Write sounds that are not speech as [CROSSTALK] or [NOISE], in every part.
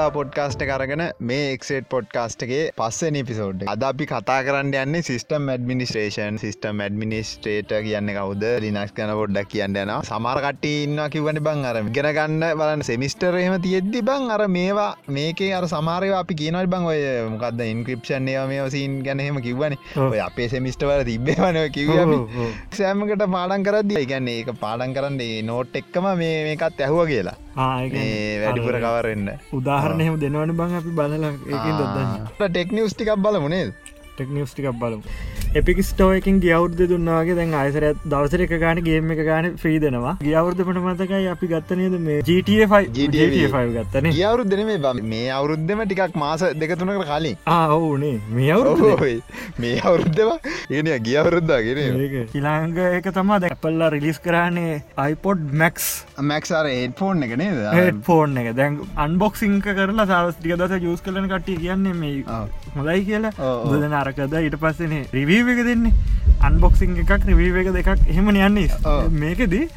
අදතා podcast කරගෙන මේ එක්සේට් පොඩ්කාස්ටගේ පස්ස නිපිසෝඩ් අද අපි කතා කරන්න යන්නේ සිස්ටම් ඇඩමිනිස්ට්‍රේෂන් සිස්ටම් ඇඩමිනිස්ට්‍රේට කියන්න කවුද? ලිනක්ස් කන පොඩ්ඩක් කියන්න යන සමරකට ඉන්න කිවන බං අර ගෙන ගන්න බලන්න සෙමිස්ටරේම තියෙද්දි බං අර මේවා මේකේ අර සමාරය අපි කියනල් බං ඔය මොකක්ද ඉන්ක්‍රපෂන් ඒවා මේ සීන් ගැනහෙම කිව්වන. ඔය අපේ සෙමිස්ටවල තිබ්බවන කිව සෑමකට පාඩන් කරද ගැන්නේ ඒක පාඩන් කරන්නේ නෝට් එක්කම මේකත් ඇහුව කියලා. වැඩිපුර කවරන්න උදාහරණයම දෙනවන බං අපි බලලා ඒකින් දොදන්න බලමුණේ ටෙක්නිියස් ටිකක් බලමු. එපික් ස්ටෝයකින් ගියවුද්ධ දුන්නාගේ දැන් අයිසරත් දවසර එක ගාන ගේම එක ගාන ්‍රී දෙනවා. ගියවුද්ධ පට මතකයි අපි ගත්තනයද මේ GT5 ගත්තන ගියවරුද්දන මේ බ මේ අවුරුද්ධම ටිකක් මාස දෙකතුනකට කලින්. ආවනේ මේ අවුරු මේ අවුරුද්ධවා ඒන ගියවරුද්දාගෙන ඉලාංග එක තමා දැපල්ලා රිලිස් කරන්නේ අයිපොඩ් මැක්ස් මැක්සාර ඒට ෆෝන් එක නේද? ෆෝන් එක. දැන් අන්බොක්සිංක කරලා සවස්ටික දස ජස් කලන කටිය කියන්නේ මේ හොඳයි කියලා. බුදන අරකද ඊට පස්සනේ රිවී එක දෙන්නේ. අන්බොක්සිං එකක් රිවී එක දෙකක්. එහෙම යන්නේ. මේකෙදී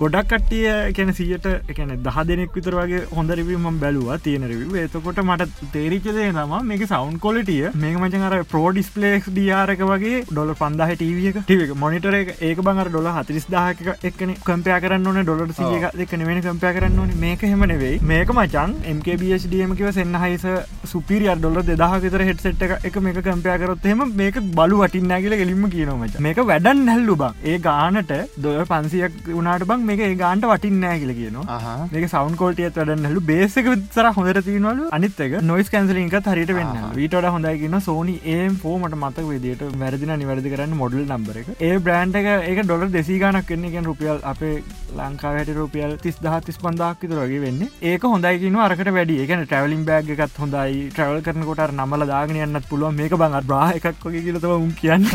ගොඩක් කට්ටිය කැන සියට එකන දහ දෙනෙක් විතර වගේ හොඳ රිවීම බැලවා තියෙන රිව එතකොට මට තේරිචදේ තම මේක සවන්් කොලටිය මේක මචන් අර ප්‍රෝ ඩිස්පලේක්ස් ඩියාරක වගේ ඩොල පන්දාහ ටීවියක ටික මොනිටර ඒක බංර ඩොල හතිරිස් දාහක එක්න කම්පයා කරන්න ඕන ඩොලට සිය දෙකන වෙන කම්පයා කරන්න ඕන. මේක හෙම නෙවෙයි. මේක මචන් MKBHDMකිව සෙන්න්න හයිස සුපිරිය ඩොල දෙදහ විතර හෙට්සෙට් එක මේක කම්පයා කරොත්හෙම මේක බලු වටින්න කියල ගෙලින්ම කියනමච මේක වැඩන් හැල්ලු බං. ඒ ගානට දොය පන්සියක් වුණට බං මේක ඒ ගාන්ට වටින්නෑ කියල කියනවා. මේක සවන් කෝටියත් වැඩන්න හලු බේසක සර හොඳර තිනවලු අනිත්තක නොයිස් කැන්සලින්ක හරිට වෙන්න ඊට හොඳයින්න සෝනි ඒ ෆෝමට මත විදිට වැරදින නිවැරදි කරන්න මොඩල් නම්බර එක. ඒ බ්‍රන්් එක ඒක ඩොල දෙසි ගනක් කන්නේ ගැන රුපියල් අපේ ලංකාවට රුපියල් තිස් දහ තිස් පන්දක් විතරගේ වෙන්න. ඒක හොඳයිකින අරකට වැඩි එකන ට්‍රවලින් බෑග් එකත් හොඳයි. ට්‍රවල් කරනකොට නමල දාගෙන යන්නත් පුළුව මේක බඟ බ්‍රා එකක් වගේ කියලතව උන් කියන්න.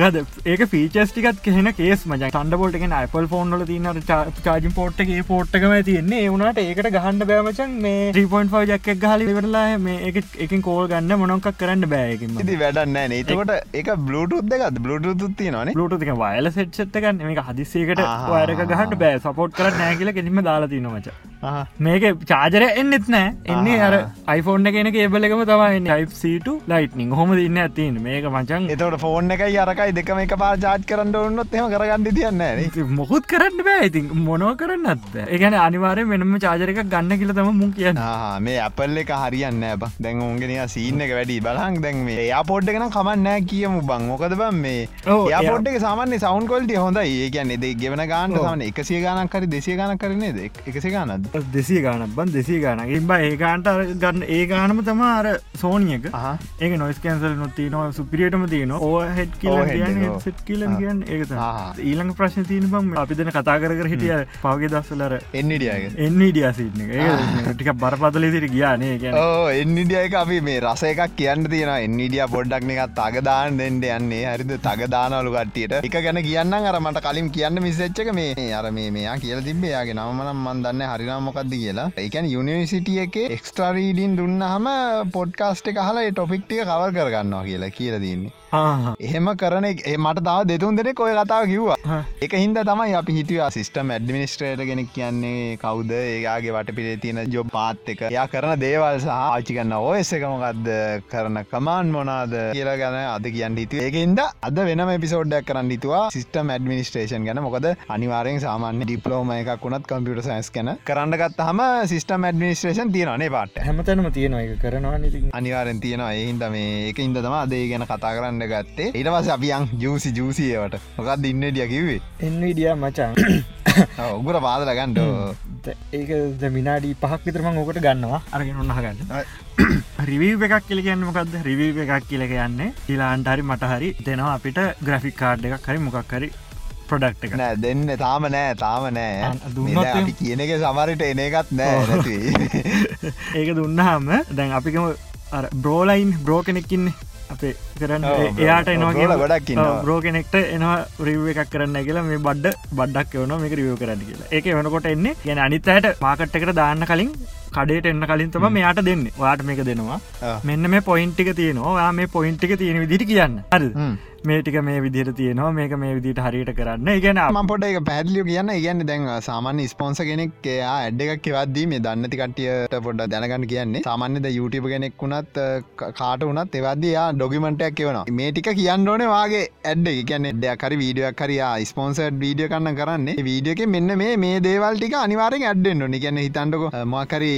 [LAUGHS] ඒක ෆීචස්ටිකත් කෙන කේස් මජ ටන්ඩබොල්ටගෙන Apple ෆෝන්ල තින චාජින් පෝට්ගේ පෝට්ටකම තියන්නේ. ඒවුණට ඒකට ගහන්න බෑමචන් මේ 3.5 ජක්ක ගහලි වෙරලා මේ එක කෝල් ගන්න මොනොක්ක් කරන්න බෑකින් ති වැඩන්න ඒතකොට එක බ්ලුටුත් එකත් බ්ලුටුත් තියනන ලුට වයල සෙට්සත්තකන්න මේ හදිස්සේකට වයරක ගහට බෑ. සපෝට් කර නෑකිල කෙනීම දාලා තිනමච මේක චාජර එන්නෙත් නෑ. එන්නේ අර iPhoneෆෝන් එකන ඒබලකම තමයි යිප්සට ලයිට්නිං හොම ඉන්න ඇතින් මේක මචන් එතට ෆෝන් එකයි අරකයි දෙකම එක පා ජාත් කරන්න ඔන්නොත් එම කරගන්න තියන්න මොකුත් කරන්න බෑ ඉතින්. මොනෝ කරන්නත් ඒගැන අනිවාරය වෙනම චාජරක ගන්න කියල තම මුන් කියන්න. මේ අපල් එක හරියන්න ඇබ දැන් ඔන්ගෙන සීන්න එක වැඩි. බලහන් දැන් මේ යාපෝට් එකන කමන්නෑ කියමු බං. මොකද බම් මේ යාපෝට් එක සාමන්‍ය සවන් කොල්ට හොඳයි. ඒ කියන්නේ දෙ ගෙවන ගාන්න සමන එකසිය ගානක් කරි දෙසිය ගාන කරනේ දෙ එකසි ගානද දෙසිය ගානක් බන් දෙසිය ගාන ඉබ ඒකාන්ට ගන්න ඒ ගානම තම අර සෝනියක ඒක නොයිස් කැන්සල් නොත්ති නො සුපිරියටම තියන ඕ හෙට් කියල සෙට් කියලන් කියන්න ඒක ඊළඟ ප්‍රශ්න තියන බම් අපිදන කතා කර හිටිය පවගේ දස්සලර එන්නඩියගේ එන්නඩිය සිටන ටික බරපතල සිට ගියානේ ගැන එන්නඩියක අපි මේ රස එකක් කියන්න තියෙන එන්නඩිය පොඩ්ඩක් එකත් තගදාන දෙන්නට යන්නේ. හරිද? තගදානලු කට්ටියට. එක ගැන කියන්න අර මට කලින් කියන්න මිසච්චක මේ අර මේ මෙයා කියල තිබේයාගේ නමනම් මන් දන්න හරිනාමොකක්ද කියලා. එකන් යුනිවසිටිය එක එක්ස්ට්‍රරීඩින් දුන්නහම පොඩ්කාස්ට එක හලා ටොපික්ටිය කවර් කරගන්නවා කියලා කියල දන්නේ. එහෙම කරන මට තාව දෙතුන් දෙනෙ කොය කතාව කිව්වා. එක හින්ද තමයි අපි හිටිය සිිස්ටම් ඇඩමිනිස්ට්‍රේට කෙනෙක් කියන්නේ කවුද? ඒයාගේ වට පිළේ තියෙන ජොබ් පාත් එක. යා කරන දේවල් සහ ආචි කන්න ඔයස එකමකක්ද කරන කමාන් මොනාද කියලා ගැන අද කියන්න හිතු ඒකන්ද අද වෙනම පිසෝඩ්ඩක් කරන්න හිතුවා. සිිස්ටම් ඇඩමිනිස්ට්‍රේෂන් ගැන. මොකද අනිවාරෙන් සාමාන්‍ය ඩිපලෝම එකක් වුණත් කම්පියට සයිස් කන කරන්නගත් හම සිිස්ටම් ඇඩමිනිස්ට්‍රේෂන් තියනේ පාට හැමතනම තියෙනවා එක කරනවා අනිවාරෙන් තියෙනවා. ඒහින්ද මේ එක ඉද තම අදේ ගැන කතා කරන්න [COUGHS] ගන්න ගත්තේ. ඉටවස අපියන් ජූසි ජූසියවට මොකක් ඉන්නඩිය කිවේ එන්විඩිය මචන් ඔගුර පාදල ගන්නඩ ඒක මිනාඩි පහක් විතරම ඕකට ගන්නවා. අරගෙන ඔන්නහ ගන්න රිවීව එකක් කියල කියන්න මොකක්ද රිවීව එකක් කියල කියන්නේ ඉලාන්ටරි මට හරි දෙනවා අපිට ග්‍රෆික් කාඩ් එකක් හරි මොකක් හරි ප්‍රඩක්් එක නෑ දෙන්න තාම නෑ තාම නෑ. දුන්න කියන එක සමරට එන එකත් නෑ [LAUGHS] ඒක දුන්නහම දැන් අපිකම බ්‍රෝලයින් බ්‍රෝ කෙනෙක්කින්නේ අපේ කරන්න එයාට එනවාගේ ගොඩක් බ්‍රෝ කෙනෙක්ට එනවා රිව එකක් කරන්න කියලා මේ බඩ්ඩ බඩ්ඩක් එවන මේක රියෝ කරන්න කියලා. ඒක වෙනකොට එන්නේ ගැන අනිත්තයට මාකට්කට දාන්න කලින් කඩේට එන්න කලින් තම මෙයාට දෙන්න. වාට මේක දෙනවා. මෙන්න මේ පොයින්ටික තියෙනවා. මේ පොයින්ටික තියෙන විදිට කියන්න. හරි මේටික මේ විදිහට තියෙනවා. මේක මේ විදිට හරියට කරන්න. ඉගෙන ම පොට එක පැදිලිය කියන්න. ඉගන්න දැන් සාමාන්‍ය ස්පොන්ස කෙනෙක් එයා ඇඩ් එකක් කෙවද්දී මේ දන්නති කටියට පොඩ දැනගන්න කියන්නේ. සාමාන්‍යද YouTube කෙනෙක් වුණත් කාට වනත් එවදයා ඩොගිමටයක් කියවන මේ ටික කියන්න ඕන වගේ ඇඩ් කියන්න දෙයක්කරි වීඩියක් කරයා ස්පොන්සර් වීඩිය කන්න කරන්න. වීඩියක මෙන්න මේ මේ දේවල්ටික අනිවාරෙන් ඇඩ්ඩෙන්න්න නිගැන හිතන්ටක මකරි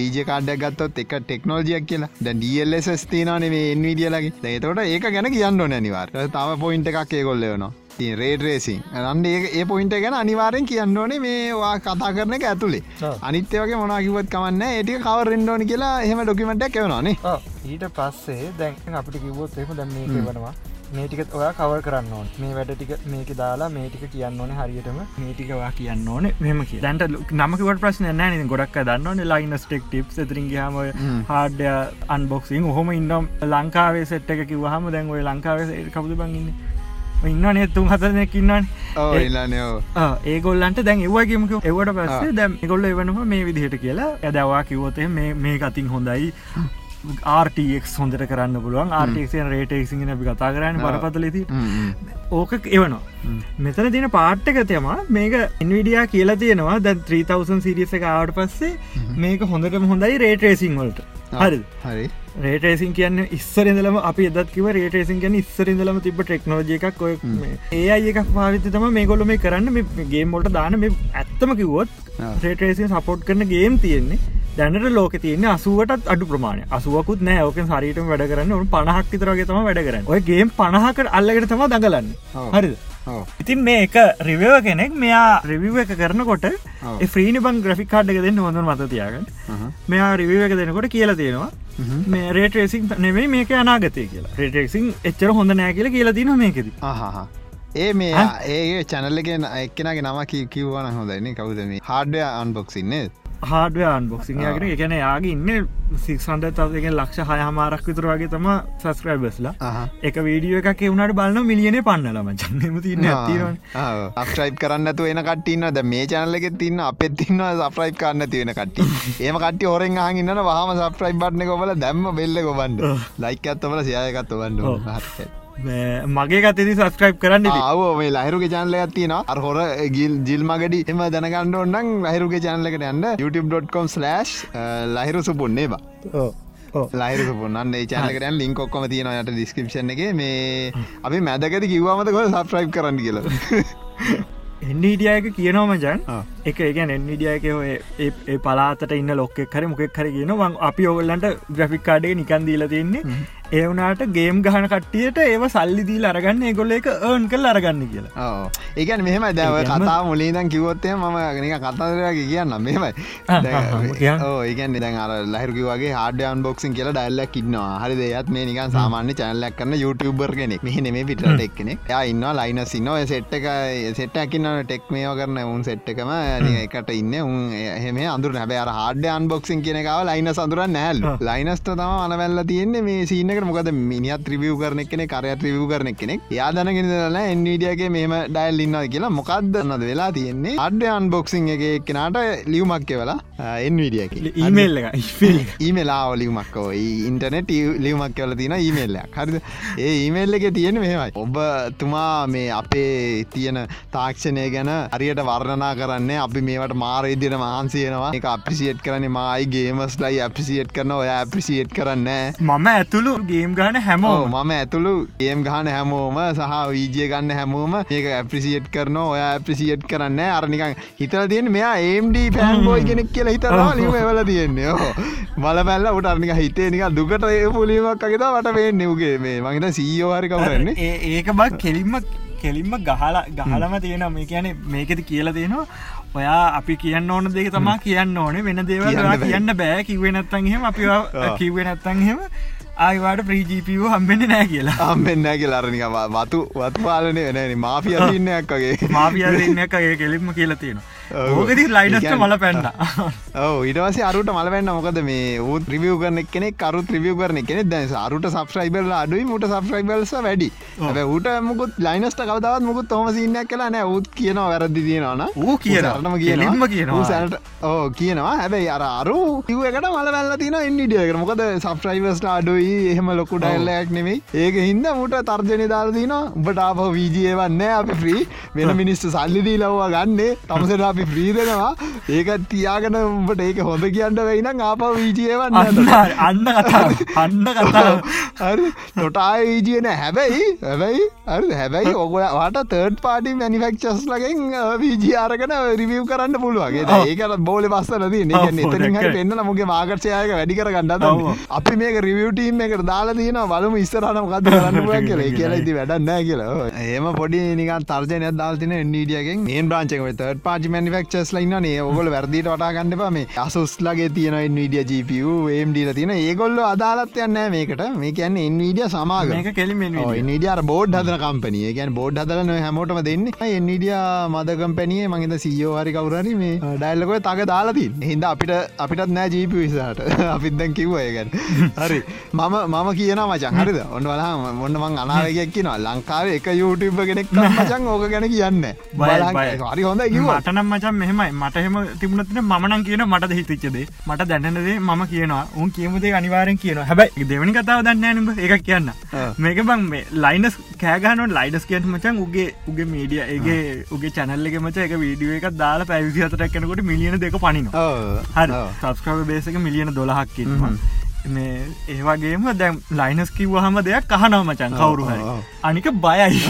වීජ කාඩයක් ගත්තොත් එක ටෙක්නෝජියක් කියලා. ද ඩල්ස් තිනනේ මේ එන්විඩියලගේ ඒතකොට ඒක ගැන කියන්න ඕන නිවාර තම පොයින්ට එකක් ඒකොල්ලයනවා රේඩ රේසින් අන්ඩ ඒ පොයින්ට ගැන අනිවාරෙන් කියන්න ඕනේ මේවා කතා කරන එක ඇතුළේ අනිත්‍යවගේ මොනාකිවත් කමන්න ඒටික කව රෙන්ඩෝනි කියලා එහෙම ඩොකිමටක් එවනනේ ඊට පස්සේ දැන් අපිට කිවොත් එම දැම් මේ වනවා මේටිකත් ඔයා කවර් කරන්න ඕන. මේ වැඩ ටික මේක දාලා මේටික කියන්න ඕන හරියටම. මේටිකවා කියන්න ඕන මෙම දැන්ට නමකට ප්‍රශ්න නෑ. ගොඩක් දන්න ලයිනස් ටෙක් ටිප් තරින්ගහම හාඩ්‍ය අන්බොක්සින් හොම. ඉන්නම් ලංකාවේ සෙට් එක කිවහම දැන් ඔය ලංකාවේ කවුද බංගන්න ඉන්න නේතුම් හතරනෙක් ඉන්නන් ඒගොල්ලන්ට දැන් ඒවාගේමක එවට පස්සේ දැම් ගොල්ල එවනවා මේ විදිහට කියලා ඇදවා කිවෝතේ මේ අතින් හොඳයි. ආර්ටක් හොඳට කරන්න පුළුවන්. ආර්ටක්ෂන් රේටක්සිගෙන අපි කතා කරන්න බරපතලති ඕක එවනවා. මෙතන තින පාට්ටක තම මේක ඉන්විඩියා කියලා තියෙනවා. දැ 3000 සිරිස එක ආට පස්සේ මේක හොඳටම හොඳයි රේටරේසිං වලට හරි. හරි. රේටේසින් කියන්න ඉස්සරදලම අපි එදත්කිව රේටේසින් ගැන ඉස්සරදලම තිබ ටෙක්නෝජ එකක්. ඔය ඒ එකක් පාවිත තම මේ ගොල මේ කරන්න ගේම් මොට දාන මේ ඇත්තම කිවොත් රේටේසින් සපෝට් කරන ගේම් තියෙන්නේ. දැනට ලෝක තියන්නේ අසුවටත් අඩු ප්‍රමාණය අසුවකුත් නෑ ඕක සරිට වැඩ කරන්න. ඔු පණහක් විතරගේ තම වැඩ කරන්න. ඔය ගේම් පණහකට අල්ලකට තම දඟලන්න. හරිද ඉතින් මේක රිවව කෙනෙක් මෙයා රිවිව එක කරනකොට ෆ්‍රීනි බං ග්‍රෆික් කාඩ්ක දෙන්න හොඳ මත තියාගන්න. මෙයා රිවිව එක දෙනකොට කියලා තියෙනවා. මේ රේටරේසින් නෙවෙයි මේක අනාගතය කියලා. රේටෙක්සින් එච්චර හොඳ නෑ කියල කියලා තින මේකෙද. හහා ඒ මේ ඒ චැනල්ලගෙන එක්කෙනගේ නම කිව්වන හොඳයින කවුද මේ? හාඩය අන්බොක්සින්නේ හාඩ අන්බොක්සිං ගෙන එකන යාගේ ඉන්න සික්සන්ඩ තවගෙන ලක්ෂ හය හමාරක් විතර වගේ තම සස්ක්‍රයිබස්ලා එක වීඩියෝ එකක් එවුණට බලන්න මිලියන පන්නලම චන්නම තින්න ඇතිරන අප්‍රයිප් කරන්න තු එන කටන්න ද මේ චනලක තින්න අපත් තින්න සප්‍රයිප් කරන්න තියෙන කට ඒම කට ඔරෙන් හඟන්න වහම සප්‍රයි් බට්න කොබල දැම්ම බෙල්ල කොබන්ඩ ලයික් ඇත්තවල සයකත්ව බන්ඩ මගේ ගතති සස්ක්‍රයිප් කරන්න ආව ලහිරුගේ චානල ඇත්තින අර හොර ගිල් ජිල් මගඩි එම දැනගන්න ඔන්නන් ලහිරුගේ චානලකට යන්න. youtube.com/ ලහිරු සුපුන්නේ බා ලයිරු පුන්නන්න ඒ චානකරයන් ලින්ක් ඔක්කොම තියෙන යට ඩිස්ක්‍රපෂන් එක. මේ අපි මැදකති කිව්වාමත කො සප්‍රයි් කරන්න කියල? එන්ඩිඩියයක කියනවා මචන් එක එකන් එන්ඩිඩියයක ඒ පලාතට ඉන්න ලොක්කෙක් හරි මොකෙක් හරි කියනවා. අපි ඔගල්ලන්ට ග්‍රෆික් කාඩේ නිකන් දීල තින්නේ ඒ වනාට ගේම් ගහන කට්ටියට ඒව සල්ලි දීල අරගන්න ඒගොල්ල එක ඒන් කල් අරගන්න කියලා. ඒකන් මෙහෙම දැව කතා මුලීදන් කිවොත්තය ම නික කතාදරගේ කියන්න. මෙමයි ඒකන් දැන් අර ලහිරකි වගේ හඩයන් බොක්සින් කියලා ඩල්ලක් ඉන්නවා. හරි දෙයත් මේ නිකන් සාමාන්‍ය චැනලක් කරන්න YouTuber කෙනෙක්. මෙහ නෙමේ පිටට එක්කෙනෙක් යා ඉන්න ලයින සින්නව සෙට් එක සෙට්ටකින්න ටෙක් මේෝ කරන උන් සෙට්ටකම එකට ඉන්න. උන් එහෙම අඳුර හැබ හඩයන් බොක්සින් කියනකාව ලයින සඳුරන් නෑල් ලයිනස්ට තම අනවැල්ල තියෙන්නේ මේ සීනක මොකද මිනිත් ත්‍රිවිය් කරන කෙනෙ කරය ත්‍රිවිය් කරන කෙනෙක්. යා දැනගෙනල එන්ඩියගේ මේම ඩයිල් ඉන්නවා කියලා මොකක්දන්නද වෙලා තියෙන්නේ? අඩ අන්බොක්සිං එක එක්කෙනට ලියවමක් වෙලා එන්විඩියක ඊමේල් ඊමේලාව ලියවමක්කෝ ඉන්ටනෙට ලියවමක් කවල තින ඊමේල්ලයක් හරිද? ඒ ඊමේල් එක තියෙන මෙමයි ඔබ තුමා මේ අපේ තියෙන තාක්ෂණය ගැන හරියට වර්ණනා කරන්න අපි මේට මාරේදින මහන්සේනවා එක අපිසිේට් කරන මයි ගේමස් ලයි අපිසිේට් කරන ඔය අපිසිේට් කරන්න මම ඇතුළු ගේම් ගාන හැමෝ මම ඇතුළු ගේම් ගාන හැමෝම සහ වීජය ගන්න හැමෝම ඒක ඇප්‍රිසිේට් කරන ඔය ඇප්‍රිසිේට් කරන්න අරනිකන් හිතල තියෙන මෙයා ඒම්ඩ පැන්බෝයි කෙනෙක් කියලා හිතරවා ලිම වෙල තියෙන්නේ. මල පැල්ල උට අර්නික හිතේ නික දුකට ඒ පුලීමක් අගෙත වට වේ නෙවගේ මේ. මගේත සීයෝහරි කවරන්නේ ඒක බක් කෙලින්ම කෙලින්ම ගහලා ගහලම තියෙන මේ කියන මේකෙති කියලා තියෙනවා ඔයා අපි කියන්න ඕන දෙක තමා කියන්න ඕනේ. වෙන දේවල් කියන්න බෑ. කිවෙනත්තන්හෙම අපි කිවෙනත්තන්හෙම ආයිවාට ප්‍රීජීපෝ හම්බෙන්න්න නෑ කියලා. හම්බෙන්න කියලාරනික වතු වතු පාලනය වෙනනි මාෆියන්නක්ගේ මාෆියන්නක්ගේ කෙලින්ම කියලා තියෙනවා ලයිනස්ට ඒ මල පැන්න. [LAUGHS] ඔව ඉටවස අරුට මලවන්න මොකද මේ ඌත් රිවියව කරන කෙනෙ කරු ත්‍රිවිය කරන කෙනෙ දැ අරුට සබස්්‍රයිබල් අඩුයි මුට සබස්්‍රයිබල්ස වැඩි. ඌට මුකුත් ලයිනස්ට කවදාවත් මුකුත් තොම සින්නක් කලා නෑ. ූත් කියනවා වැරදි තියෙනවන ඌ කියන ම කෙලින්ම කියනවා. සැනට ඕ කියනවා. හැබැයි අර අරු කිවකට මල වැල්ල තින ඉන්ඩිය මොකද සබස්්‍රයිවස්ට අඩුයි. එහෙම ලොකු ඩයිල්ලයක් නෙමෙයි. ඒක හින්ද මුට තර්ජනය දාරදින උඹට අප වීජයවන්න අපි ්‍රී වෙන මිනිස්ට සල්ලිදී ලව්වා ගන්නේ. [LAUGHS] තමසට අපි ්‍රීදෙනවා ඒක තියාගෙන උඹට ඒක හොඳ කියන්න වෙයිනම් ආප වීජයවන්න අන්න අන්න කතා අන්න කතා නොටාය වීජයන හැබැයි හැබැයි හරි. හැබැයි ඔගලට තර්ඩ් පාටි මැනිෆෙක්චස් ලගෙන් වීජී අරගෙන රිවියව් කරන්න පුළුවන්ගේ ඔව්. ඒකට බෝල පස්සල දී ඔව්, එතරින් හරි දැක්කේ. පෙන්න්න මගේ මාකර්ශයක වැඩි කර ගන්නද ඔව්. අපි මේක රිවියටීම් එකට දාලා තියන බලම ඉස්සරහන මොකද කරන්න [LAUGHS] කියලා. කියලා ඉති වැඩන්නෑ කියලා. ඒම පොඩි නිකන් තර්ජනය දාල්තින එන්ඩියගෙන් මේ බ්‍රාංචක තර්ඩ පාචි මනිෆෙක්චස් ලයින්න ඒ ඔගොල වැරදිට වටා ගන්නපා මේ. අසුස්ලගේ තියෙන ඉන්විඩිය ජීපු ඒම්ඩීල තියෙන. ඒගොල්ල අදාලත් යන්න මේකට. මේ කියන්න එන්විඩිය සමාග මේක කෙලිමෙන් නිඩිය බෝඩ් හදන කම්පනිය ගැන බෝඩ් හදලන හැමෝටම දෙන්න. එන්නිඩිය මද කම්පැනිය මගේත සීයෝ හරි කවුරරි මේ ඩයිල්ලකොය තක දාලාති හිද අපිට අපිටත් නෑ ජීප විසාට [LAUGHS] අපිත්දැන් කිව්වය ගැන. [LAUGHS] හරි. මම මම කියන මචන් හරිද? ඔන්න වලා මොන්න මං අනාවගයක් කියනවා. ලංකාව එක යුටබ කෙනෙක් [LAUGHS] මචන් ඕක ගැන කියන්න. හරි හොඳ මටනම් මචන් මෙහෙමයි. මට එහෙම තිබුණතින මනන් කියන මට හිතිච්චදේ මට දැන්නදේ මම කියනවා. උන් කියමුදේ අනිවාරෙන් කියන හැබයි දෙවනි කතාව දන්න නම එක කියන්න. මේක බං මේ ලයිනස් කෑගන ලයිඩස් කියට මචන් උගේ උගේ මීඩිය ඒගේ උගේ චැනල්ලක මච එක වීඩිය එක දාලා පැවිසි අතරක් කෙනකොට මිලියන දෙක පනින හරි. සබස්ක්‍රව බේසක මිලියන දොලහක්කින්වා මේ ඒවාගේම දැම් ලයිනස් කිව්වහම දෙයක් කහනව මචන් කවුරු හරි. අනික බයයි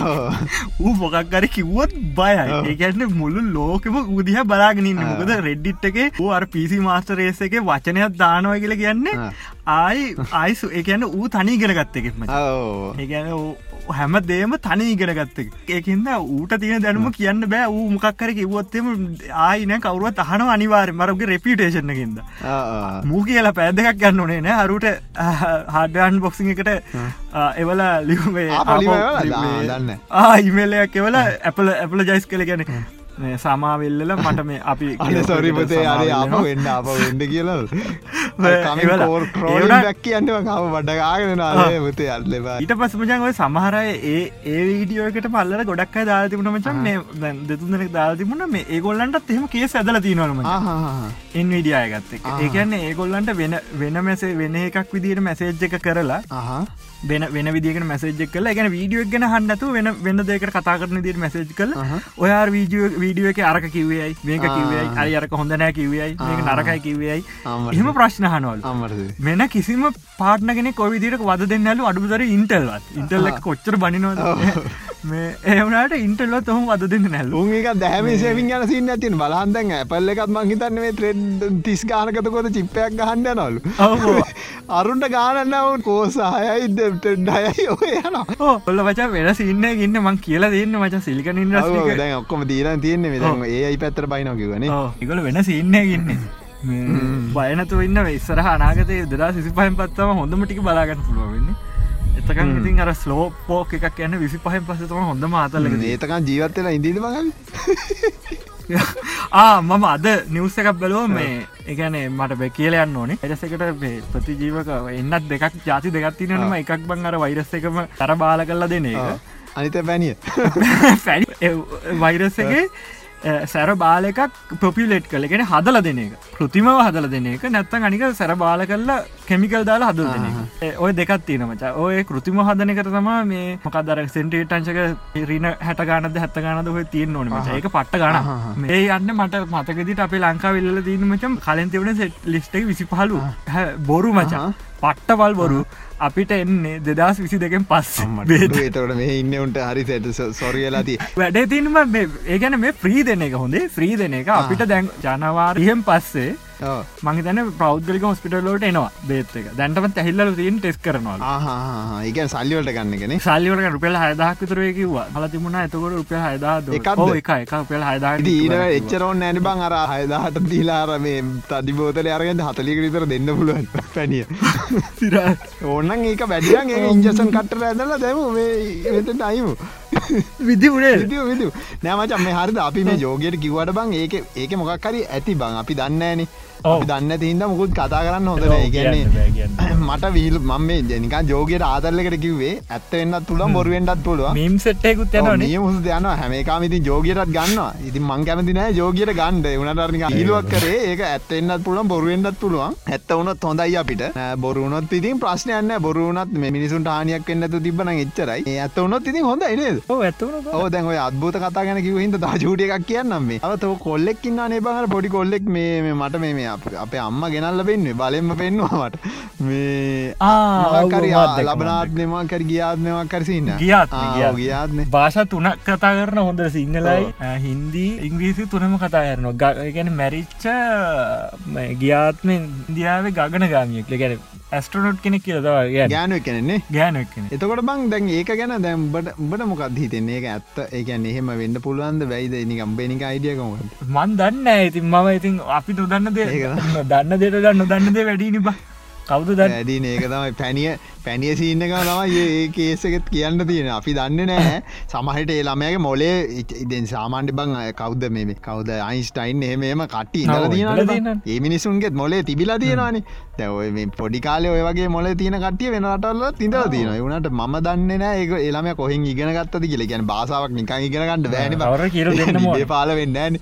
ඌ මොකක්කර කිව්වොත් බයයි. ඒකැන මුළු ලෝකම උදිහ බලාගෙනන්න මොකද රෙඩ්ඩිට් එක ඌ අර පිසි මාස්ටර් රේස එක වචනයක් දානවා කියල කියන්නේ. ආයි අයිසු එකන්න ඌ තනී ගෙන ගත්තකෙම ඒගැන හැම දේම තනී ඉගෙන ගත්ත ඒකෙන්ද ඌට තියෙන දැනුම කියන්න බෑ. මොකක්කර කිවොත්තෙම ආයින කවරුවත් අහන අනිවාර මරගේ රෙපිටේෂන්කින්ද මූ කියලා පැදකක් ගන්න ඕනේ නෑ. හරුට හඩන් බොක්සිං එකට එවල ලිවේ? ආ. ඉමේලයක් එවල ඇපල ඇපල ජයිස් කළ ගැන සමාවෙල්ලල මට මේ අපි අන සොරිපතේ අරේ සමාවෙල්ලනවා. වෙන්න අප වෙන්න කියල. ක් කියන්න වඩගාගෙන නාලේ මතේ අල්ලබා ඊට පස් මචන් ඔය සමහරය ඒ ඒ වීඩියෝකට පල්ල ගොඩක් අයි දාලා තිබුණ මචන් මේ දැන් දෙතුන් දෙනෙක් දාලා තිබුණ. මේ ඒගොල්ලන්ටත් එහෙම කේස් ඇදල තිනවලම ඉන්විඩියය ගත්ත එක ආහා. ඒකන්නේ ඒගොල්ලන්ට වෙන වෙන මැසේ වෙන එකක් විදිට මැසේජ් එක කරලා වෙන වෙන විදික මැසේජ් කල ගැන වීඩියෝ ගැන හන්ඩතු වෙන වෙන දෙකට කතා කරන දිට මැසේජ් කල. ඔයා වීඩියෝ වීඩියෝ එක අරක කිවයයි මේක කිවයි. අරි අරක හොඳ නෑ කිවයයි මේක. නරකයි ආමට. එහෙම ප්‍රශ්න හනවල් අමරද මෙන කිසිම පාට්නගෙන කොවිදිට වද දෙන්නලු අඩුතර ඉන්ටල්වත් ඉන්ටල්ලක් කොච්චර බනිනවද මේ ඒවනට ඉන්ටල්වත් ඔහොම වද දෙන්න උන් එක දැම සේවින් යන සින්න ඇතින් බලහන්දැන් ඇපල්ල එකත් මංහිතන්න ත්‍රෙඩ් තිස් ගානකතකොද චිප්පයක් ගහන්න නලු. අරුන්ට ගානන්න ඔවුන් කෝසායයි ඩයයි යන ඔොල්ල වචා වෙන සින්න ඉන්න මං කියලා දෙන්න මච සිලික දැන් ඔක්කොම දීරන් තියන්නේ මෙ. ඒ අයි පැත්තර බයිනොකිවන ඉගල වෙන සින්න ඉන්න. බයනතු ඉන්න ඉස්සර අනාගතය දරා සිසි පහන් පත්තම හොඳම ටික බලාගන්න පුළුවවෙන්න එතකන් ඉතින් අර ස්ලෝ පෝක එකක් යන්න විසි පහන් පසතම හොඳ මාතලක ඒතකන් ජීවත්වෙලා ඉදිද මගල් [LAUGHS] ආ මම අද නිවස එකක් බැලුව මේ එකනේ මට බැ කියල යන්න ඕනේ. එටසකට ප්‍රතිජීවක එන්නත් දෙකක් ජාති දෙගත්තිනම එකක් බං අර වෛරස් එකම තර බාල කරලා දෙන එක. අනිත පැනිය පැනි වෛරස් එක [LAUGHS] සැර බාල එකක් පොපිලෙට් කළගෙන හදල දෙන එක. කෘතිමව හදල දෙන එක. නැත්තන් අනික සැර බාල කරලා කෙමිකල් දාලා හදල් දෙන එක. ඔය දෙකත් තියෙනමච ඔය කෘතිම හදන එක තමා මේ මොකදර සෙන්ටේට අංශක රීන හැට ගානද හැත්ත ගානද හොය තියෙන් ඕන ඒක පට්ට ගන ඒ යන්න මට මතකදිට අපේ ලංකාවිල්ල දීන මචම් කලින් තිවන සෙට් ලිස්ට විසි පහලු බොරු මචා පට්ටවල් බොරු අපිට එන්නේ දෙදස් විසි දෙකෙන් පස් ඒතකට මේ ඉන්න උන්ට හරි සැට සොරියලාති වැඩේ තින්ම ඒගැන මේ ප්‍රී දෙන එක හොඳේ. ්‍රී දෙන එක අපිට දැන් ජනවාරයම් පස්සේ මංහිතන ප්‍රෞද්ගලික හොස්පිටල්ලෝට එනවා බේත් එක. දැන්ටම ඇහිල්ල තින් ටෙස් කරනවා. ඒක සල්ලිවලට ගන්න කෙනෙ සල්ලිවට රුපෙල් හයදක් විතරය කිවවා. හල තිබුණ ඇතකොට රුපය හයදා? එක එක පෙල් හයදා ඊට එච්චරෝන් නැන බං. අර හයදාහට දීලාර මේ තදි බෝතල අරගෙන් හතලික විතර දෙන්න පුළුවන් පැනිය ඕන්නන් ඒක වැඩියන් ඒ ඉන්ජසන් කට්ට ඇදලා දැම. මේ වෙතට අයිමු. විදි විදිිය විදු නෑමච මේ හරිද? අපි මේ යෝගයට කිවට බං ඒක ඒක මොකක්කරි ඇති බං. අපි දන්නෑන දන්න තිහින්ද මුකුත් කතා කරන්න හොඳන කියන්නේ. [CLEARS THROAT] මට වීල් මම මේ ජනිකා ජෝගයට ආදරලකට කිව්වේ ඇත්ත වෙන්නත් තුළම් බොරුවෙන්ටත් පුළුව මීම් සෙට්ටයකුත් යනනේ නිය මුස යන හැමකාම ඉතින් ජෝගයටත් ගන්නවා. ඉතින් මං කැමති නෑ ජෝගයට ගණ්ඩ වනටර්නික හිලුවක් කරේ. ඒක ඇත්තෙන්න්නත් පුළුවන් බොරුවෙන්ඩත් පුළුවන්. ඇත්ත වනත් හොඳයි අපිට. නෑ, බොරුණොත් ඉතින් ප්‍රශ්නයන්න බොරුණත් මේ මිනිසුන්ට හානියක් වෙන්නතු තිබන එච්චරයි. ඒ ඇත්ත වනොත් ඉතින් හොඳ නේද? ඕ දැන් ඔය අත්භූත කතා ගැන කිව හිද තාජූට එකක් කියන්නම් මේ. අව තව කොල්ලෙක් ඉන්න නේබහර පොඩි කොල්ලෙක් මේ මට මේ අප- අම්ම ගෙනල්ල පෙන්න්නේ බලෙන්ම පෙන්වාමට මේ ලබනාත්නමක් කර ගියාත්මවක් කරසින්න ගියාත්ම. ගියාත්න භාෂා තුනක් කතා කරන හොඳ සිංහලයි. හින්දී ඉංග්‍රීසි තුනම කතා කරනවා. ගැන මැරිච්ච ගියාත්ම ඉන්දියාව ගගන ගාමියෙක් ගැන ඇස්ට්‍රනොට් කෙනෙක් කියලදවා ගැ ගෑනුව කෙනෙන්නේ ගෑනක් කෙනෙ එතකොට බං දැන් ඒක ගැන දැම්බට උඹට මොකක් හිතෙන්නේ? ඒක ඇත්ත. ඒකැන් එහෙම වෙන්න පුළුවන්ද? වැයිද? නිකම් බෙනික අයිඩියකමට මන් දන්න ඉතින් මම ඉතින් අපි නොදන්න දේ දන්න දෙට දන්න දන්න දේ වැඩිනි බා කවුද ඇඩින ඒක තමයි පැනිය පැනිය සීන්න එක තමයි ඒ කේසකෙත් කියන්න තියෙන අපි දන්න නෑ. සමහට ඒ ළමයගේ මොලේ ඉදෙන් සාමාන්‍ය බං කෞද්ද මේ කෞද අයින්ස්ටයින් එහෙමම කට්ටි තියෙනවා. ඒ මිනිසුන්ගෙත් මොලේ තිබිලා තියෙනවානි. දැව මේ පොඩි කාලය ඔය වගේ මොල තියන කටිය වෙන රටල්ල තිඳල තියෙන වුණට ම දන්න නෑ ඒක එළම කොහෙන් ඉගෙන ගත්තද කියල. ගැන බාසාාවක් නිකං අවර කියල දෙන්නම ඕන. පාල වෙන්නෑන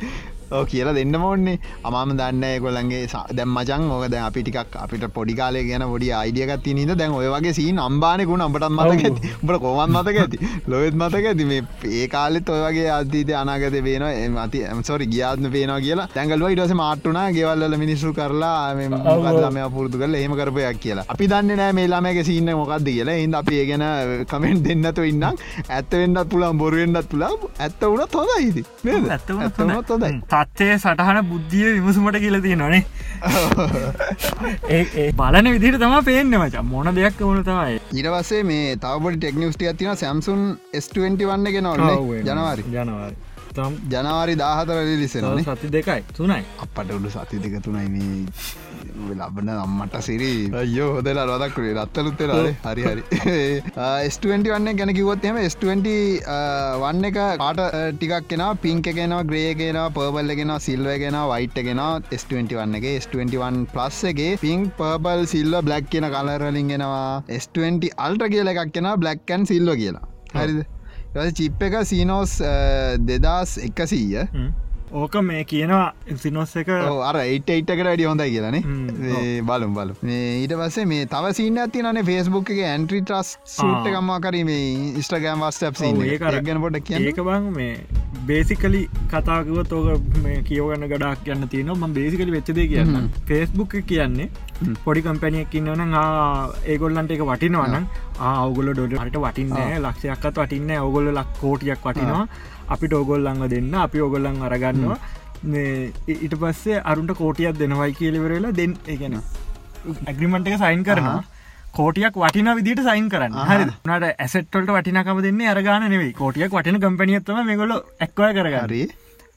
ඕ කියලා දෙන්න ඕන්නේ. අමාම දන්න ගොල්ලන්ගේ දැම් මචන් ඕක දැ අපි ටිකක් අපිට පොඩි කාලය ගැන ොඩි අයිඩියගත් නිද දැන් ඔය වගේ සීන් අම්බානකුණ අඹටත් මතක ඇති. උඹට කොමන් මතක ඇති. ලොවෙත් මතක ඇති. මේ ඒ කාලෙත් ඔය වගේ අතීත අනාගත වෙන ඇති ඇමසොරි ගියාත්ම පේනවා කියලා. දැඟලුව ඉටස මාට්ටුනා ගෙවල්ල මිනිස්සු කරලා මොකදලම පුරදු කල එහෙම කරපයක් කියලා. අපි දන්න නෑ මේ ළමක සින්න මොකක්ද කියලා. හිද අපි ඒ ගැන කමෙන්ට් දෙන්නතු ඉන්නම්. ඇත්තවෙන්නත් පුළන් බොරුවෙන්ඩත් පුලා ඇත්ත වුණත් හොඳයිද ඇත්තවනත් හොඳයි තත්වය සටහන බුද්ධිය විමසුමට කියලති නොනේ [LAUGHS] ඒ බලන විදිට තම පේන්න මච. මොන දෙයක් වුණ තමයි. ඉරවසේ මේ තවබට ටෙක්නිස්ටිය තින සැම්සුන් S21 වන්න ගෙනවන්න ජනවාරි. ජනවාරි. ජනවාරි දාහතර ලිසෙන සති දෙකයි. තුනයි. අපට උඩු සති දෙක තුනයි මේ ලබන අම්මට සිරි අයෝ හොදලා රොදක්ේ රත්තලුත්තෙර හරි හරි S21 [LAUGHS] වන්න ගැන කිවොත් එම S20 වන්න එක කාට ටිකක් කෙන පින්ක කෙන ග්‍රේ කෙන පර්බල්ල කෙන සිල්ව කෙන වයිට් කෙන S21 වන්නගේ S21 ප්ලස් එකගේ පින් පර්බල් සිල්ල බ්ලක් කියන කලරලින් ගෙනවා S20 අල්ට කියල එකක් කෙන බ්ලක්කන් සිල්ල කියලා. හරිද? චිප් එක සීනෝස් දෙදස් එකසීය ඕක මේ කියනවා සිනොස් එක අර එයිට එයිටකට වැඩි හොඳයි කියලනේ. බලුම් බලු ඊට පස්සේ මේ තව සින්න ඇති නේ ෆෙස්බුක් එක ඇන්ට්‍රි ට්‍රස් සූට් එකම්මා කරීම ඉස්ටගෑම් වස්ටප් ඔව්, ඒක අර- ගැන පොට ඒක බං මේ බේසිකලි කතාකුවත් ඕක මේ කියවගන්න ගඩක් කියන්න තියෙන ම බේසිකලි වෙච්චදේ කියන්න ෆෙස්බුක් කියන්නේ. පොඩි කම්පැනියක් ඉන්නවන ඒගොල්ලන්ට එක වටිනවනම් අවගොල ඩොඩ හට වටින්න ලක්ෂයක්කත් වටින්න ඔගොල්ල ලක් කෝටියක් වටිනවා අපිට ඔගොල්ලංග දෙන්න අපි ඔගොල්ලන් අරගන්නවා. මේ ඊට පස්සේ අරුන්ට කෝටියක් දෙනවයි කියලිවරලා දෙන්න එකන ඇග්‍රිමට එක සයින් කරනවා. කෝටියක් වටින විදිට සයින් කරන්න. හරි නට ඇසට්ටල්ට වටිනකම දෙන්න අරගාන නෙවෙයි. කෝටියක් වටින කම්පනියත්තම මේගොල්ල එක්වය කරගරී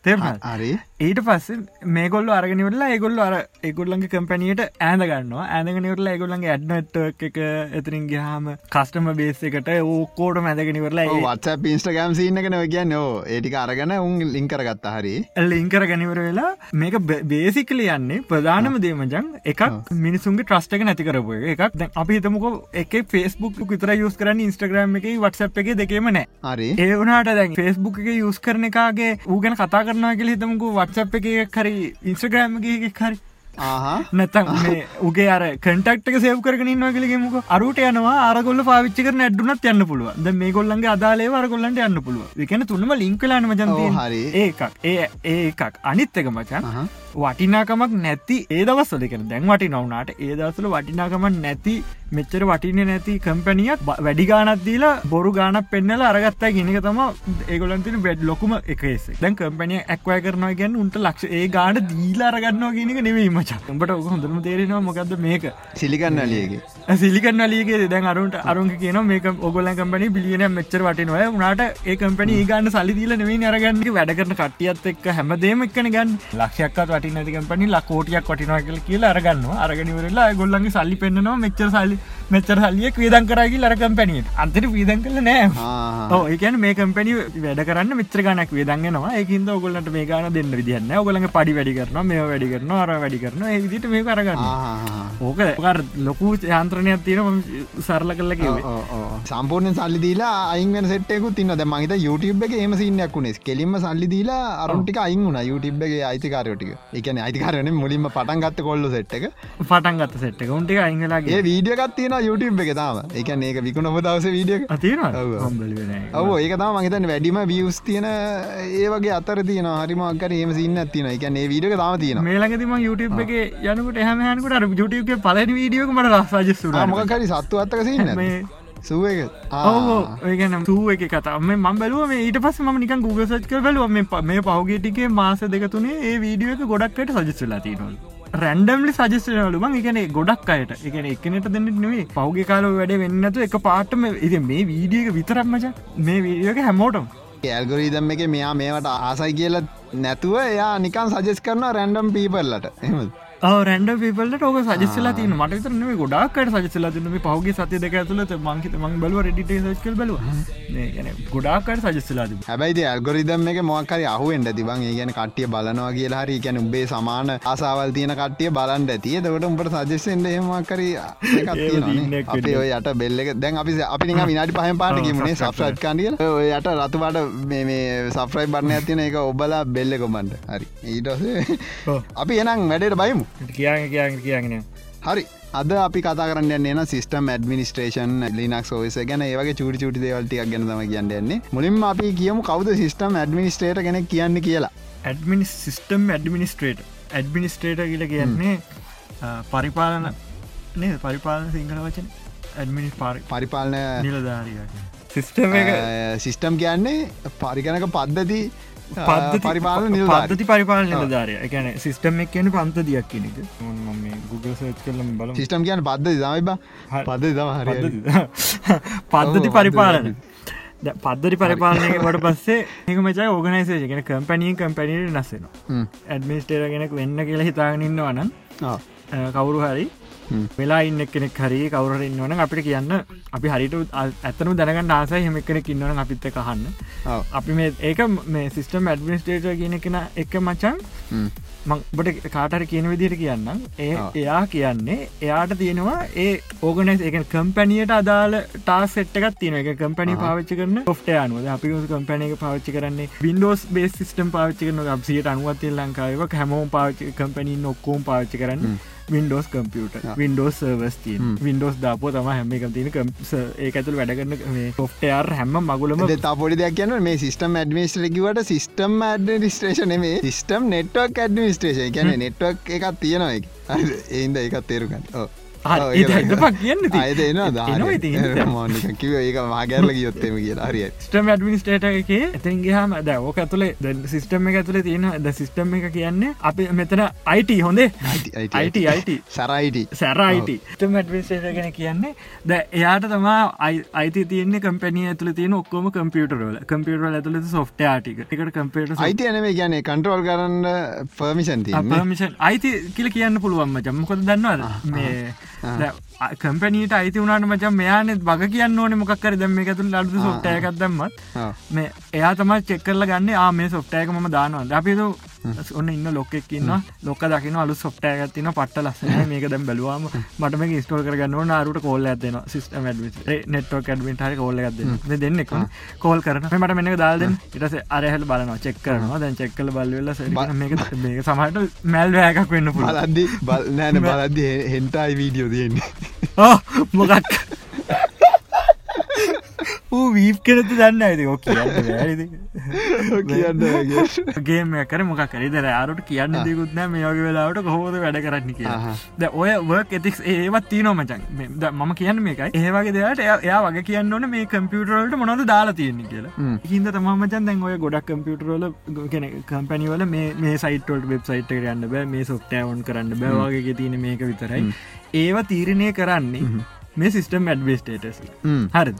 තේම හරි ඊට පස්සේ මේගොල්ල අරගෙනවරලා ඒගොල්ල අර ඒගොල්ලන්ගේ කම්පනියට ඇඳ ගන්නවා. ඇඳගෙනවරලා ඒගොල්ලන්ගේ ඇඩ්නට් එක එතරින් ගහම කස්ටම බේස එකට ඕකෝට මැදගෙනවරලා වත්ස පින්ස්ටගෑම් සින්න කෙන කිය නෝ ඒටික අරගන උන් ලිංකර ගත්තා හරි. ලිංකර ගැනිවර වෙලා මේක බේසිකල යන්නේ ප්‍රධානම දේමජන් එකක් මිනිසුන්ගේ ට්‍රස්ටක නැති කරපු එක. එකක් දැන් අපි හිතමක එක ෆෙස්බුක් විතර යස් කරන්න ඉස්ට්‍රග්‍රම් එක වටසප් එක දෙකේම නෑ. හරි. ඒවනට දැන් ෆෙස්බුක් එක යස් කරන එකගේ ඌගැන කතා කරනවා කියල හිතමකු වටසප් එක හරි ඉන්ස්ට්‍රග්‍රෑම්ගේ හරි. නැතන් උගේ අර කටක් සේව කරන වගලගෙමක අරුට යනවා අරගොල්ල පාවිච්චි කර නැඩ්ඩුනත් යන්න පුළුව ද මේ ගොල්ලන්ගේ අදාලේ වරගොල්ලන්ට යන්න පුළුව එකන තුන්නම ලිංකලාන මජන්ත ඔව්, හරි. ඒකක් ඒ ඒ එකක්. අනිත් එක මචන්. වටිනාකමක් නැති ඒ දවස්සල කර දැන් වටි නවනාට ඒ දවසල වටිනාකමක් නැති මෙච්චර වටින නැති කම්පැනියක් වැඩි ගානත් දීලා බොරු ගානක් පෙන්නල අරගත්තා ගෙනක තම ඒගොලන්තින බෙඩ් ලොකුම එකසේ දැන් කම්පැනිය ඇක්වය කරනවා ගැන උන්ට ලක්ෂ ඒ ගාඩ දීලා අරගන්නවා ගෙනක නෙවීමච උඹට ඔක හොඳම තේරෙනවා මොකක්ද මේක. සිලිකන්න අලියගේ සිලිකන් වලියගේ දැන් අරුන්ට අරුන් කියන මේක ඔගොල කම්පනි බිලියන මෙච්චර වටිනොය උනාට ඒ කම්පනි ගන්න සල්ලිදිල නෙවේ අරගන්න. වැඩ කරන කටියත් එක් හැමදේම එක්කන ගන්න. ලක්ෂයක්ත් වටින කම්පනි ලකෝටියක් වටිනවා කියල කියලා අරගන්න අරගෙනවරලා ගොල්ලන්ගේ සල්ලි පෙන්න්නවා. මෙච්චර සල්ලි මෙච්චර සල්ලියක් වියදන් කරගි ලරකම්පැනිය අන්තර වියදන් කල නෑ. ඒකන මේ කම්පැනි වැඩ කරන්න මෙත්‍ර ගනක් වියදන්ගෙනවා ඒකින්ද ඔගොල්ලට මේ ගන දෙන්න විදින්න ඔගලඟ පඩි වැඩි කරන මේ වැඩි කරන අර වැඩි කරන ඒ විදිට මේ කරගන්න ඕක ලොකු යන්ත්‍රණයක් තියෙන සරල කල්ල කිවේ සම්පූර්ණ සල්ලි දීලා අයින් සෙට්ෙකු තින්න ද මහිත YouTube එක ඒම සින්නයක් වුණේ කෙලින්ම සල්ලි දීලා අරුන්ටික අයින් වුණ YouTube එක අයිතිකාරයටික එකන අයිතිකාරන මුලින්ම පටන් ගත්ත කොල්ල සෙට් එක. පටන් ගත්ත සෙට් එක. උන්ටික අංගලාගේ වීඩියගත් තියෙන YouTube එක තාම. එක ඒක විකුණ දවස වීඩිය තියෙන ඔව. ඒක තම මහිතන වැඩිම වියස් තියෙන ඒවගේ අතර තියන හරිමක්කර ඒම සින්න තින එක ඒ වීඩිය තාම තියෙන මේලගතිම YouTube එක යනකට හමයනකට YouTube පලනි වීඩියෝක මට රස්සාජස්සු මොකරි සත්තු අත්තක සින්න ඒගන සූ එක. කතම ම බැලුව ඊට පස් ම නික Google සච් කර බැලුව. මේ පහුගේටිගේ මාස දෙක තුනේ ඒ වීඩියෝ එක ගොඩක්කට සජස්සලා තිනොල් රැන්ඩම්ලි සජස්ටනලු මං එකන ගොඩක් අයට. එකන එකනට දෙන්න නෙවේ පෞගේ කාල වැඩ වෙන්නතු එක පාටම ඉති මේ වීඩියක විතරක්මච මේ වීඩියෝක හැමෝටම්. ඇල්ගොරීදම් එක මෙයා මේවට ආසයි කියල නැතුව එයා නිකන් සජස් කරන රැන්ඩම් පීපල්ලට එහම රැන්ඩ පිපල්ට ඕක සජස්සලා තින මට තරන ගොඩක්කට සජස්සලා තින පහුගේ සති දෙක ඇතුලට මංකිත මං බලව රඩිට සකල් බලව. ගොඩාකට සජස්සලා හැබයි ඇල්ගොරිදම් එක මොක්කරි අහුවෙන්ට තිබන් ඒ ගැන කට්ටිය බලනවා කියලා හරි ගැන උබේ සමාන ආසාවල් තියන කට්ටිය බලන්ට ඇතිය දකට උඹට සජස්සෙන්ට ඔය යට බෙල්ලෙක දැන් අපි අපි විනාඩි පහම පාට කිමනේ සබ්‍රයි් කාන්ඩියල යට රතුවාට මේ සෆ්‍රයි බරණ ඇතින එක ඔබලා බෙල්ල කොමන්ට හරි. ඊටසේ අපි එනම් වැඩට බයිමු කියන්න කියන්න කියගෙන හරි. අද අපි කතා කරන්න එන්න සිස්ටම් ඇඩමිනිස්ට්‍රේෂන් ලිනක් ෝස ගැන. ඒවගේ චුටි චුටි දේවල්ටික් ගැන තම කියන්නන්නේ මුලින්ම අපි කියමු කවද සිස්ටම් ඇඩමිනිස්ට්‍රේට කෙන කියන්න කියලා. ඇඩමිනිස් සිස්ටම් ඇඩමිනිස්ට්‍රේට ඇඩමිනිස්ට්‍රේට කියල කියන්නේ පරිපාලන නේ පරිපාලන සිංහල වචන. ඇඩමිනි පරිපාලන නිලධාරිය සිස්ටම් සිිස්ටම් කියන්නේ පරිගණක පද්ධති පරිපාල පද්ධති පරිපාල නිලධාරය එකන සිස්ටම් එක් කියන පන්ත දියක් කෙනෙක Google සච් කරලම බල සිිටම් කියන පද්ධති දමයිබ පද පද්ධති පරිපාලන පද්ධති පරිපාලනය වට පස්සේ ඒක මචා ඕගනයිසේෂ ගෙන කම්පැනිය කම්පැනිට නස්සෙනවා ඇඩමිස්ටේර කෙනෙක් වෙන්න කියලා හිතාගෙනන්න වනන් කවුරු හරි වෙලා ඉන්න කෙනෙක් හරි කවුරට ඉන්නවන අපිට කියන්න. අපි හරිට ඇතනු දැනගන්න ආසයි හෙම කෙනෙක් ඉන්නවන අපිත්ත කහන්න අපි මේ ඒක මේ සිිස්ටම් ඇඩමිනිස්ටේට කියන කෙන එක මචන් මට කාටර කියන විදිර කියන්න ඒ එයා කියන්නේ එයාට තියෙනවා ඒ ඕගනස් එක කම්පැනියට අදාල ටාසෙට්ක තින එක කම්පැනි පාවිච්චි කරන ොෆ්ට අනුව. අපි කම්පැනක පාවිච්චි කරන්නේ වින්ඩෝස් බේ සිස්ටම් පාවිච්චි කරන අපසියට අනුවත්තේ ලංකාව හැමෝම් පාවිච්චි කම්පැනි නොක්කෝම් පාවිච්චි කරන්න වින්ඩෝස් කම්පියට වින්ඩෝස් සර්වස් තිය වින්ඩෝස් දාපෝ තම හැම එක තින ඒ ඇතුළ වැඩගන්න ොෆ්ටයාර් හැම මගුලම පොඩි දෙයක් කියන මේ සිස්ටම් ඇඩමිස්ට්‍රකිවට සිස්ටම් ඇඩමිනිස්ට්‍රේෂන මේ සිස්ටම් නෙට්වක් ඇඩමිනිස්ට්‍රේෂන් කියන නෙට්වක් එකක් තියෙනවා ඒන්ද එකත් තේරුගන්න ඕ කියන්න කිව ඒක මාගැරල ගියොත්තම කියලා. හරිය ස්ටම් ඇඩමිනිස්ටේට එක එතින්ගේ හම ද ඕක ඇතුලේ ද සිස්ටම් එක ඇතුලේ තියෙන ද සිස්ටම් එක කියන්නේ අපි මෙතන අයිට හොඳේ. අයිට සරයිට සැරයිට ඇඩමිනිස්ටේට ගෙන කියන්නේ. ද එයාට තමා අයිති තියන්නේ කම්පැනිය ඇතුල තියෙන ඔක්කොම කම්පියුටරල කම්පියුටරල් ඇතුල සොෆ්ට ආටික එකට කම්පියට අයිති අනේ ගැන කන්ටරෝල් කරන්න පර්මිෂන් පර්මිෂන් අයිති කියල කියන්න පුළුවන්ම ජම්මකොද දන්නවද? මේ කම්පනීට අයිති වුණට මචන් මෙයානෙත් බග කියන්න ඕන මොක්කර දැම එකතුළ ලඩු සොට්ටයකත් දම්මත් මේ එයා තම චෙක්කරල ගන්න ආ මේ සොට්ටයක ම දානවා. අපිතු ඔන්න ඉන්න ලොක්කෙක් ඉන්න ලොක දකින අලු සොට්ටය තින පට ලස්සන මේක දැම් බැලවාම මට මේ ස්ටෝල් කරගන්න අරුට කෝල්ල ඇදන සිස්ටම නෙට්ෝ කඩමිට හරි කොල්ල ගද දෙන්න එක කෝල් කරන මට මෙක දාල්දෙන් ඉටස අරහල් බලන චෙක් කරනවා දැන් චෙක්කල බලවෙල්ල මේක සමට මැල් වැෑකක් වෙන්න පුලදදි බල් නෑන බලද්දි හෙන්ටයි වීඩියෝ තියෙන්නේ මොකක් ඌ වීප් කෙනතු දන්න ඇති ෝ කියන්න ගේම කර මොක් කරේ? දර අරුට කියන්න දෙකුත්න මේ වගේ වෙලාවට කොහෝද වැඩ කරන්න කිය ද ඔය වර්ක් ඇතික් ඒවත් තියනෝ මචන් මම කියන්න මේකයි. ඒවගේ දෙයට එයා වගේ කියන්න ඕන මේ කම්පියුටරල්ට මොනද දාලා තියෙන්නේ කියලා. හිද තමමචන් දැන් ඔය ගොඩක් කම්පියුටරල කෙන කම්පැනිවල මේ සයිටල් වෙබ්සයිට යන්න බෑ. මේ සොෆ්ටෑවන් කරන්න බෑවාගේ තියෙන මේක විතරයි. ඒව තීරණය කරන්නේ මේ සිිස්ටම් ඇඩ්වස්ටේටස් හරි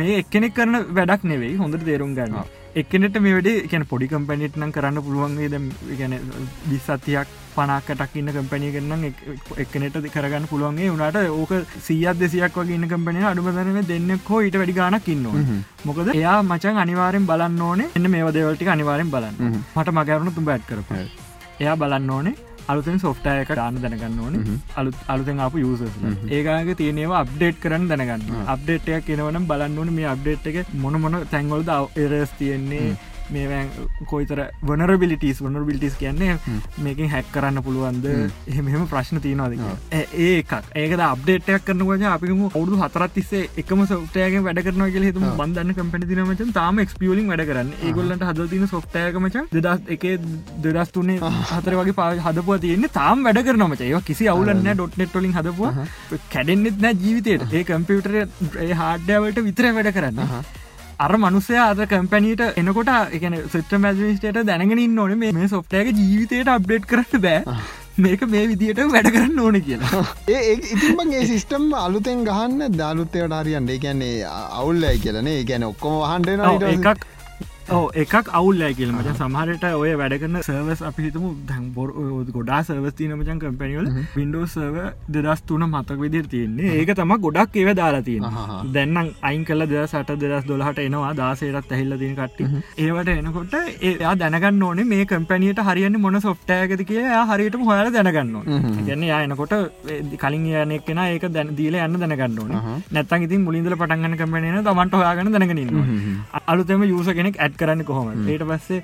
මේ එක්කෙනෙක් කරන වැඩක් නෙවෙයි හොඳට තේරුම් ගන්න. එක්කනෙට මේ වැඩේ කියන පොඩි කම්පැනිට් නම් කරන්න පුළුවන්ගේ ද ගැන විස්සතියක් පනාකටක් ඉන්න කම්පැනිය කරන්න එක්කනෙට කරගන්න පුළුවන්ගේ වුණට ඕක සියත් දෙසියක් වගේ ඉන්න කම්පැනිය අඩුබදරම දෙන්න හෝ ඊට වැඩි ගානක් ඉන්නවා මොකද එයා මචන් අනිවාරෙන් බලන්න ඕනේ. එන්න මේ දේවල්ටි අනිවාරෙන් බලන්න මට මගරනු තුම් බැට් කරප එයා බලන්න ඕනේ අලුතෙන් සොෆ්ටයක දාන්න දැනගන්න ඕන. අලුත් අලුතෙන් අප යුස ඒකාගේ තියනවා අප්ඩේට් කරන්න දැනගන්න. අප්ඩේට්යක් කෙනවනම් බලන්න ඕන මේ අප්ඩේට් එක මොන මොන තැන්වලද එරස් තියෙන්නේ මේ කොයිතර වනරබිලිටස් වනරබිලිටස් කියන්නේ මේකින් හැක් කරන්න පුළුවන්ද? එහෙම ප්‍රශ්න තියනවාද ඒකක් ඒක අප්ඩේටයක් කරනවජ අපිම ඔුදු හතරත් තිස්සේ එකම සොට්ටයක වැඩ කරන කියල හිතුම. බන්ධන්න කම්පැටි තිනමච තාම එක්ස්පියලින් වැඩ කරන්න. ඒගොල්ලට හද තින සොට්ටයකමච දෙදස් එක දෙදස් තුනේ හතර වගේ පා හදපුව තියන්නේ. තාම් වැඩ කරනමච ඒ කිසි අවුලන්න ඩොට් නෙට්ටොලින් හදපුව. කැඩෙන්න්නෙත් නෑ ජීවිතයට ඒ කම්පියුටර හාඩ්‍යවලට විතර වැඩ කරන්න අර මනුසය අද කම්පැනීට එනකොට එකන සෙට්‍ර මැජිස්ටේට දැනගෙන ඕන. මේ සොෆ්ටයක ජීවිතයට අප්ඩේට් කරට බෑ. මේක මේ විදියට වැඩ කරන්න ඕන කියලා. [LAUGHS] ඒ ඉතින්මගේ සිිස්ටම් අලුතෙන් ගහන්න දාලුත්තයට හරියන්ට කියන්නේ අවුල්ලයි කියලනේ ගැන ඔක්කොම වහන්ඩෙන එකක් එකක් අවුල්ලෑ කියල. මච සමහරට ඔය වැඩගන්න සර්වස් අපි හිතම දැන් බොර ගොඩා සර්වස් තියන මචන් කම්පැනිවල වින්ඩෝ සර්ව දෙදස් තුන මතක් විදිර තියන්නේ. ඒක තම ගොඩක් ඒව දාලා තියෙන දැන්නම් අයින් කල දෙ සට දෙදස් දොලහට එනවා. දාසේටත් ඇහිල්ල දින කට්ටි ඒවට එනකොට එයා දැනගන්න ඕනේ මේ කම්පැනියට හරියන්න මොන සොෆ්ටයකද කිය හරියටම හොයාල දැනගන්න ගැන්න යා එනකොට කලින් යනෙක් කෙන ඒක දැන දීල යන්න දැනගන්න ඕන. නැත්තන් ඉතින් මුලින්දල පටන්ගන්න කම්පැනන තමන්ට හොයාගන්න දැනගන්න අලුතම යුස කෙනෙක් ඇඩ් කරන්න කොහොම ඊට පස්සේ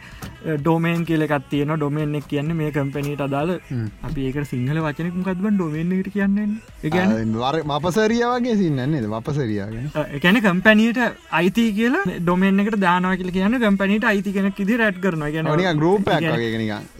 ඩෝමේන් කියලෙකත් තියෙන ඩොමෙන්ෙක් කියන්න මේ කම්පැනීට අදාල අපි ඒක සිංහල වචනක කත්බ ඩොමෙන්ට කියන්නේ? මපසරිය වගේ සින්නන්නේ වපසරියාගෙන එකැන කම්පැනීට අයිති කියලා ඩොමෙන් එකට දානව කියල කියන්න කම්පැනීට අයිති කෙනෙක් ඉදි රැට් කරන ගැන ගරුප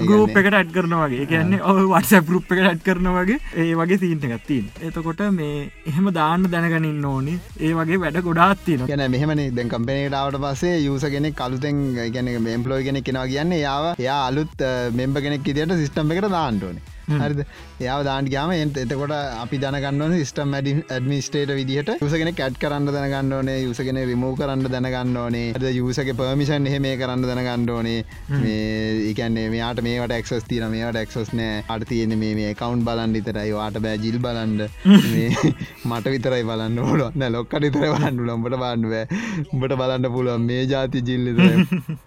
ගරුප් එකට ඇඩ් කරනවාගේ කියන්නේ ඔ වටස ගරුප් එක ඇඩ් කරනවගේ ඒ වගේ සීන්ට එකත්තින් එතකොට මේ එහෙම දාන්න දැනගනින්න ඕනි. ඒ වගේ වැඩ ගොඩාත්තින ගැන මෙහමනේ දැන් කම්පනීටාවට පසේ යුස කෙනෙක් කලුතෙන් ගැන මේම්පලෝයි කෙනෙක් කෙනවා කියන්න යාව යා අලුත් මෙම්බ කෙනෙක් ඉදිට සිිස්ටම් එකට දාන්ටෝනේ හරිද? යාව දාන්ට ගාම එන්ට එතකොට අපි දනගන්න සිස්ටම් ඇඩ ඇඩමිස්ටේට විදිහට. යුසගෙන කැට් කරන්න දැනගන්න ඕනේ යුසගෙන රිමූ කරන්න දැනගන්න ඕනේ. ද යුසක පර්මිෂන් එහෙ මේ කරන්න දැනගන්න ඕනේ. මේ ඒකන්නේ මේයාට මේට එක්සස් තින මේට එක්සස් නෑ අට තියෙන මේ කවන්් බලන් විතරයි වාට බෑ ජිල් බලන්ඩ [LAUGHS] මට විතරයි බලන්න ඕල න ලොක්කට විතර බලන්න ලොම්බට බාන්ඩුව උඹට බලන්න පුළුවන් මේ ජාති ජිල්ලි [LAUGHS]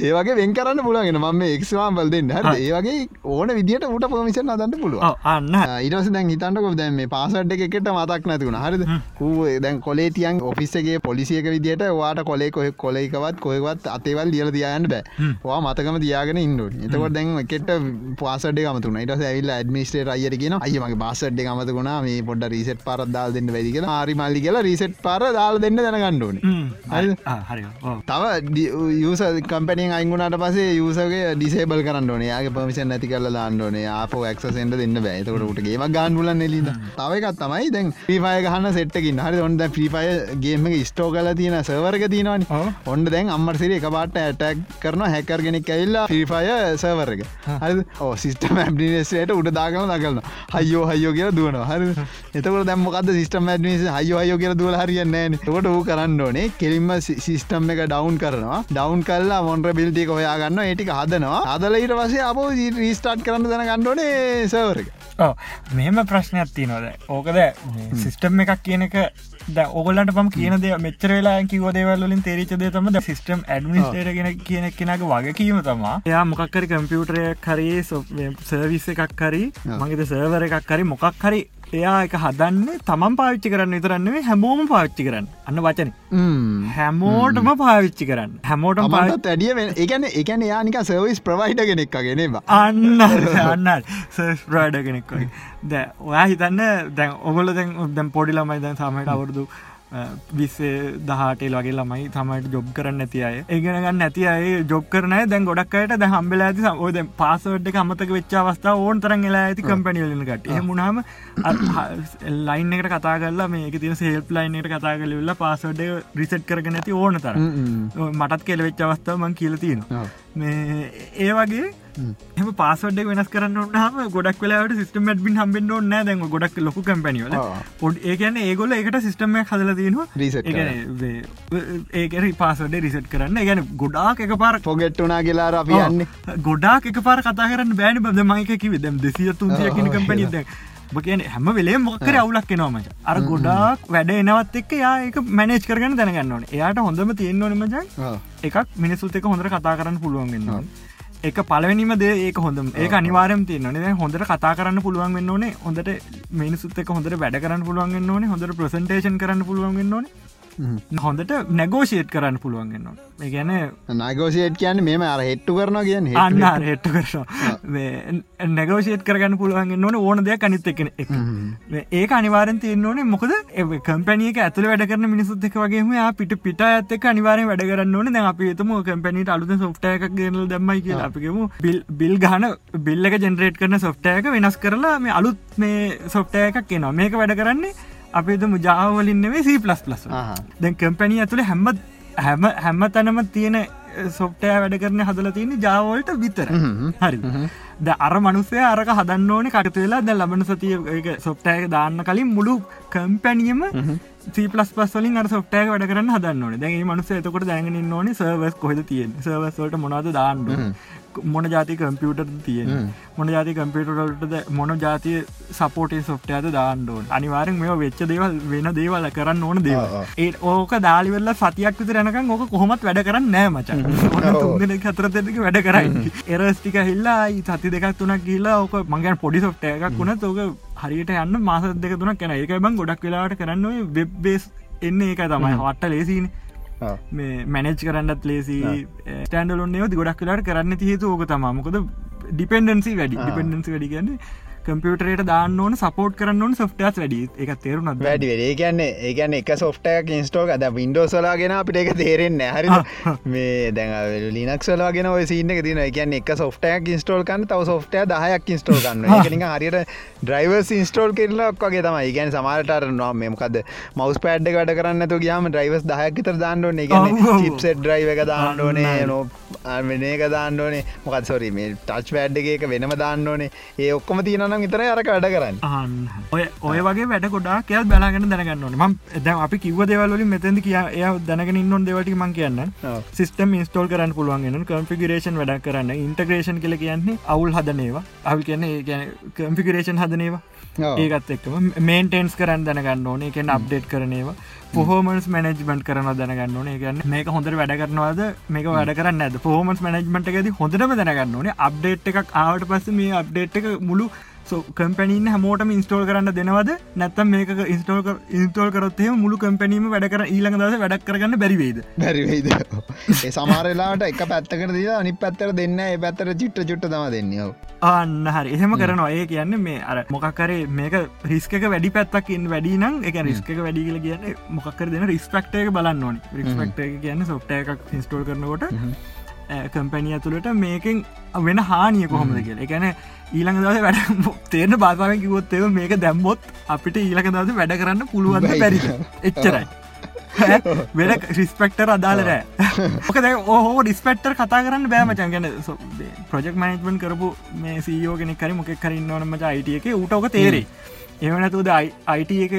ඒවගේ වෙන් කරන්න පුලගෙන ම එක්වාම් බල් දෙන්න. හ ඒවගේ ඕන විදිට ට පමිෂන් අදන්න පුළුව අන්න ඉරස දැන් හිතන්නක දැම මේ පාසට් එකට මතක් නැතිවුණ. හරිද? කූ දැන් කොලේටියන් ඔෆිස්සගේ පොලිසියක විදිට වාට කොලේ කොහ කොලෙකවත් කොයවත් අතේවල් දියල තියන්න බෑ. වා මතකම තියාගෙන ඉන්ඩුව එතකොට දැන් එකට පාසට මතුන ට ඇවිල් ඇඩමිස්ටේ අයර කියන අයමගේ බාසට් මතකුණ මේ පොඩ රිසට් පරදාල් දෙන්න වැදි කියලා. ආරි මල්ලි කියලා රිසට් පර දාල් දෙන්න දැනගණ්ඩුවන තව යස කම්පනිය අයිගුණට පසේ යසගේ ඩිසේබල් කරන්න යාගේ පමිෂන් නැති කරල දාන්නඩනේ ආප ක්සෙන්ට දෙන්න බෑතකට උටගේ ගන්ඩුල නෙලීද තවකත් තමයි දැන් ප්‍රීපය ගහන්න සෙට්කින් හරි ඔොන්ද ප්‍රීපය ගේම ස්ටෝ කල තියෙන සවර්ග තියෙනවනි. ඔොන්ඩ දැන් අම්මරසිර එක පාට ඇටක් කරන හැකර්ගෙනෙක් ඇල්ලා ්‍රීපය සවර්ග හරි ඕ සිිස්ටම ඇබිනේසට උඩ දාගන දකරන්න හයෝ හයෝ කිය දුවන හරි එතකට දැම්මකද සිිටම ඇඩිනිස හයෝ හයෝ කිය දුවල හරියන්න කොට කරන්න ඕනේ කෙලින්ම සිිස්ටම් එක ඩවන්් කරනවා. ඩවන්් කල්ලා මොන්ට බිල්ටි කොහයාගන්න ඒටික හදනවා. අදලඊට වසේ අප රීස්ටාට් කරන්න දැන ගන්නඩෝනේ සවරක මෙහෙම ප්‍රශ්නයක් තියනොද ඕකද සිිස්ටම් එකක් කියන එක ද ඔගලට පම් කියන දේ මෙච්චර වෙලා කිව දේවල්ලින් තේරිචදේ තම සිිටම් ඇඩමිස්ටේට ගෙන කියන කෙනක වගේ කීම තමා එයා මොකක්කරි කම්පියුටරය කරේ සර්විස එකක් කරි මගේද සර්වර එකක් කරි මොකක් හරි එයා එක හදන්න තමන් පාවිච්චි කරන්න විතරන්නේ හැමෝම පාවිච්චි කරන්න. අන්න වචන. හැමෝටම පාවිච්චි කරන්න. හැමෝටම පාත් ඇඩිය ඒගැන එකන යානික සර්විස් ප්‍රවයිඩ කෙනෙක් ගෙනවා අන්න අන්න ප්‍රයිඩ කෙනෙක් දැ ඔයා හිතන්න දැන් ඔගොල දැන් දැම් පොඩි ළමයි දැන් සමට අවුරදු විස්සේ දහටේල් වගේ ළමයි තමයිට ජොබ් කරන්න නැති අය. ඒගෙනගන්න නැති අය ජොබ් කරනය දැන් ගොඩක්කට ද හම්බෙලා ඇති ඔද පාසවඩ් අමතක වෙච්චා අවස්ථා ඕන් තරන් එලා ඇති කම්පැනිියලකට එහමුණහම ලයින් එකට කතා කරලා මේ තින සේල් ලයින් එකට කතා කලවෙල්ලා පාසවඩ් රිසට් කරග නැති ඕන තර මටත් කෙලවෙච් අවස්ථාව මං කියල තියෙන මේ ඒ වගේ එම පාසොඩ් වෙනස් කරන්න නාම ගොඩක් වෙලාට සිස්ටම ඩ්බින් හම්බෙන්න්න ඕන්න දැන් ගොඩක් ලොකු කම්පැනිවල පොඩ් ඒකන ඒගොල එකට සිස්ටම හදල රීසට් ඒකර පාසොඩ රිසට් කරන්න. ගැන ගොඩාක් එක පාර පොගෙට්ටුනා කියලා අපි යන්නේ. ගොඩාක් එක පාර කතා කරන්න බෑනි. බද මයිකකිව දැම් දෙසිය තුන්සිය කියන කම්පැනිද බකන හැම වෙලේ මොක්කර අවුලක් එනවාම අර ගොඩාක් වැඩ එනවත් එක් යා එක මැනේජ් කරගන්න දැනගන්න ඕන. එයාට හොඳම තියෙන්න්න නමජ එකක් මිනිසුත් එක හොඳර කතා කරන්න පුළුවන්ගන්නවා එක පලවනිම දේ ඒක හොඳ ඒ අනිවාරම තියන්නේ හොඳට කතා කරන්න පුළුවන් වෙන්න ඕනේ. හොඳට මිනිසුත් එක හොඳට වැඩ කරන්න පුළුවන් ඕනේ. හොඳට ප්‍රසන්ටේෂන් කරන්න පුළුවන් ඕනේ හොඳට නැගෝෂේට් කරන්න පුළුවන්ගන්න ඒ ගැන නගෝෂේට් කියන්න මෙම අර හෙට්ටු කරන කියන්න අන්න හෙට්ට කරන නැගෝෂේට් කරගන්න පුළුවන්ගෙන ඕන ඕන දෙයක් අනිත් එකන එක ඒක අනිවාරෙන් තියන්න ඕනේ. මොකද කම්පැනියක ඇතුල වැඩ කරන මිනිසුත් එක වගේම පිට පිට ඇත්තක අනිවාරෙන් වැඩ කරන්න ඕන. දැන් අපි තුම කම්පැනිට අලුත සොෆ්ට එකක් ගෙනල් දැම්මයි කියලා. අපිකම බිල් බිල් ගහන බිල්ල එක ජෙනරේට් කරන සොෆ්ටයක වෙනස් කරලා මේ අලුත් මේ සොෆ්ටය එකක් එනවා. මේක වැඩ කරන්නේ අපිතුම ජාවලින්නෙවේ සී ප්ලස් ප්ලස් දැන් කම්පැනිය ඇතුළ හැම්ම හැම හැම්ම තැනම තියෙන සොප්ටය වැඩ කරන හදල තියෙන ජාවෝල්ට විතර. හරි. ද අර මනුසය අරක හදන්න ඕන කටතුවෙලා ද ලබන සතිය සොප්ටයක දාන්න කලින් මුළු කම්පැනියම සීපලස් පස්වලින් අර සොට්ටය වැඩ කරන්න හදන්න ඕන. දැගේ මනුස එතකොට දැගෙන ඕන සර්වස් කොහෙද තියෙන් සර්වස්වලට මොනාද දාන්න මොන ජාති කම්පියුටර් තියෙන මොන ජාති කම්පියුටරල්ටද මොන ජාතිය සපෝටේ සොෆ්ටයද දාන්නඩෝන් අනිවාරෙන් මේ වෙච්ච දේවල් වෙන දේවල් කරන්න ඕන දේව ඒ ඕක දාලිවෙල්ල සතියක් විතර යනකම් ඕක කොහොමත් වැඩ කරන්න නෑ මචන් [LAUGHS] හතර දෙක වැඩ කරයි එරස්ටික හිල්ලා සති දෙකක් තුනක් කියලා ඕක මගේන් පොඩි සොෆ්ට එකක් වුණ තෝක හරියට යන්න මාස දෙක තුනක් කැන ඒක බං ගොඩක් වෙලාට කරන්න වෙබ් බේස් එන්න ඒක තමයි. හවට්ට ලේසින මේ මැනෙච් කරන්නත් ලේසි ස්ටන්ඩලොන් යෝති ගොඩක් කලාට කරන්න තියතු ඕක තමාමකොද ඩිපෙන්ඩන්සි වැඩි. ඩිපෙන්ඩන්සි වැඩි කියන්නේ කම්පියුටරේට දාන්න ඕන සපෝට් කරන්න ඕන සොෆ්ටස් වැඩි. එක තේරුණත් වැඩි ඒ කියන්නේ ඒගැන එක සොෆ්ටයක් ඉන්ස්ටෝක අද වින්ඩෝසලාගෙන අපිට එක තේරෙන්නේ හරි මේ දැන් ලිනක්සලාගෙන ඔය සින්න තින කියන්න එක සොෆ්ටයක් ඉන්ස්ටෝල් කන්න තව සොෆ්ටය දහයක් ඉන්ස්ටෝල් කන්න හරියට ඩ්‍රයිවර්ස් ඉන්ස්ටෝල් කරලා ඔක්ගේ තම ඉගැන සමාලට නවා මෙමකද මවස් පෑඩ් වැඩ කරන්න තු ගයාම ඩ්‍රයිවස් දහයක් තර දාන්නඩ එක චිප්සෙට් ඩ්‍රයිව එක දාන්න ඕනේ නෝ. වෙන එක දාන්න ඕනේ. මොකත් සොරි මේ ටච් වැඩ් එක වෙනම දාන්න ඕනේ. ඒ ඔක්කොම තියනනම් විතර අරක වැඩ කරන්න. ඔය ඔය වගේ වැඩ ගොඩා කියල් බැලාගෙන දැනගන්න ඕන. ම දැ අපි කිව දෙවලින් මෙතැද කිය එය දැනගෙන ඉන්නොන් දෙවට මං කියන්න. සිස්ටම් ඉස්ටෝල් කරන්න පුළුවන්ගෙන කම්පිගරේෂන් වැඩ කරන්න. ඉන්ටග්‍රේෂන් කල කියන්නේ අවුල් හදනේවා අවල් කියන්නේ කම්පිගරේෂන් හදනේවා ඒකත් එක්කම මේන්ටේන්ස් කරන්න දැනගන්න ඕනේ. එකෙන් අප්ඩේට් කරනේවා පොහෝමන්ස් මනජ්මට කරන දැනගන්න ඕනේ. ගන්න මේක හොඳර වැඩ කරනවාද? මේක වැඩ කරන්න ඇද පෝමන්ස් මනජ්මට ඇද හොඳටම දැනගන්න ඕනේ. අප්ඩේට් එකක් ආවට පස්ස මේ අප්ඩේට් එක මුළු කම්පැනින් හමෝටම ඉන්ස්ටෝල් කරන්න දෙනවද? නැත්තම් මේක ඉන්ස්ටෝල් ඉන්ස්ටෝල් කරොත්ය මුළු කම්පැනීම වැඩ කර ඊළඟ දස වැඩක් කරගන්න බැරිවේද බැරිවේද සමාරලාට එක පැත්තකට දී අනි පැත්තර දෙන්න ඒ පැත්තර චිට්ට චුට්ට තම දෙන්නව අන්න හරි. එහෙම කරනවා. ඒ කියන්නේ මේ අර මොකක්කරේ මේක රිස්ක වැඩි පැත්තකින් වැඩි නම් එක රිස්ක වැඩි කියල කියන්න මොකක්කර දෙන රිස්පෙක්ටය බලන්න ඕනි. රිස්පෙක්ට කියන්න සොට්ට එකක් ඉන්ස්ටෝල් කරනකොට කම්පැනිය තුළට මේකෙන් වෙන හානිය කොහොමද කියල. එකැන ඊළඟ දස වැඩ [LAUGHS] තේරන බාසාවෙන් කිවොත්තේ මේක දැම්බොත් අපිට ඊළක දස වැඩ කරන්න පුළුවන් පැරි එච්චරයි. [LAUGHS] වෙන රිස්පෙක්ටර් අදාලරෑ ඕකද ඕහෝ ඩිස්පෙක්ටර් කතා කරන්න බෑමචන් ගැන ප්‍රජෙක් මනජමන් කරපු මේ කෙනෙක් කරි මොකෙක් කරින්න ඕනමච අයිටිය එක උටෝක තේරේ එවනතුද අයිට එක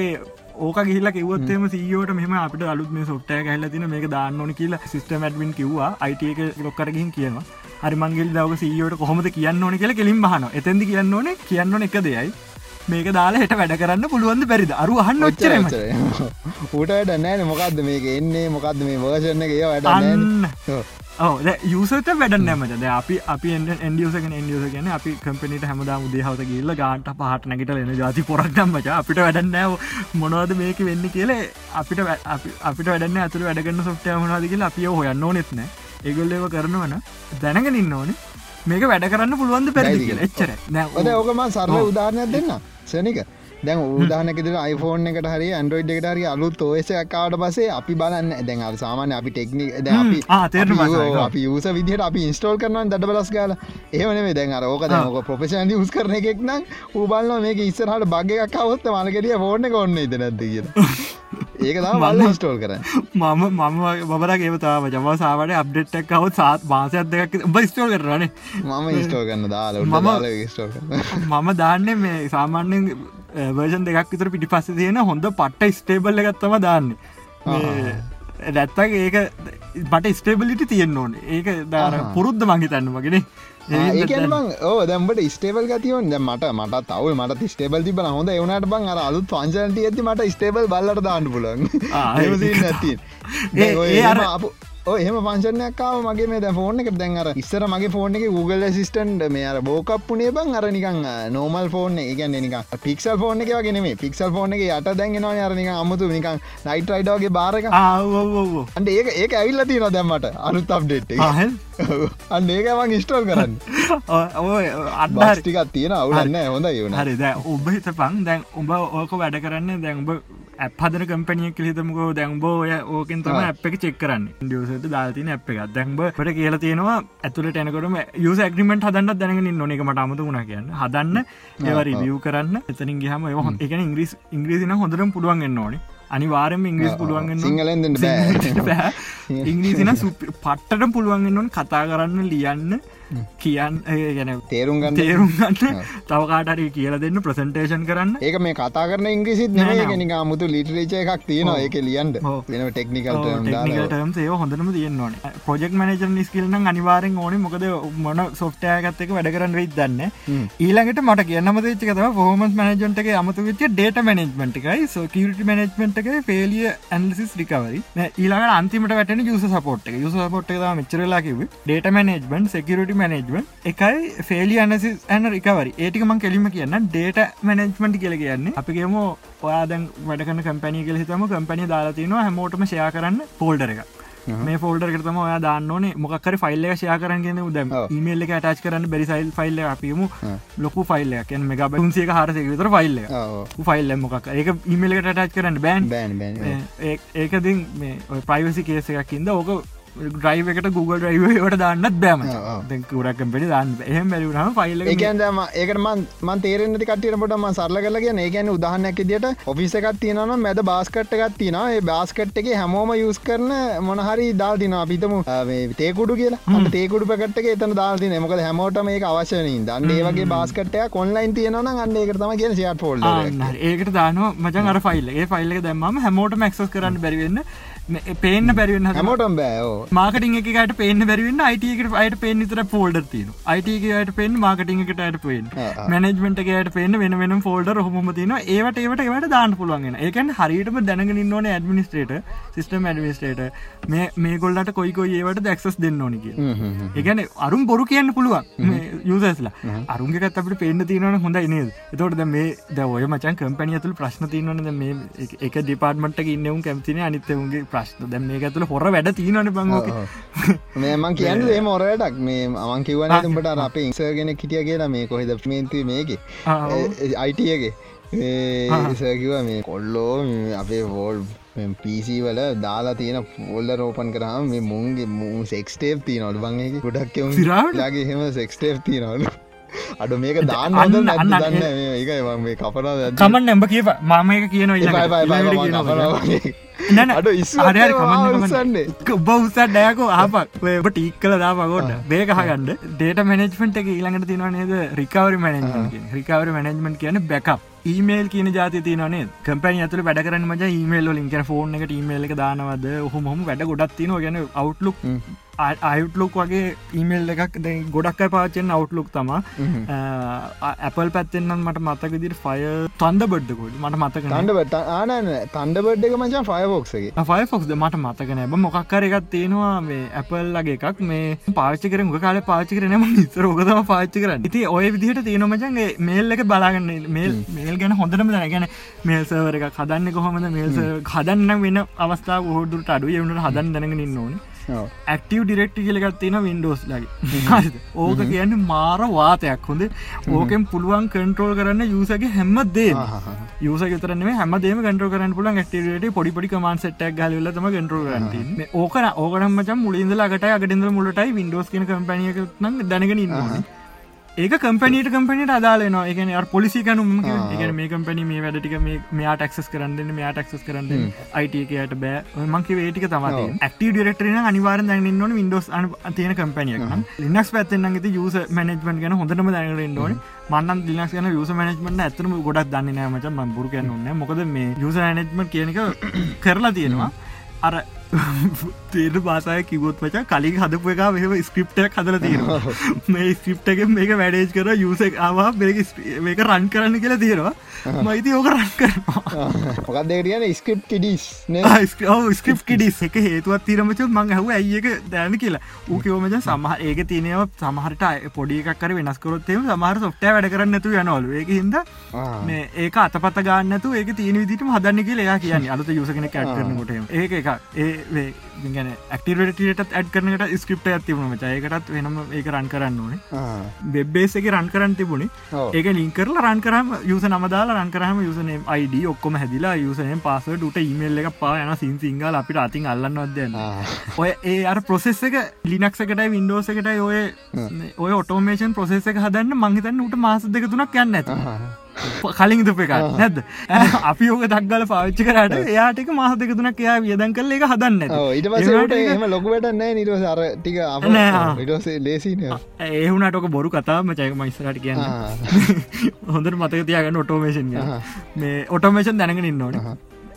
ඕක ගිල්ල කිවත්තේම සීෝට මෙම අපට අලුත් මේ සොට්ටය හැල්ල තින මේක දාන්න ඕන කියලා සිස්ටම ඇඩ්වින් කිව්වා. අයිට එක ලොක්කරගින් කියනවා. හරිමංගල් දවක සීෝට කොහොමද කියන්න ඕන කියලා කෙලින් බහන එතැදි කියන්න ඕන කියන්න එක දෙයයි. මේක දාලා හට වැඩ කරන්න පුළුවන්ද බැරිද? අරු අහන්න ඔච්චරම. ඌට වැඩන්නෑන මොකක්ද මේක එන්නේ? මොකක්ද මේ වර්ෂණ එක වැඩන්න යුසට වැඩන්න මද අපි අපි එන්ඩියසක එන්ඩියස ගැන අපි කම්පනට හැමදා උදේහවත කියල්ල ගාන්ට පහට නැගට එන ජාති පොරක්ටම්මච අපිට වැඩන්නෑ මොනවද මේක වෙන්න කියලේ අපිට අපිට වැඩන්න ඇතුළ වැඩගන්න සොට්ටය හොනාද කියලා අපිය හොයන්න ඕනෙත්න ඒගොල්ලව කරනවන දැනගෙන ඉන්න ඕනේ මේක වැඩ කරන්න පුළුවන්ද පැරදි කියලා එච්චර ඕකම සරල උදාරණයක් දෙන්න සනික දැන් උදාහනකෙදර iPhoneෆෝන් එකට හරි ඇන්ඩරෝයිඩ් එකට හරි අලුත් ඔයස එකකාවට පසේ අපි බලන්න දැන් අර සාමාන්‍ය අපි ටෙක්නික් ද අපි අපි යස විදිහට අපි ඉන්ස්ටෝල් කරන දඩ බලස් කාල ඒවනේ දැන් අර ඕක දැක ප්‍රපේෂන් යස් කරන එකෙක් නම් ඌබල්ල මේක ඉස්සරහට බගයක් කවත්ත මලකටිය ෆෝර්න කොන්න ඉත නැද කියෙන ඒක තම බල්ල ඉස්ටෝල් කරන්න. මම මම බරගේ තාම ජම සාවට අප්ඩෙට්ක් කවත් සාත් මාසයක් දෙයක් උඹ ස්ටෝල් කරනේ මම ඉස්ටෝ කරන්න දාලා මම- ඉස්ටෝල් කරන්න මම දාන්න මේ සාමාන්‍යෙන් වර්ෂන් දෙකක් විතර පිටි පස්ස තියෙන හොඳ පට්ට ස්ටේබල්ල ගත්තම දාන්න. දැත්තක් ඒක බට ස්ටේබලිටි තියෙන් ඕන. ඒක ආහා. පුරුද්ධ මංහි තන්න වගෙන ඒකන බං ඕ දැම්බට ස්ටේබල් ගතියවන් ද මට මට තව මට ස්ටේබල් තිබල හොඳ එවනට බං අර අලුත් වංශන්ට ඇති මට ස්ටේබල් බල්ලට දාන්න පුලන් ඒ අර- එහම පංශනයක්කාව මගේ මේ ෆෝන එක දැන් අර ඉස්සර මගේ ෆෝන එක Google සිස්ටන්ට මේ අර බෝකප්පුනේ බං අර නිකං නෝමල් ෆෝන් එකගන්න නික පික්සල් ෆෝන එක වගෙන මේ පික්සල් ෆෝන එක යට දැන්ගෙනවා අරනික අමුතු නිකං නයිට රයිඩෝගේ බාරක අන්ට ඒක ඒක ඇවිල්ල තින දැම්මට අනුත් අප්ඩේට් අන්න ඒකමං ඉස්ටෝල් කරන්න. [LAUGHS] අඩහරි බස්ටිකත් තියෙන අවුලන්න හොඳ යුන හරි. දැ ඔබ හිත පං දැන් උඹ ඕක වැඩ කරන්න දැන් උඹ ඇප් හදන කම්පනිය කිලිතමකෝ දැන්බෝ ඔය ඕකෙන් තම. ඇ් එක චෙක් කරන්න. ියසට දාතින ඇ් එකක්. දැන්බ පට කියලා තියෙනවා ඇතුලට එනකොටම යුස ඇග්‍රිමෙන්ට් හදන්න දැනගෙන නොනෙක මට අමතු වුණ කියන්න. හදන්න ඒවරි වියව් කරන්න. එතනින් ගහම එක ඉංග්‍රීස් ඉංග්‍රීසින හොඳරම් පුළුවන්ගෙන්න්න ඕනේ. අනිවාරම ඉංග්‍රීස් පුළුවන්ගෙන් සිංහලෙන් දෙන්න බෑ. [LAUGHS] ඉංග්‍රීසින පට්ටට පුළුවන්ගෙන්න්නොන් කතා කරන්න ලියන්න කියන්න ගැන තේරුම් ගන්න. තේරුම් ගන්න. තවකාටරි කියලා දෙන්න ප්‍රසන්ටේෂන් කරන්න. ඒක මේ කතා කරන ඉංග්‍රිසිත් නෑ, නෙක නෑ. නික මුතු ලිටරේච එකක් තියෙනවා ඒක ලියන්ට. වෙන ටෙක්නිකල් ටම් ඒ හොඳනම තියන්න ඕන. පොජෙක් මනජර් නිස්කිල්න අනිවාරෙන් ඕන. මොකද මොන සොෆ්ටයගත් එක වැඩ කරන්න වෙයි දන්න ඊළඟට මට කියන්නම චකත ෆෝමස් මනජන්ට එක අමතු වෙච්ච ඩේට මනෙජ්මට එකයි. සෝකරට මනෙජ්මට එක පේලිය ඇන්ලිසිස් රිකවරි ඊළඟ අන්තිමට වැටන යුස සපෝට් එක. යුස සපොට් එක මෙචරලා කිව ඩේට මනෙජ්මන් සෙකරට මනෙජ්මන් එකයි ෆේලි අනසිස් ඇන රිකවරි ඒටිකම කෙලිම කියන්න. ඩේට මනෙජ්මට කියල කියන්නේ අපිගේම ඔයාදැන් වැඩකන කම්පැනි කියල හිතම. කම්පැනි දාලාතිනවා හැමෝටම ෂයා කරන්න පෝල්ඩර එක මේ ෆෝල්ඩර් කරතම ඔයා දාන්නනේ මොකර ෆයිල්ල ෂයා කරගෙන උදම ඔව්. මල්ල ටච් කරන්න බැරිසයිල් ෆයිල්ල අපිම ලොකු ෆයිල්ලයක් මෙග බන්සේ හරසක විතර ෆයිල්ල ෆයිල්ල මොකක් ඒක ඉමල්ලට ටච් කරන්න බෑන්. මේ ප්‍රයිවසි කේස එකක්කින්ද ඕක ්‍රයිව එකට Google ්‍රයිවට දාන්නත් බෑම ඔව්. කුරක්කම්පෙට දාන්න එහම බැරිුණම ෆයිල්ල ඒකන්දම ඒකට මන් තේරෙන්ට කටට ම සරල කල කිය ඒකැන උදාහන්නක් දිට ඔෆිස එකක් තියනන මැද බාස්කට් එකක් තින ඒ බාස්කට් එක හැමෝම යුස් කරන මොනහරි දාල්තින අපිතම තේකුඩු කියලා. තේකුඩු පැකට්ක එතන දාල්තින මොකද හැමෝට මේ අවශ්‍යනින් දන්න ඒවගේ බාස්කටය කොන්ලයින් තියෙනවන අන්න ඒකතම කිය ආන්න හරි. ඒකට දානවා මචන් අර ෆයිල් ඒ ෆයිල් එක දැම්මම හැමෝට මක්සස් කරන්න බැරිවෙන්න පේන්න බැරිවෙන්න හැමෝටම් බෑෝ මාකටින් එකට පේන්න බැරිවෙන්න අයිටකට අයට පේන තර ෆෝල්ඩ තින අයිටකට පෙන් මාකටින් එකට අයට පේෙන් ආ, ආ. මැනෙජමට එකට පේන වෙන වෙන ෆෝල්ඩ හොම තින ඒවට ඒවට ඒවට දාන්න පුළුවන්ගෙන ඒකන් හරියටම දැනගෙන ඕන ඇඩමිනිස්ටේට සිස්ටම් ඇඩමිස්ටේට මේ මේ ගොල්ලට කොයිකොයි ඒවට දැක්සස් දෙන්න ඕනික ඒගැන අරුම් බොරු කියන්න පුළුවන් යුසස්ලා අරුන්ගේකත් අපට පේන්න තියනවන හොඳ නේද? එතවට ද මේ ද ඔය මචන් කම්පැනි ඇතුළ ප්‍රශ්න තියනවනද මේ එක ඩිපාර්ටමට ඉන්නවුම් කැමතින අනිත්තවුන්ගේ ප්‍රශ්න. දැ මේ ඇතුළ හොර වැඩ තියනන බංගෝක මේමන් කියන්න ඒ මොරයටක් මේ අමන් කිවන තුඹට අප ඉංසගෙන කිටිය කියලා මේ කොහෙද? මේන්ති මේක. අයිටගේ ඒසකිව මේ කොල්ලෝ අපේ වෝල් පිසි වල දාලා තියෙන පොල්ල රෝපන් කරම මේ මුන්ගේ මූ සෙක්ස්ටේප් තියනවලු බංගේ ගොඩක්? ලාගේ හෙම සෙක්ස්ටේප් තියනවලු අඩු මේක දාන්න අන්න- දන්න මම මේ කපනා කමන් නැඹ කියව මම එක කියන අඩ ඉස්සන්නේ ඔබ උසත් ඩයකෝ ආපක් ඔබ ටීක් කල දාපගොඩ බේකහගන්න ඩේට මනෙජ්මට එක ඊළඟට තින නේද? රිකවරි මනජමට රිකවරි මනජමට කියන බැකප් ඊමේල් කියන ජාති තියනේ කම්පැනි ඇතුල වැඩ කරන්න මජ ඊමේල් ලින් ෆෝන් එක ඊමේල් එක දානවද? හොම හොම වැඩ ගොඩත් තින ගැන අවට්ලුක් අයුට්ලුක් වගේ ඊමේල් එකක් ගොඩක් පාචෙන් අවට්ලුක් තමා. ඇපල් පැත්තෙන්න්න මට මතක දිර ෆය තන්ද බඩ්ඩකොඩ මට මතක තන්ඩ ආනන තන්ඩ බඩ් එක මචා ෆයබෝක්සගේ ෆයිෆොක්ද මට මතක නැබ මොකක්කර එකක් තියෙනවා මේ ඇපල්ලගේ එකක්. මේ පාචිකර ග කාල පාචි කරනම නිතර ඕකතම පාච්චි කරන්න. ඉති ඔය විදිහට තියෙනමචන්ගේ මේල් එක බලාගන්න මේල් මේල් ගැන හොඳටම දැනගැන මේල්සවර එක හදන්න කොහොමද? මේල්ස හදන්න වෙන අවස්ථාව හෝඩුට අඩු යවුණට හදන් දැනගෙන ඉන්න ඕනේ ඇක්ටව ඩිරෙක්ට කියලගත් තියෙන වින්ඩෝස් ලගේ. ඕක කියන්න මාර වාතයක්. හොඳ. ඕකෙන් පුළුවන් කන්ට්‍රෝල් කරන්න යුසගේ හැම දේ යුස තරන හැමදේම කටර කරන්න පුල ක්ටට පොඩි පොඩි කමන් සටක් ගලල තම කටරල් කරන්න ඕකන ඕකනම මුලින්දලාට අගටද මුලටයි වින්ඩෝස් කියන කම්පනියක දැනගෙන ඉන්නවා ඒක කම්පනීට කම්පනට අදාලනවා එකන පොලිසි කනුම එක මේ කම්පනි මේ වැඩටික මෙයා ටක්ස් කරන්න මෙයා ටක්ස් කරන්න අයිටකට බෑ. මංකි වේටික තම ක්ටව ඩිරෙක්ටරන අනිවාර දැන්න න්න වින්ඩෝස් තියෙන කම්පනිය ලිනක්ස් පැත්තෙන් ති යුස මනජමන් ගන හොඳටම දැනට ොන මන්න ලිනක්ස් ගන යුස මනජමට ඇතරම ගොඩක් දන්න නෑමච මබුරු කියන්න මොකද මේ යුස නජමට කියනක කරලා තියෙනවා. අර තේර පාසය කිවොත් වච කලින් හදපු එක මෙම ස්ක්‍රප්ටයක් හදල තියෙනවා. මේ ස්ක්‍රප්ටක මේක වැඩේජ් කර යුසක් ආවා මේක රන් කරන්න කියලා තියෙනවා. මයිති ඕක රන් කරනවා. මොකක්දේටියන ස්ක්‍රප් කිඩිස් ස්ක්‍රප් කිඩිස් එක හේතුවත් තිරමච මං හව ඇයික දැන කියලා. ඌකවමච සමහ ඒක තියනව සමහරට පොඩිකක්කර වෙනස්කරොත්තේම සමහර සොට්ට වැඩ කරන්න නැතු යනවලු. ඒක හිද මේ ඒක අතපත ගන්නතු ඒක තියන විදිටම හදන්න කියලා එයා කියන්නේ. අලුත යුසකෙන කැට්ටනකොට ඒක එක ඒ ගැන ඇක්ටිවටට ඇඩ් කරනට ස්ක්‍රප්ට ඇතිවුණ මචයකටත් වෙනම ඒක රන් කරන්න ඕනේ. වෙබ්බේස එක රන් කරන්න තිබුණේ. ඒක ලින්කරල රන් කරම යුස නමදාල රන් කරහම යුසනේ අයිඩ ඔක්කොම හැදිලා යුසනයෙන් පාසට ඉමල් එක පා යන සිංසිංගල් අපිට අතින් අල්ලන්නවදන්න ඔය ඒ අර ප්‍රොසෙස් එක ලිනක්සකටයි වින්ඩෝස එකටයි ඔය ඔය ඔටෝමේෂන් ප්‍රොසෙස් එක හදන්න මංහිතන්න උට මාස දෙක තුනක් යන්න ඇත කලින් දුප එක නැද අපි ඕක දක්ගල පාච්චි කරට එයාටක මාස දෙක තුනක් එයා වියදන් කල එක හදන්න ඉට පසට එම ලොකුවට නෑ නිරස අර ටික ඉටසේ ලේසින ඒහුණටක බොරු කතාම චයක මයිස්රට කියන්න. හොඳට මතක තියාගන්න ඔටෝමේෂන් මේ ඔටෝමේෂන් දැනගෙන ඉන්න ඕන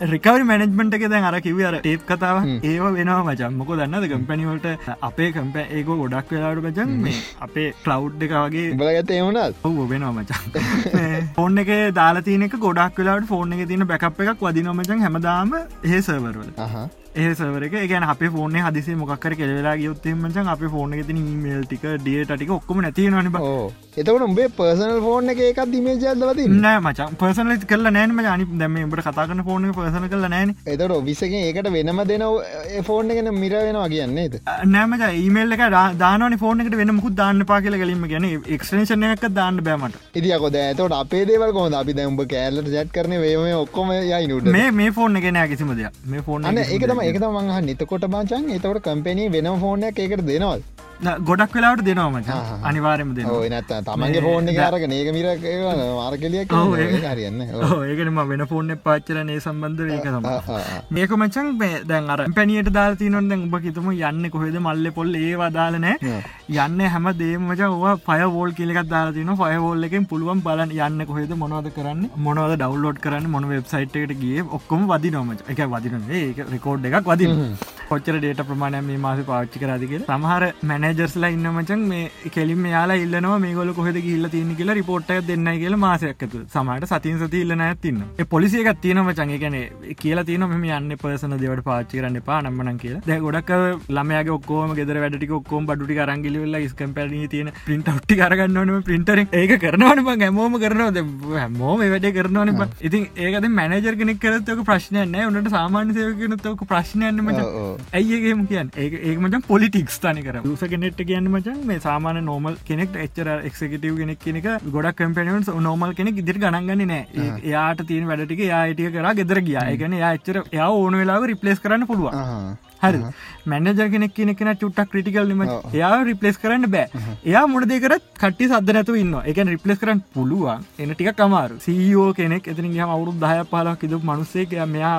රිකවරි මැනෙජ්මට එක දැන් අර කිව අර ටේප් කතාව ඒව වෙනවා මචන් මොක දන්නද කම්පැනිවලට අපේ කම්ප ඒක ගොඩක් වෙලාට බජන් මේ අපේ කලව් එක වගේ බලගත එමුණත් ඔහු වෙනවා මචන් ෆෝන් එක දාලාතිනක ගොඩක් වෙලාට ෆෝන් එක තින බැකප් එකක් වදිනොමචන් හැමදාම ඒ සවරවල ඒ සවර එක ගැන අප ෆෝන හදිසේ මොක්කර කෙලවෙලා යොත්තෙමචන් අප ෆෝන තින මේල් ටික ඩියට ටික ඔක්කම නැති නනිබ එතකට උඹේ පර්සනල් ෆෝන් එක එකක් දිමේජල්ලවති නෑ මචන් පර්සනල කල නෑම අනි දැම ට කතාගන්න ෆෝන පර්සන කල නෑන. එතට ඔබිසක ඒකට වෙනම දෙන ෆෝන් එකන මිර වෙනවා කියන්නේද නෑමච ඒමල් එක දාන ෆෝන එකට වෙන මුකුත් දාන්න පා කියල ගලීම ගැන එක්ෂනේෂන එක දාන්න බෑමට ඉදිකොද ඇතට අපේ දේවල් කොහොද අපි දැම්ඹ කෑල්ලට ජැට් කරන වේම ඔක්කොම යයිනුට මේ මේ ෆෝන් එක නෑ කිසිම දෙයක් මේ ෆෝන් ඒකතම ඒක මංහ නිතකොට බාචන් එතවට කම්පැනී වෙන ෆෝනයක් ඒකට දෙනවල්. ගොඩක් වෙලාවට දෙනවාම අනිවාරම දෙ නත තමන්ගේ ෆෝන් යාරක නේක මිර මාර්කලියක් හරියන්න ඒකනම වෙන ෆෝන් පාච්චරනය සම්බන්ධ ඒක තම මේක මචන් දැන් අර පැනියට දාතිනො දැන් උඹ හිතම යන්න කොහෙද? මල්ල පොල් ඒවා දාලනෑ යන්න හැම දේමච ඔවා පය වෝල් කියලෙක් දාතින ෆයවෝල් එකෙන් පුළුවන් බලන් යන්න කොහෙද මොනවද කරන්න මොනවද ඩවලෝඩ් කරන්න මොන වෙබ්සයිට් එකට ගිය ඔක්කොම වදි නොමච එක වදින රෙකෝඩ් එකක් වදින කොච්චර ඩේට ප්‍රමාණය මේ මාස පාච්චි කරදික සමහර මැන මැනජර්ස්ලා ඉන්න මචන් මේ කෙලින් යාලා ඉල්ලනවා මේගොල කොහෙද ගිල්ල තියන්න කියලා රිපෝට්ට දෙන්න කියල මාසයක් ඇතු සමට සතින් සති ඉල්ලන ඇතින්න පොලිසිය එකක් තියන මචන් ගැන කියලා තියන මෙම යන්න පසන දෙවට පාච්චි කරන්න පා නම්මන කියලා. දැ ගොඩක් ළමයාගේ ඔක්කෝම ගෙදර වැඩටි ඔක්කෝම් බඩුටි කරංගිලිවෙල්ල ස්කම්පැරී තියෙන පින්ට ට්ටි කරගන්නවනම පින්ටර ඒක කරනවන බ හැමෝම කරනවද හැමෝම වැඩ කරනවන ඉතින් ඒකද මැනජර් කෙනෙක් කරතක ප්‍රශ්නයන්න උනට සාමාන්‍ය සයකනතක ප්‍රශ්නයන්න මච. ඇයිගේම කියන් ඒ ඒමචන් පොලිටික්ස් තනි කර සක කෙනෙට් කියන්න මචන් මේ සාමාන නෝමල් කෙනෙක් එච්චර එක්කටව කෙනෙක් කෙනෙක ගොඩක් කම්පනිස් නෝමල් කෙනෙක් ඉදිරි ගණන්ගන්න නෑ. එයාට තියෙන වැඩටික යායිටිය කර ගෙදර ගියා. එකන යා එච්චර යා ඕන වෙලාව රිපලස් කරන්න පුළුවන් හරි. මැනජ කෙනෙක් කෙනෙන චුට්ටක් ක්‍රටිකල්ලම එයා රිපලස් කරන්න බෑ. එයා මුණ දෙකරත් කට්ටි සද නැතු ඉන්න එක රිපලස් කරන්න පුළුවන්. එන ටික කමාරු සීෝ කෙනෙක් එතින හම අවුරු දහය පාලක් කිදු මනුස්සේක මෙයා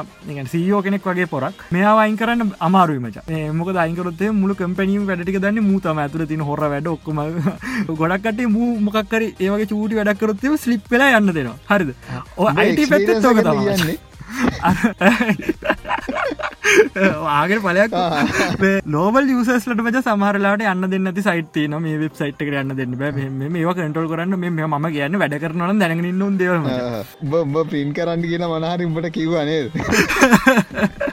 සීෝ කෙනෙක් වගේ පොරක්. මෙයා වයින් කරන්න අමාරුවමච මොක දයිකරොත්තේ මුළු කම්පැනීම වැඩටික දන්න මූතම ඇතුර තින හොර වැඩ ඔක්කම [LAUGHS] ගොඩක්ට මූ මොකක්කර ඒවගේ චූටි වැඩක්කරොත්තේ ස්ලිප්පලා යන්න දෙනවා. හරිද? ඕ අයිට පැත් තෝක තමන්නේ ආගෙන පලයක් ලෝබල් යුසස්ලට මච සමහරලාට යන්න දෙන්න ති සයිට න මේ වෙබ් සයිට් එක යන්න දෙන්න මේවා කටල් කරන්න මේ ම කියන්න වැඩ කරනවන දැනගන්න ොන් දෙව බ පින් කරන්න කියන මනහරිම්ට කිව්වනේ [LAUGHS]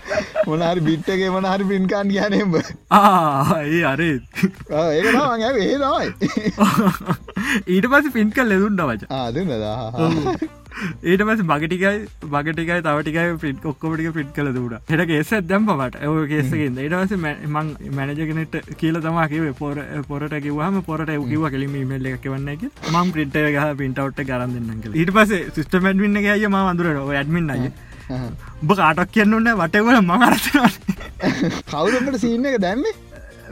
මොනහරි බිට්ටගේ මොනහරි පින්කාන් කියනෙම්බ ඒ අරේ. ඒ තමයි. ඊට පස පින් කල් ලෙදුන්ට වච ආදනදා ඊට පස බගටිකයි බගටිකයි තවටිකයි පිට ඔක්කොමටික පිට් කල දුට හෙට ඒෙස දැම්පමට ඔය කේසකින් ඊටවස මං මැනජගෙනට කියල තමකිව පොර පොරට කිවහම පොරට කිව කලිම මෙල්ල එක වන්න එක මං පිට්ට ගහ පින්ටවට් කරන්න ඊට පස සිස්ටමැට් වන්න ගය ම අඳුරට ඇඩමින් අය උඹ කාටක් කියන්නන්න වටවල ම අරතන කවුරට සිීන්න එක දැම්මේ?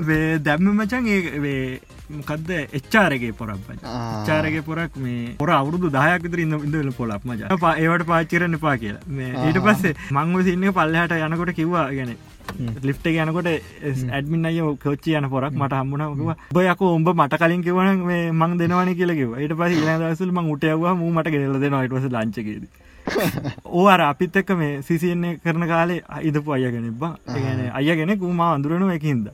වේ දැම්ම මචන් ඒ මොකක්ද එච්චාරගේ පොරක් චාරගේ පොරක් මේ පොර අවුදු දහයක් විතර ඉන්න ඉඳල පොලක් මජ ඒවට පාචිරන්න පා කියලා. මේ ඊට පස්සේ මංව සින්න පල්ලහට යනකොට කිව්වා ගැන ලිප්ට යනකොට ඇඩමින් අය කොච්චි යන පොරක් මට හම්බුණාව බයක උඹ මට කලින් කිවන මේ මං දෙනවන කියලකිව ඊට පස දසල් මං උටයවා මට ගෙනල දෙන අයිටවස ලංචකේද ඕ අර අපිත් එක්ක මේ සිසින්නේ කරන කාලේ ඉදපු අයගෙන බා. ගැන අයගෙන කුමා අඳුරනු එකහින්ද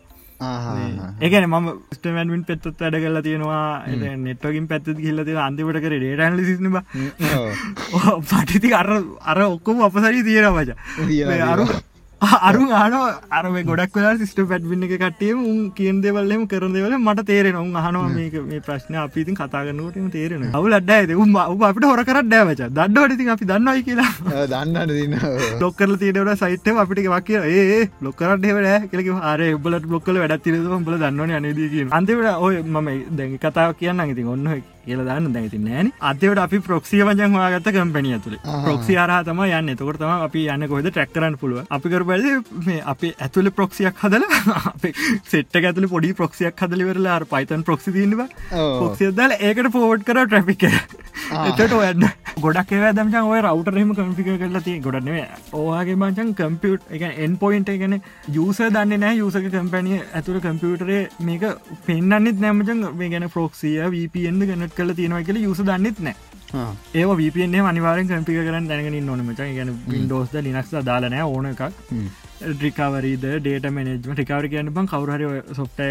ඒකන ම ස්ටමන්මින් පෙත්තත් වැඩ කල්ලා තියෙනවා. නෙට්වකින් පැත්ත කියල්ල තියෙන අන්තිමට කර ඩේටන්ල සිස්නබ පටිති අර අර ඔක්කොම අපසරි තියෙන වච අරු අරු ආන අරම ගොඩක් වෙලා සිස්ට පැට්වින්න එක කටේ උන් කියෙන් දෙවල්ලම කරන දෙවල මට තේරෙන උන් අහනවා මේක මේ ප්‍රශ්න අපිතින් කතාගන්නටම තේරෙන අවුල අඩ්ඩයි උම ඔබ අපිට හොර කරට දෑවච දන්නවටති අපි දන්නවයි කියලා. [LAUGHS] දන්නන්න ලොක්කරල තියෙනවට සයිට්ම අපිට වකිය ඒ ලොක්කරට හෙවට කෙලෙක ආර බල ලොක්කල වැඩත් තිරම බල දන්නවන අනදීක අන්තිවට ඔය මම දැන් කතාව කියන්න ඉතින් ඔන්න කියල දන්න දැති නෑන. අතවට අපි ප්‍රක්සිය වජන් වාගත්ත කම්පැනිය තුළ ප්‍රක්සි ආරහතම යන්න. තකොටතම අපි යන්න කොහෙද? ටැක්කරන්න පුළුව අපි කර බැල මේ අපේ ඇතුල ප්‍රක්සියක් හදල සෙට්ට [LAUGHS] ඇතුල පොඩි ප්‍රක්සියක් හදලිවරලා පයිතන් ප්‍රක්සි තින්නවා පොක්සිය දල ඒකට පෝට් කර ට්‍රපික එතට ඔයන්න ගොඩක් ඒව දමචන් ඔය රවටරම කම්පික කරලා තිය ගොඩනේ ඕගේ මචන් කම්පියුට් එක එන් පොයින්ට ගැන යුස දන්න නෑ යුසක කම්පැනිය ඇතුළ කම්පියුටරේ මේක පෙන්න්නෙත් නෑමචන් මේ ගැන ප්‍රෝක්සිය වපන්ද ගැනට කල තියෙනවා කියල යුස දන්නෙත් නෑ. ඒ වපන අනිවාරෙන් කම්පික කරන්න දැනගෙන නොනමච ගැන වින්ඩෝස්ද ලිනක්ස් දාලනෑ ඕන එකක්. රිකවරීද ඩේට මනජම රිකවර කියන්න බං කවරහරි සොෆ්ටය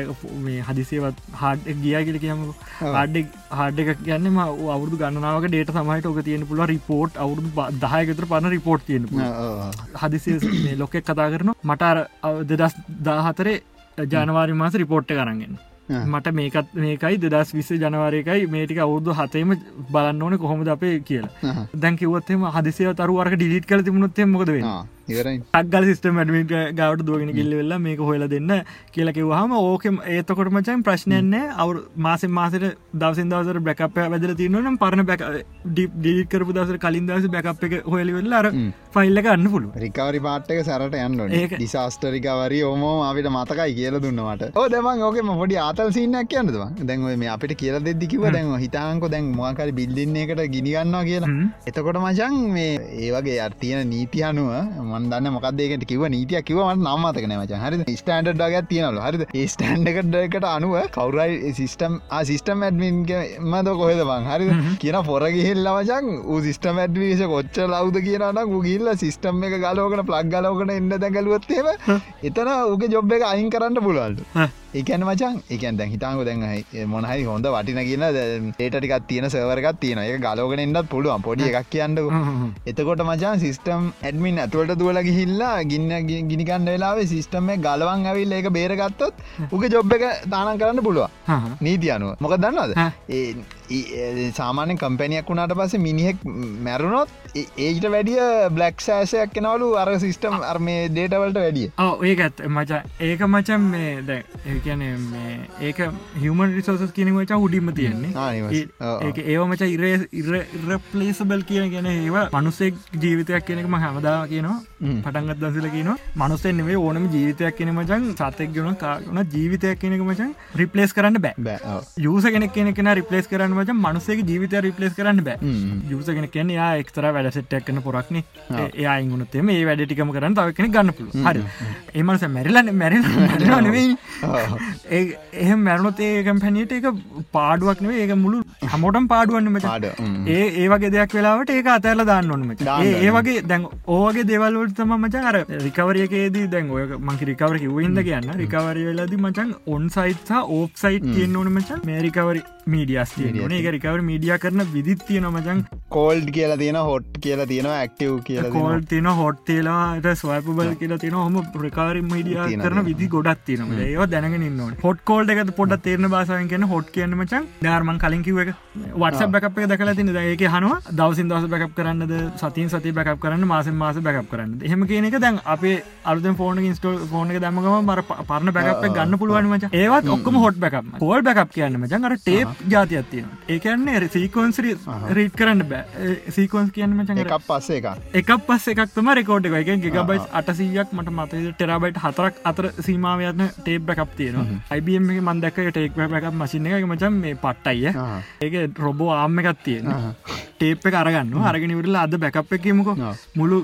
මේ හදිසියවත් හාඩ් ගිය කියල කියම හාඩ්ඩ හාඩ එකක් කියන්නම අවුදු ගන්නාවක ඩේට සමයිට ඕක තියෙන පුල රිපෝට් අවුදු දහයකතර පන රිපෝට් තියෙන හදිසිය ලොකෙක් කතා කරන මට දෙදස් දාහතරේ ජනවාරි මාස රිපෝට්ට කරගෙන් මට මේකත් මේකයි දෙදස් විස්ස ජනවාරයකයි මේටික අවුදු හතේම බලන්න ඕන කොහොමද අපේ කියලා. දැන් කිවත්තම හදිසිය තරුවරක ඩිලිට කල තිබුණොත්තේ මොකද වෙන ටක්ගල් සිස්ටම ඇඩමිට ගවට දුවගෙන කිල්ල වෙල්ල මේක හොල දෙන්න කියලකිවහම ඕකම ඒතකොට මචන් ප්‍රශ්නයන්නේ අවු මාසෙන් මාසට දවසින් දවසර බැකප වැදල තියනම් පරණ බැක ඩිට කරපු දවසර කලින් දවස බැකප් එක හොලි වෙල්ල අර ෆයිල්ල ගන්න පුළු රිකවරි පාට්ක සරට යන්න ඩිසාස්ටරිකවරි ඕමෝ අපිට මතකයි කියල දුන්නවට ඕ දෙමන් ඕකම පොඩි ආතල් සින්නක් කියන්නදවා දැන්ව මේ? අපිට කියල දෙදිකිව දැන් හිතාංකො දැන් මොකරි බිල්ලින්නේ එකට ගිනිගන්නවා කියලා. එතකොට මචන් මේ ඒවගේ අර්තියන නීති අනුව මන්දන්න මොකක්දේකට කිව නීතිය කිවමට නම්මතක නෑමච හරි ස්ටන්ඩ් ඩගත් තියනලු හරිද? ඒ ස්ටන්ඩකට්කට අනුව කවුරයි සිිස්ටම් සිිස්ටම් ඇඩමින් මද කොහෙද බං හරි කියන පොරගිහිල්ලවචන් ූ සිිස්ටම ඇඩ්විස කොච්ච ලවද? කියනට ගුගිල්ල සිිස්ටම් එක ගලෝකට ප්ලක් ගලෝකට එන්න දැගලුවත්තේම එතන ඕක ජොබ් එක අයින් කරන්න පුළුවන්ට ඒකැන මචන් එකන් දැන් හිතාංගු දැන් මොනහයි හොඳ වටින කියන ඒටටිකත් තියෙන සවරකත් තියෙන එක ගලෝගෙන එන්නත් පුළුවන් පොඩි එකක් කියන්න එතකොට මචන් සිිස්ටම් ඇඩමින් ඇතුවට දුවල ගිහිල්ලා ගින්න ගිනිකන්න වෙලාවේ සිිස්ටම ගලවන් ඇවිල් ඒක බේරගත්තොත් උක ජොබ් එක තානන් කරන්න පුළුව නීති අනුව. මොක දන්නවද? සාමානෙන් කම්පැනියක් වුණට පස මිනිහෙක් මැරුණොත් ඒට වැඩිය බ්ලක් සෑසයක් කෙනවලු අර සිිස්ටම් අර්ම ඩේටවලට වැඩිය. ඒක ඇත් මචා ඒක මචන් මේ දැ ඒකන ඒක හමන් රිසෝසස් කියන මචා උඩිම තියෙන්නේ. ඒ ඒව මචා ඉර ඉරපලේසබල් කියන ගැන ඒවා මනුස්සෙක් ජීවිතයක් කෙනෙකම හැමදා කියනවා. පටන්ගත් දසල කියන මනුස්සෙන් නෙවේ ඕනම ජීවිතයක් කෙන මචන් සතෙක් ගන කාගන ජීවිතයක් කෙනෙක මචන් රිපලේස් කරන්න බෑ. යස කෙනෙ කෙන රිපලේස් කරන්න මච මනුසේ ජීවිත රිපලේස් කරන්න බෑ. යුස කෙන කෙන යා එක්තර වැඩ සෙට්ටක් කන පොරක්න ඒ අයිගුණතේ මේ වැඩ ටිකම කරන්න තව කෙන ගන්න පුළුව හරි. ඒමනස මැරිලන්න මැරි නෙවෙයි [LAUGHS] එහ මැරුණොත් ඒකම් පැනියට එක පාඩුවක් නේ ඒක මුළු හමෝටම් පාඩුවන්න මච. ඒ ඒවගේ දෙයක් වෙලාවට ඒක අතැරල දාන්න ඔන්නම ඒ වගේ දැන් ඕගේ දෙවල්ලට තම මචන් අර රිකවරියකේදී දැන් ඔය මංකි රිකවර කිවයින්ද කියන්න. රිකවරය වෙලදි මචන් ඔන් සයිත් ඕප් සයිට් තියෙන් ඕන මචන් මේ රිකවරි මීඩියස් තියන එක රිකවර මීඩිය කරන විදිත් තියෙන මචන් කෝල්ඩ් කියලා තියෙන හොට් කියලා තියෙනවා ඇක්ටව් කියලා කෝල් තින හොට්තේලාට ස්වයිපබල් කියලා තින හොම ප්‍රකාරි මීඩිය කරන විදි ගොඩත් තියන ඒවා දැනගෙන න්න හොට කෝල්ඩ එක පොඩ තේරන බාසායෙන් කියන හොට් කියන්න මචන් ධර්මන් කලින් කිව එක. වටස බැකප් දකලා තින ඒක හනවා දවසින් දවස බැකප් කරන්නද? සතින් සති බැකප් කරන්න? මාසෙන් මාස බැකප් කරන්න එහෙම කියන එක දැන් අපේ අලුත ෆෝන ඉස්ටෝ ෆෝන එක දමගම මර පරණ බැකප් ගන්න පුළුවන් මච. ඒවත් ඔක්කම හොට් බැකප් කෝල් බැකප් කියන්න මචන් අර ටේප් ජාතියක් තියෙන ඒකන්නේ සීකොන්සරි රීට් කරන්න බෑ. සීකොන්ස් කියන්න මචන් එකක් පස්සේ එක එකක් පස් එකක්තම රෙකෝඩ් එක. එක ගිගබයිස් අටසීයක් මට මත ටෙරබයිට් හතරක් අතර සීමාවයන ටේප් බැකප් තියෙන අයිබම එක මන්දක් ටේක් බැකප් මසින එක මචන් මේ පට්ටයිය ඒක රොබෝ ආම්ම එකක් තියෙන ටේප් එක අරගන්න අරගෙනවිරල අද බැකප් එකමුක මුළු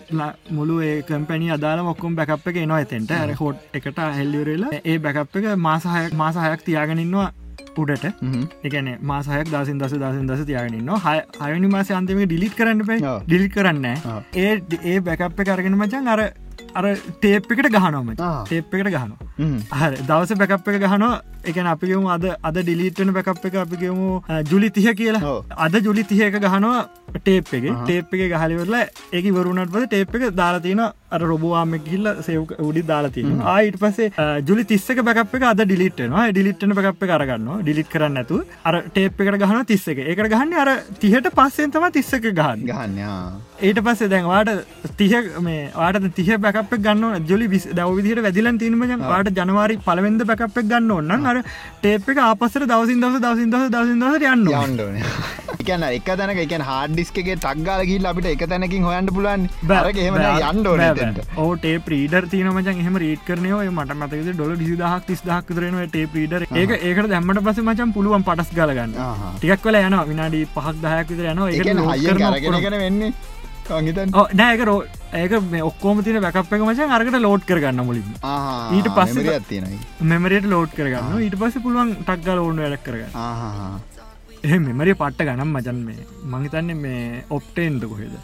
මුළු ඒ කම්පැනි අදාල මොක්කුම් බැකප් එක එනවා ඇතෙන්ට ඇර හෝට් එකට හෙල්ලිවරලා ඒ බැකප් එක මාසහයක් මාසහයක් තියාගෙනන්නවා උඩට. එකන මාසහයක් දසින් දස දසින් දස තියාගෙනන්න හය අයනි මාස අන්තම ඩිලිට් කරන්න පයි ඩිලිට් කරන්න ඒ ඒ බැකප් එක අරගෙන මචන් අර අර ටේප් එකට ගහනොම ටේප් එකට ගහනවා. හර. දවස බැකප් එක ගහනවා. එකන අපිගේම අද අද ඩිලිට්න බැකප් එක අපිගේම ජුලි තිහ කියලා. අද ජුලි තිහක ගහනවා ටේප් එක. ටේප් එක ගහලිවරලා ඒක වරුණට පද ටේප් එක දාලාතින අර රොබවාම කිල්ල සෙව් උඩි දාලාතින ආයිට පසේ ජුලි තිස්සක එක අද ඩිලිට්නවා ඩිලිට්න එක කරගන්න ඩිලිට් කරන්න ඇතු අර ටේප් එකට ගහන තිස්ස එක. එකට ගහන්න අර තිහට පස්සෙන් තම තිස්සක ගහන්න. ගහන්න ඊට පස්සේ දැන්වාට තිහ මේ වාට තිහ බැකප් ගන්න ජොලි විස් දව විදිහට වැදිලන් තිීමම වාට ජනවාරි පලවෙද බැකප් ගන්න ඔන්න අර ටේප් එක ආපස්සර දවසින් දවස දවසින් දවස දවසින් දවස යන්න යන්න එකන [LAUGHS] එක තැනක එක හාඩිස්කගේ ටක්ගාල ගිල් අපිට එක තැනකින් හොයන්ට පුලන් බැරක එම යන්න ඕටේ ප්‍රීඩර් තියනමචන් එහම රීට කරනය මට මතක ඩොල ඩිසි දහක් තිස් දහක් කරන ටේ ප්‍රීඩර් ඒක ඒකට දැම්මට පස මචන් පුළුවන් පටස් ගලගන්න. ටිකක් කල යන විනාඩි පහක් දහයක් විතර යන ඒ වෙන්නේ? නෑක රෝ ඒක මේ ඔක්කෝම තින බැකප් එක මචන් අරකට ලෝඩ් කරගන්න මුලින් ඊට පස්ස තියෙනයි මෙමරයට ලෝඩ් කරගන්න. ඊට පස්ස පුළුවන් ටක්ගල ඕන්න වැඩක් කරගන්න. එහ මෙමරිය පට්ට ගනම් මචන් මේ. මහිතන්නේ මේ ඔප්ටේන්ද කොහෙද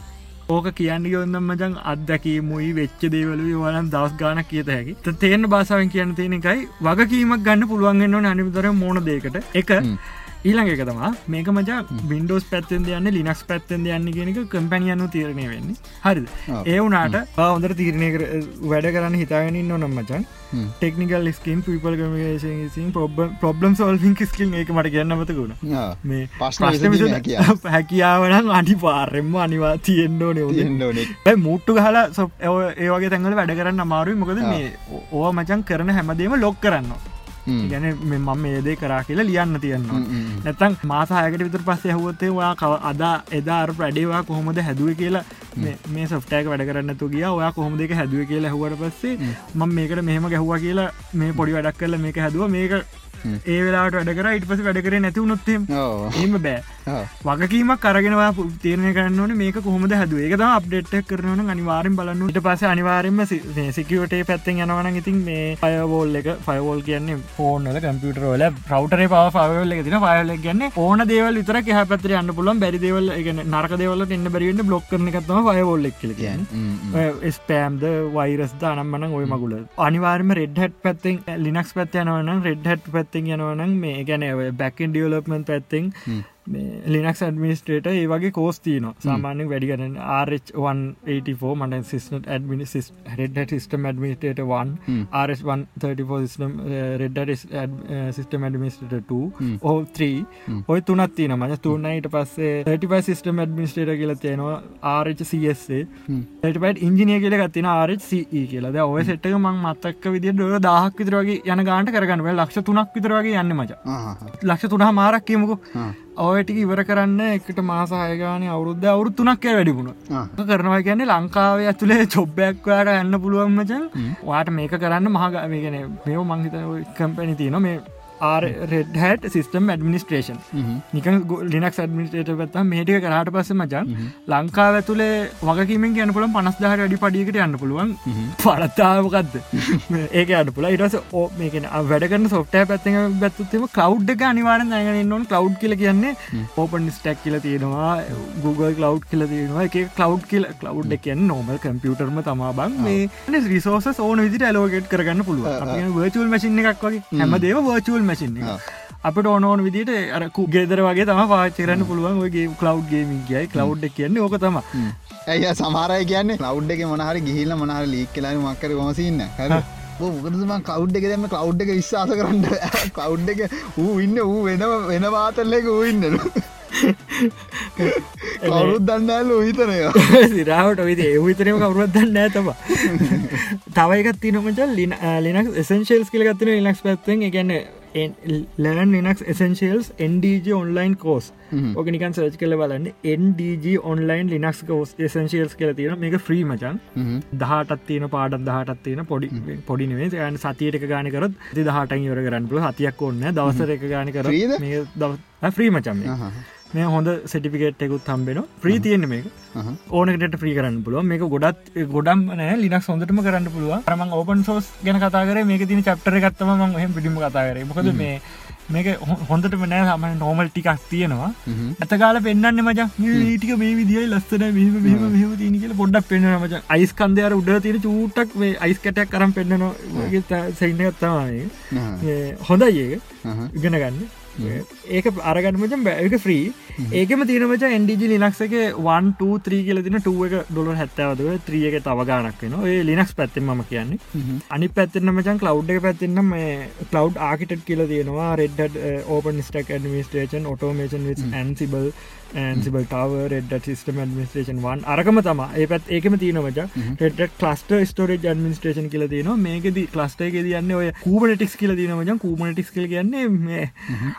ඕක කියන්න යොන්නම් මචන් අත්දැකී මුයි වෙච්ච දේවලුව වලන් දවස් ගාන කියත හැකි. තේන බාසාාවෙන් කියන්න තියෙන එකයි වගකීමක් ගන්න පුළුවන්ගෙන්න්න අනිවිතර මෝන දෙකට එක ඊළඟ එක තමා මේක මචා බින්ඩෝස් පැත්තෙන් යන්න ලිනක්ස් පැත්තෙන් යන්න කියෙනක කම්පැනියනු තීරණය වෙන්නේ. හරි ඒ වනාට හොඳර තීරණය වැඩ කරන්න හිතාගෙන නොනම් මචන් ටෙක්නිකල් ස්කින් පිපල් කමිසින් ප්‍රබ්ලම් සෝල්ින් ස්කිල් එක මට කියන්නමතකුණ මේ පස් හැකියාවන අනි පාරෙන්ම අනිවා තියෙන්න්නෝ නේ මුට්ටු හලා සො ඒවගේ තැඟල වැඩ කරන්න අමාරුයි. මොකද මේ ඕ මචන් කරන හැමදේම ලොක් කරන්න ගැන මම ඒදේ කරා කියලා ලියන්න තියෙන්නවා නැතන් මාසාහයකට විතර පස්සේ හුවත්තේ වා කව අදා එදාර ප්‍රඩේවා කොහොමද හැදුව කියලා මේ සොෆ්ටෑක වැඩ කරන්න තු ගිය. ඔයා කොහොම දෙක හැදුව කියලා හුවට පස්සේ මම මේකට මෙහම ගැහවා කියලා මේ පොඩි වැඩක් කරල මේක හැදුව. මේක ඒ වෙලාට වැඩ කර ඉට පස වැඩ කර නැතිවුණොත්තේ එම බෑ. වගකීමක් කරගෙනවා තීරණය කරන්න මේක කොහොමද හැදුව? ඒක අප්ඩේට් කරන අනිවාරෙන් බලන්න ට පස අනිවාරෙන්ම සිකවටේ පැත්තෙන් යනවන ඉතින් මේ පයවෝල් එක ෆයවෝල් කියන්නේ ෆෝනල කම්පියටරෝල ප්‍රවටරේ පව එක තින පයල ගන්න ඕන දේවල් විතර හ පතර යන්න පුලන් බැරි දේවල් නරක දේවල එන්න බැරිවෙන්න බ්ලොක් කරන එකත්තම ෆයවෝල් එක් කියල ස්පෑම්ද වෛරස්ද අනම්මන ඔය මගුල. අනිවාර්ම රෙඩ්හට පැත්තෙන් ලිනක්ස් පැත් යනවන රෙඩ්හට පැත්තිෙන් යනවනම් මේ ගැන බැකන් ඩියලපමන් පැත්තිෙන් ලිනක්ස් ඇඩමිනිස්ට්‍රේට ඒ වගේ කෝස්තින සාමාන්‍ය වැඩිගරන RH184 මට සිස්ට ඇඩමිනි red system administrator 1 RS134 system red system administrator 2 ඕ 3 ඔය තුනත් තින මන තුන්නයිට පස්සේ 35 සිස්ටම් ඇඩමිනිස්ටේට කියල තියෙනවා RHCSේ ටපට ඉංජිනිය කියල ගත්තින RHCE කියලද ඔය සෙට්ක මං මත්තක්ක විදි ඩොල දහක් විතරගේ යන ගාන්ට කරගන්න ලක්ෂ තුනක් විතරගේ යන්න මච. ලක්ෂ තුනහ මාරක් කියමුකු ඔයටික ඉවර කරන්න එකට මාසායගාන අවුරුද්ධ අවුරුත්තුනක් වැඩිපුුණ කරනවා කියන්නේ ලංකාවේ ඇතුළේ චොබ්බැක්වාට යන්න පුළුවන්මචන් වාට මේක කරන්න මහග මේගෙන මෙෝ මංහිත කම්පැනි තියන මේ රෙඩ් හැට සිස්ටම් ඇඩමිනිස්ට්‍රේෂන් නික ලිනක් ඇඩමිනිස්ටේට පත්ත මේටික කරහට පස්ස මචන් ලංකාව ඇතුළේ වගකීමෙන් ගැන පුලන් පනස්දාහට වැඩි පඩියකට යන්න පුළුවන්. පලත්තාවකක්ද ඒක අඩ පුල ඉටස ඕ මේකෙන වැඩගන්න සොෆ්ට පැත්ත බැත්තුත්තම කව් එක අනිවාරෙන් දැගෙන නොන් කව් කියල කියන්නේ ඕපන් ස්ටක් කියල තියෙනවා Google කලව් කියල තියෙනවා. එක කලව් කියල කලව් එකෙන් නෝමල් කම්පියුටර්ම තමා බං මේ රිසෝස ඕන විදිට ඇලෝගෙට් කරගන්න පුළුව වර්චුවල් මසින් එකක් වගේ. හැමදේව වර්චුවල් මසින් අපට ඕනෝන විදිට අරකු ගෙදර වගේ තම පාචරන්න පුළුවන් ඔයගේ කලව් ගේමින් කියයි. කලව් කියන්නේ ඕක තම ඇය සමහරය කියන්නේ කව් එක මොනහරි ගිහිල්ල මොනහර ලීක් කලාන මක්කර ගොමසින්න හර මොකදම කව් එක? දෙම කව් එක විශ්වාස කරන්න කව් [LAUGHS] එක ඌ ඉන්න ඌ වෙන වෙන වාතල්ලක ඌ ඉන්නලු [LAUGHS] කවුරුත් දන්නඇල්ල හිතනය [LAUGHS] සිරාවට විදි ඒ විතරම කවරුත් දන්න ඇතම තවයිකත් තිනමච ලිනක් එසන්ශල්ස් කියලගත්තින ලිනක්ස් පැත්තෙන් ගැන්න learn Linux essentials NDG online course ඕක නිකන් සර්ච් කල බලන්න. NDG online Linux course essentials කියල තියෙන මේක ්‍රී මචන්. දහටත් තියන පාඩත් දහටත් තියෙන පොඩි පොඩිනේ යන සතියට ගානකරත් දහට යර කරන්න පුල හතියක් ඔන්න දවසර එක ගාන කර ්‍රී මචන් මේ හොඳ සටිපිකේට් එකකුත් හම්බෙන ප්‍රී තියෙන මේක. ඕනකට ප්‍රී කරන්න පුළුව මේක ගොඩත් ගොඩම් නෑ ලිනක් හොඳටම කරන්න පුළුව රම ඕපන් සෝස් ගැන කතාකර මේක තින චප්ටර ගත්තම ම හම පිටිම කතාකර මොකද මේ මේක හොඳට නෑ හම නෝමල් ටිකක් තියෙනවා. ඇතකාල පෙන්න්න මච ටික මේ විදිිය ලස්සන මෙහම මෙහම තියන කියල පොඩ්ඩක් පෙන්න්න මච. අයිස් කන්දයාර උඩ තියෙන චූටක් මේ අයිස් කටයක් කරම් පෙන්න්නනවා සයින්න ගත්තවානේ හොඳයි ඒක. ඉගෙන ගන්න ඒක අරගන්නමච බැක ්‍රී ඒකම තියනමච එන්ඩජ ලිනක්සක 1 කියල තින ටුව එක ඩොල හැත්තවදව ත්‍රිය එක තවගානක් වෙන ඒ ලිනක්ස් පැත්තෙන් ම කියන්නේ. අනි පැත්තින මචන් කලව් එක පැත්තින්න මේ කලව් ආකිටට කියල තියෙනවා. Red OpenStack administration automation via Ansible Ansible ටව Red system administration one අරකම තම ඒ පැත් ඒකම තියනමච රෙඩ් ක්ලස්ට ස්ටෝරේජ් ඇඩමිස්ටේෂන් කියල තියන මේකද ක්ලස්ට එක තියන්න ඔය කූබනටික්ස් කියල තිනමචන් කූබනටික්ස් කල කියන්නේ මේ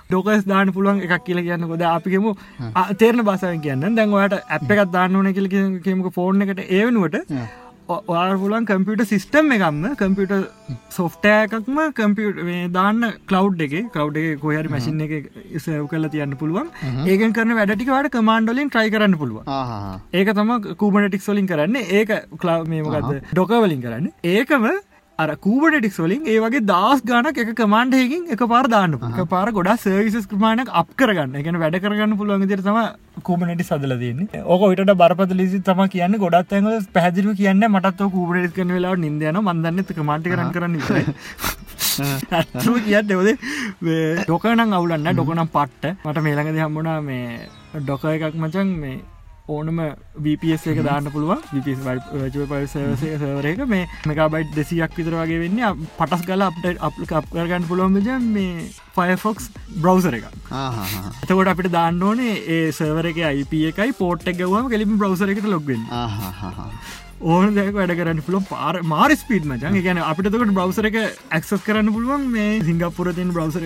ඩෝකස් දාන පුළුවන් එකක් කියල කියන්න කොද අපිකෙම තේරන බාසාව කියන්න දැන් ඔයට ඇප් එකක් දාන්න ඕන කියල කියමක ෆෝර්න එකට. ඒවනුවට ඔයා පුලන් කම්පියට සිස්ටම් එකක්ම කම්පියට සොෆ්ටෑකක්ම කම්පියට දාන්න කලව් එක කව් එක කොහරි මසින් එක සව් කල තියන්න පුළුවන්. ඒකන් කරන වැඩටිකට කමාන්ඩලින් ට්‍රයි කරන්න පුළුව ඒක තම කූබනටික් සොලින් කරන්න. ඒක කලාව මේමකක්ද ඩොකවලින් කරන්න. ඒකම අර කූබටෙක් වලින් ඒ වගේ දස් ගානක් එක කමාන්ඩයකින් එක පාර දාන්න එක පාර ගොඩා සර්විසස් ක්‍රමාණයක් අප කරගන්න. එකන වැඩ කරගන්න පුළුවන් දිර තම කූබනටි සදල දන්න ඕක විට බරපත ලිසි තම කියන්න. ගොඩත් ඇඟ පැදිරි කියන්න මටත් කූබට කන වෙලා නිදයන මන්දන්න කමාන්ටි කරන්න කරන්න ඇත්ම කියත් දෙවද ඩොකනම් අවුලන්න ඩොකනම් පට්ට. මට මේළඟද හම්බුණා මේ ඩොක එකක් මචන් මේ ඕනම VPS එක දාන්න පුළුවන්. පසවසය සවරක මේ මෙකාබයිට් දෙසියක් විතර වගේ වෙන්න. පටස් ගල අපට අප කරගන්න පුළුවන් ජ මේ ෆයෆොක්ස් බ්‍රවසර එක එතකොට අපිට දාන්න ඕනේ ඒ සවර එක IP එකයි පෝට් එක ගවම කෙලිම බ්‍රවසර එකට ලොග්වෙන් ඕන දැක වැඩ කරන්න පුළුව පාර මාර ස්පීඩ් මචන් ගැන අපිටකට බ්‍රවසර එක ඇක්සස් කරන්න පුළුවන් මේ සිංගපපුරතින් බ්‍රවසර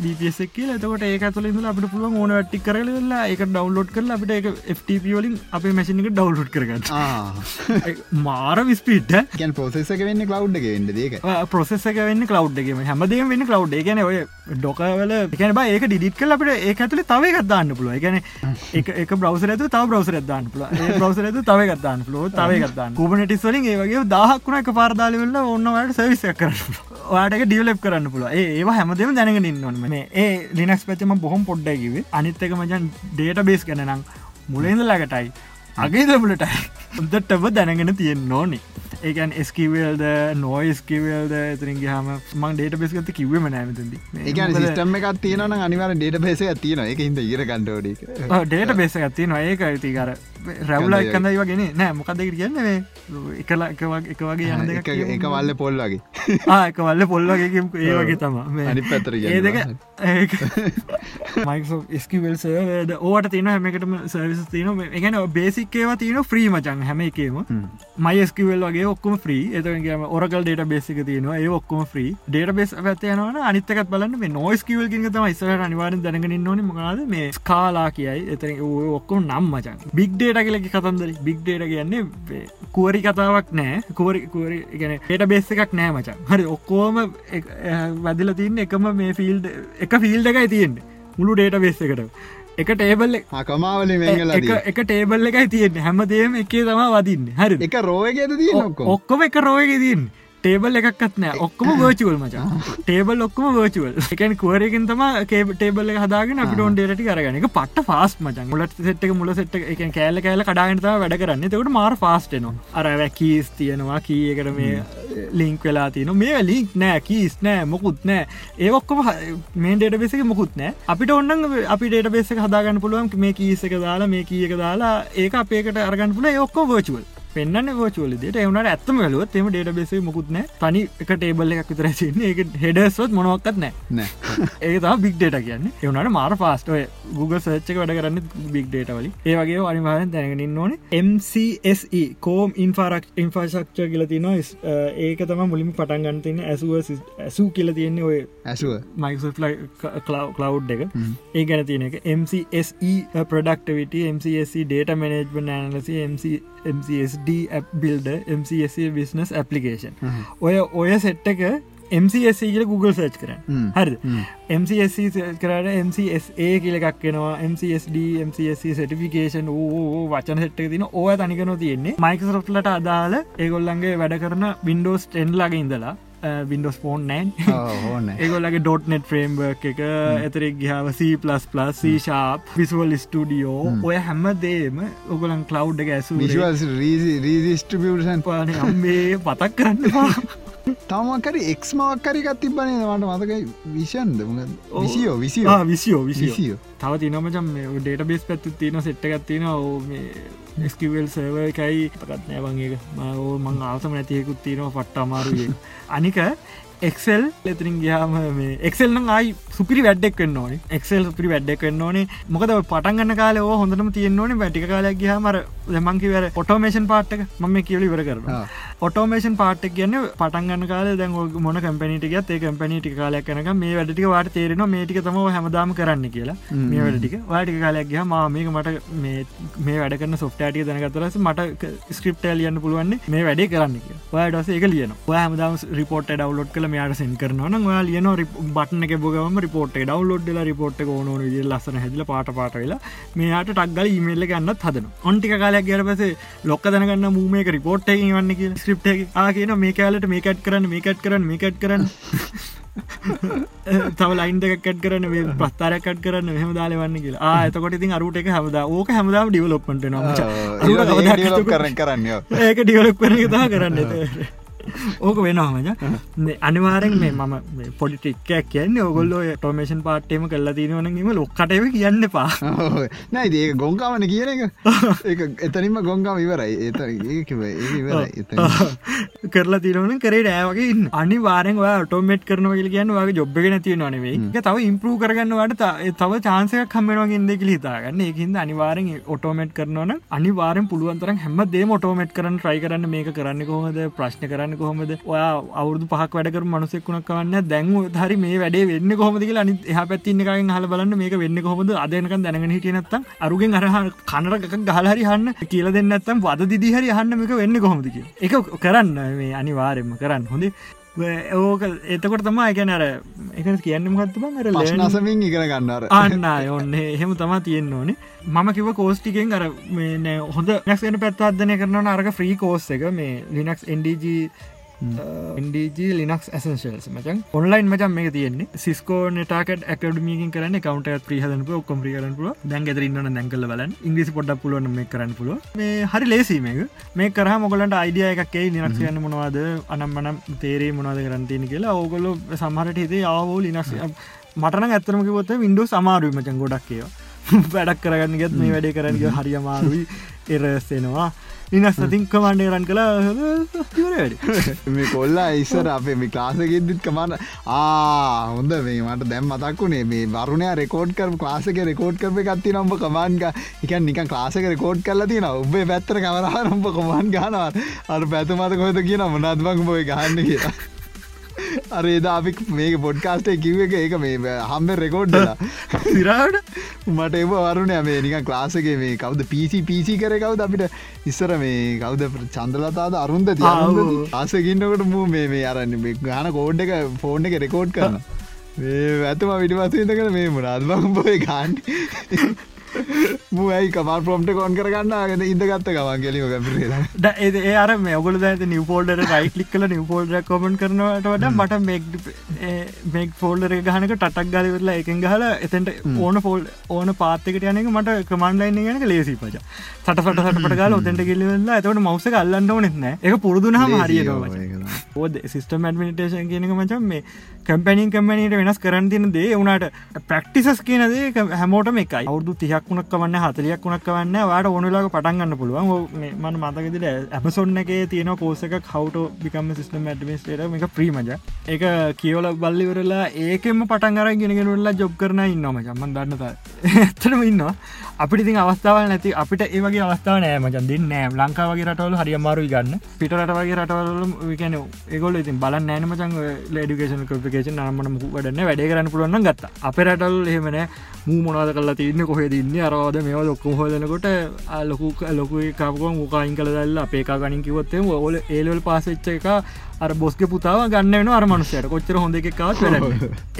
දපසක් කියල. තකට ඒක තුළ අපට පුළුවන් ඕන වැටි කරලා එක ඩවන්ලෝඩ් කරලා අපිට එක FTP වලින් අපේ මැසිනික ඩවන්ලෝඩ් කරගන්න. මාර විස්පීට ගැන් පොසෙස එක වෙන්න කලව් එක වෙන්න ඒක? පොසෙස එක වෙන්න කලව් එකම හැමදේ වෙන්න කලව් ගැන ඔය ඩොකවල එකන බ ඒක ඩිට කල අපට ඒ ඇතුලේ තව ගත්දාන්න පුළුව ගැන එක බ්‍රවසර ඇතු තව බ්‍රවසර දාන්න පුල බ්‍රවසර ඇතු තව ගත්දාන්න පුලෝ තව ගත්දාන්න කූබනටිස් වලින් ඒ වගේ දහක්ුණ එක පාරදාලිවෙල්ල ඔන්නවට සවිසයක් කරන්න වාටක ඩියලප් කරන්න පුල ඒවා හැමදම දැනගෙන ඉන්නවන මේ ඒ ලිනක්ස් පැචම බොහොම පොඩ්ඩකිව අනිත්තක මචන් ඩේට බේස් ගැනනම් මුලේද ලගටයි අගේදමුලටයි උදටව දැනගෙන තියෙන් ඕනේ. ඒකන් ස්කවල්ද නෝයිස්කවල්ද ඇතරින්ගේ හම මං ඩේට බෙස් ගත කිවීම නෑමතද ඒකන සිස්ටම එකක් තියෙනන අනිවර ඩේට බේස තියන එක හිද ඉර කණ්ඩෝඩි ඩේට බේස ඇතින ඒක ඇතිකර රැවල එකඳයි වගෙන නෑ. මොකක්දකට කියන්න එකල එක වගේ යන එක එක වල්ල පොල් වගේ. [LAUGHS] ආක වල්ල පොල් වගේ ඒ වගේ තම අනි පැතර ඒ දෙක මයිකෝ ස්කවල් සර්ද ඕට තියන හැමකටම සර්විස් තියන එකන බේසික්කේවා තියන ්‍රී මචන් හැම එකේම. මයිස්කවල් වගේ ඔක්කම ්‍රී එතගේම ඔරකල් ඩේට බේසික තියනවා. ඒ ඔක්කොම ්‍රී ඩේට බේස් ඇතයනවන අනිත්තකත් බලන්න මේ නොයිස්කවල් කින් තම ඉස්සර අනිවාර දැනගෙන නොන මකාද මේ ස්කාලා කියයි. එත ඔක්කොම නම් මචන්. බික්ඩේ ඩේට කියලක කතන්දර. බික් ඩේට කියන්නේ කුවරි කතාවක් නෑ. කෝරි කෝරි ගැන ට බේස් එකක් නෑ මචන් හරි ඔක්කෝම වැදිල තින්න එකම මේ ෆිල්ඩ් එක ෆිල්ඩ එකයි තියෙන්නේ. මුළු ඩේට බේස් එකට. එක ටේබල් කමාවල එක ටේබල් එකයි තියෙන්නේ. හැමදේම එකේ තම වදින්න. හරි එක රෝයගේද ඔක්කොම? එක රෝයක තින් ටේබල් එකක්ත් නෑ. ඔක්කොම වර්චුවල් මචා. ටේබල් ඔක්කොම වර්චුවල් එකන් කුවරකින් තම ටේබල් හදාගෙන [LAUGHS] අපිට ඔන් ඩේට කරගන එක පට ෆාස් මචන් මුලට සෙට්ක මුල සෙට් එක කෑල කෑල කඩාගනතාව වැඩ කරන්න. තකට මාර ෆාස්ටනවා අර වැැකීස් තියෙනවා. කීයකට මේ [LAUGHS] ලිංක් වෙලා තින මේ ලික් නෑ. කීස් නෑ. මොකුත් නෑ. ඒඔක්කොම මේ ඩේට බෙසක මොකුත් නෑ. අපිට ඔන්න අපි ඩේට බෙස හදාගන්න පුළුවන් මේ කීස එක දාලා මේ කියක දාලා ඒක අපේකට අරගන්න පුල ඔක්කෝ වර්චුවල් පෙන්න්න වෝචුවලදට එවනට ඇත්තම ලුවත් එම ඩේට බෙසේ මුකුත් නෑ තනි එක ටේබල්ල එකක් විතර සින්න [LAUGHS] එක හෙඩස්වත් මොනවක්කත් නෑ නෑ ඒ තම බික් ඩේට කියන්න. එවනට මාර පාස්ටෝය Google සච්චක වැඩ කරන්න බික් ඩේට වලි ඒවගේ අනිවාරෙන් දැනගෙනින් ඕන MCSE කෝම් ඉන්ෆාරක් ඉන්ෆාශක්ෂ කියල තින ඒක තම මුලින් පටන් ගන්තින ඇසුව ඇසූ කියල තියෙන්නේ ඔය ඇසුව මයිසෝ කලව් එක. ඒ ගැන තියෙන එක. MCSE ප්‍රඩක්ටවිට MCSE ඩේට මනජ්බ නෑනලසි MCSD build MCSE business application ඔය ඔය සෙට්ටක MCSE කියල Google සර්ච් කරන්න. හරි MCSE කරට MCSA කියල එකක් වෙනවා MCSD MCSE සටිෆිකේෂන් ඕ වචන සෙට්ක තින ඕය තනිකන තියෙන්නේ. මයිකසරොට්ලට අදාල ඒගොල්ලන්ගේ වැඩ කරන වින්ඩෝස් ටෙන්ලාගේ ඉඳලා වින්ඩෝස් ෆෝන් නෑන් ඒගොල්ලගේ. ඩොට් නෙට් ෆ්‍රේම්බර්ක් එක එතරෙක් ගහාව C++ ශාප් විස්වල් ස්ටඩියෝ ඔය හැම දේම ඔගලන් කලව් එක ඇසු රීස්ටිබියෂන් පාන අම්බේ පතක් කරන්න [LAUGHS] තමකර එක්මක්කරිකත් තිබනේ මට මතකයි විෂන්ද විසියෝ විසිෝ විසියෝ විසියෝ තව තිනමචම් ඩේට බේස් පැත්තු තියෙන සෙට්ටගත්තින ස්කවල් සර්ව එකයි. පකත් නෑවගේ මං මං ආසම නැතියකුත් තියෙනවා පට්ට අමාරුගේ [LAUGHS] අනික එක්සෙල් එතරින් ගයාම මේ එක්සෙල් අයි සුපිරි වැඩ්ඩෙක් වන්න ඕන. එක්සෙල් සුපිරි වැඩ්ඩෙක් වන්න ඕනේ. මොකද පටන්ගන්න කාල හොඳම තියන්න ඕන. වැටික කාලයක් ගහමර දෙමංකිවර ඔටෝමේෂන් පාට්ක මම කියල ඉවර කරන ඔටෝමේෂන් පාට්ක් කියන්න පටන්ගන්න කාල දැන් මොන කැපනට ගත් ඒ කැපනට කාලයක් කනක මේ වැඩටික වාට තේරෙන මේටික තම හැමදාම කරන්න කියලා. මේ වැඩටික වාටික කාලයක් ගහ මේක මට මේ වැඩ කරන සොෆ්ටටිය දැනගතරස මට ස්ක්‍රප්ටල් ලියන්න පුළුවන්නේ මේ වැඩේ කරන්න වාඩස එක ලියන හමදාම රිපෝට් ඩවලෝඩ් කළ මෙයාට සෙන් කරනවා ඔයා ලියන බටන එක බොගම රිපෝට් ඩවලෝඩ්ල රිපෝට් ඕන විදි ලස්සන හැදිල පාට පාට වෙලා මේයාට ටක්ගල ඉමල්ල ගන්නත් හදන ඔන්ටික කාලයක් ගැර පස ලොක්ක දනගන්න මූමේක රිපෝට් වන්න කිය ස්ක්‍රප් ආගෙන මේ කාලට මේකට් කරන්න මේකට් කරන්න මේකට් කරන්න. [LAUGHS] තව ලයින් දෙකත් කරන පස්තරකට කරන්න මෙහම දාල වන්න කියලා. ආතකොට ඉතින් අරුට එක හමද ඕක හැමදාම ඩිවලොප්මට නවා කරන්න ඒක තා කරන්න [LAUGHS] ඕක වෙනවාමජ අනිවාරෙන් මේ මම පොඩිටික්කයක් කියන්නේ ඔගොල්ලෝ ටෝමේෂන් පාට්ටේම කල්ලා තිනවනගේම ලොක්කටව කියන්න පා [LAUGHS] නයි ඒක ගොංකාවන කියන එක. [LAUGHS] එතනින්ම ගොංකාම ඉවරයි. ඒ කරලා තිරවන කරේ ෑවගේ අනි වාරෙන් ටෝමට් කරන ල කියන්න වගේ ජොබ්ග නැති නොනේ තව ඉම්පරූ කරගන්නවට තව චාන්සයක් කම්මෙනවාගෙන්ද කියල හිතාගන්න. ඒකින්ද අනිවාරෙන් ඔටෝමට් කරනවන අනිවාරෙන් පුළුවන්තරන් හැම දේ ඔටෝමට් කරන්න ට්‍රයි කරන්න මේක කරන්න කොහොමද? ප්‍රශ්න කරන්න කොහොමද? ඔයා අවුදු පහක් වැඩකර මනුසෙක්ුණක් කවන්න දැන් හරි මේ වැඩේ වෙන්න කොහොමද කියලා අනි එහ පැත්තින්නකෙන් හල බලන්න මේක වෙන්න කොහොමද? අදනක දැනගෙන හිටියනත්තම් අරුගෙන් අරහ කනරක ගහලරි හන්න කියල දෙන්නත්තම් වද දිදිහරි හන්න මේක වෙන්න කොහොමදක එක කරන්න මේ අනිවාරෙන්ම කරන්න. හොඳේ ඕක එතකොට තම එකනර එක කියන්න මත් බර ලනසමින් ඉගෙන ගන්නර අන්න ඔන්න එහෙම තමා තියෙන්න්න ඕනේ. මම කිව කෝස්ටිකෙන් අර මේ හොඳ නැක්න පැත්තාදනය කරන අරක ්‍රී කෝස් එක. මේ ලිනක්ස් NDG ඩG ලිනක්ස් ඇසන්ශල්ස් මචන්. ඔන්ලයින් මචන් මේ තියෙන්නේ. සිස්කෝ නටකට ඇකඩමියකින් කරන කවට ප්‍රහදන ඔක්කොම ප්‍රියරන පුල දැන් ෙතරන්න දැකල බලන් ඉංග්‍රිසි පොඩ්ඩ පුළුවන් මේ කරන්න පුළුව මේ හරි ලේසි මේක. මේ කර මොගලට අයිඩිය එකක්කේ නිනක්ස් යන්න මොනවාද අනම් මනම් තේරේ මොනවාද කරන්තියන කියලා. ඕගොලො සමහරට හිතේ ආවෝ ලිනක්ස් මටන ඇත්තරම කිවොත වින්ඩෝ සමාරුව මචන් ගොඩක් කියවා [LAUGHS] වැඩක් කරගන්න ගත් මේ වැඩේ කරන්නග හරි [LAUGHS] අමාරුයි එරස්සෙනවා නිනස් සතින් කමන්ඩ රන් කලා මේ කොල්ලා ඉස්සර අපේ මේ ක්ලාසගෙදදිත් කමන්න ආ හොඳ. මේ මට දැම් මතක්ුණේ මේ වරුණය රෙකෝඩ් කර ලාසක රෙකෝඩ් කරප කත්ති නම්බ කමන්ග එක නික ලාසක රෙකෝඩ් කරලා තින ඔබේ පැත්තර කමරහරම්ප කොමන් ගනවා අර පැතුමත කොත කියන මනත්මක් බොයි ගන්න කියලා අරේද අපි මේක පොඩ්කාස්ටේ කිව්ව එක ඒක මේ හම්බ රෙකෝඩ්ඩලා සිරාට මට එම වරුණ මේ නික ක්ලාසගේ මේ කවද පිසි පිසි කර කවද? අපිට ඉස්සර මේ කවද චන්දලතාද? අරුන්ද ආසකින්නකට මූ මේ මේ අරන්න ගාන කෝඩ් එක ෆෝන් එක රෙකෝඩ් කරන්න ඇතම විටිවසීතකට මේ මුණත් බම්බෝය ගාන්ඩ මුවයි කමල් ප්‍රොම්ට කොන් කරගන්න ගෙන ඉදගත්ත ගමන් කෙලිම කැපිරලා ඒ අර මේ ඔගල දැත නිව ෆෝල්ඩර රයිට්ලික් කල නිව ෆෝල්ඩ කොමන් කරනවට වඩ මට මේක් ෆෝල්ඩර ගහනක ටක් ගලවෙලා එකෙන් ගහල එතට ඕන ෆෝල් ඕන පාත්තකට යනක මට කමන්ලයින්න ගැනක ලේසි පච සටට සටට ගල ඔතට කිල්ලවෙල්ලා ඇතවට මවස අල්ලන්න ඕනෙත්න එක පුරදුනහම හරියට ඕද සිස්ටම් ඇඩමිනිටේෂන් කියනක මචන් මේ කැම්පැනින් කම්පනීට වෙනස් කරන්න තින දේ වුණට ප්‍රක්ටිසස් කියනදේ හැමෝටම එකයි. අවුදු තිහක් වුණක් වන්න හතලියක් වුණක් වන්න වාට ඕනලාක පටන්ගන්න පුළුවන්. මන මතකදිල ඇපසොන්න එක තියෙන කෝසක කවට බිකම සිස්ටම් ඇඩමිස්ටේට එක ප්‍රීමජ එක කියවල බල්ලිවරලා ඒකෙම පටන්ගර ගෙනගෙනවෙල්ලා ජොබ් කරන ඉන්නම ජම්මන් දන්නත [LAUGHS] ඇත්තටම ඉන්න අපිට ඉතින් අවස්ථාව නැති අපිට ඒවගේ අවස්ථාව නෑම ජන්දින් නෑම් ලංකාවගේ රටවල හරි අමාරු ගන්න. පිට රටවගේ රටවල විකන ඒගොල ඉතින් බල නෑනමචන් ලඩිකේෂන කපිකේෂන් නමන මුකටන්න වැඩ කරන්න පුළුවන් ගත්ත. අප රටල් එහෙමන මූ මොනාද කල්ලා තියන්න කොහෙද ඉන්න අරවාද මේවා ලොක්කුම් හොදනකොට ලොකු ලොකු කපුුවන් මුකායින් කළ දල්ල අපේකා ගනින් කිවොත්තේ ඔල ඒලවල් පාසච්ච එක අර බොස්ක පුතාව ගන්නන අර මනුසයට කොච්චර හොඳ වැඩ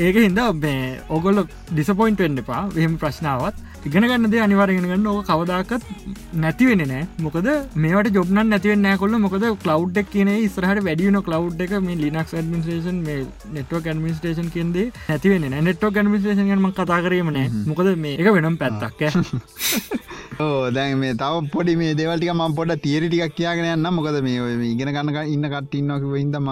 ඒක හින්ද මේ ඔගොල්ල ඩිසපොයින්ට වෙන්න එපා. එහෙම ප්‍රශ්නාවත් ඉගෙන ගන්න දේ අනිවාරගෙන ගන්න. ඕක කවදාකත් නැතිවෙන නෑ. මොකද මේට ජොබ්න නැතිව නෑකොල්ල මොකද කලව් එක කියන ස්රහට වැඩියන කලව් එක මේ ලිනක් ඩමිස්ටේෂන් මේ නෙට්ව ඩමිස්ටේෂන් කෙන්දේ නැතිවෙන නෙට්ව ඩමිස්ටේෂන් ම කතා කරීමන මොකද මේ එක වෙනම් පැත්තක් [LAUGHS] දැන් මේ තව පොඩි මේ දෙවල්ටික ම පොඩ තීරටිකක් කියගෙන යන්න මොකද මේ ඉගෙන ගන්න ඉන්න කට්ටින්නක හිදම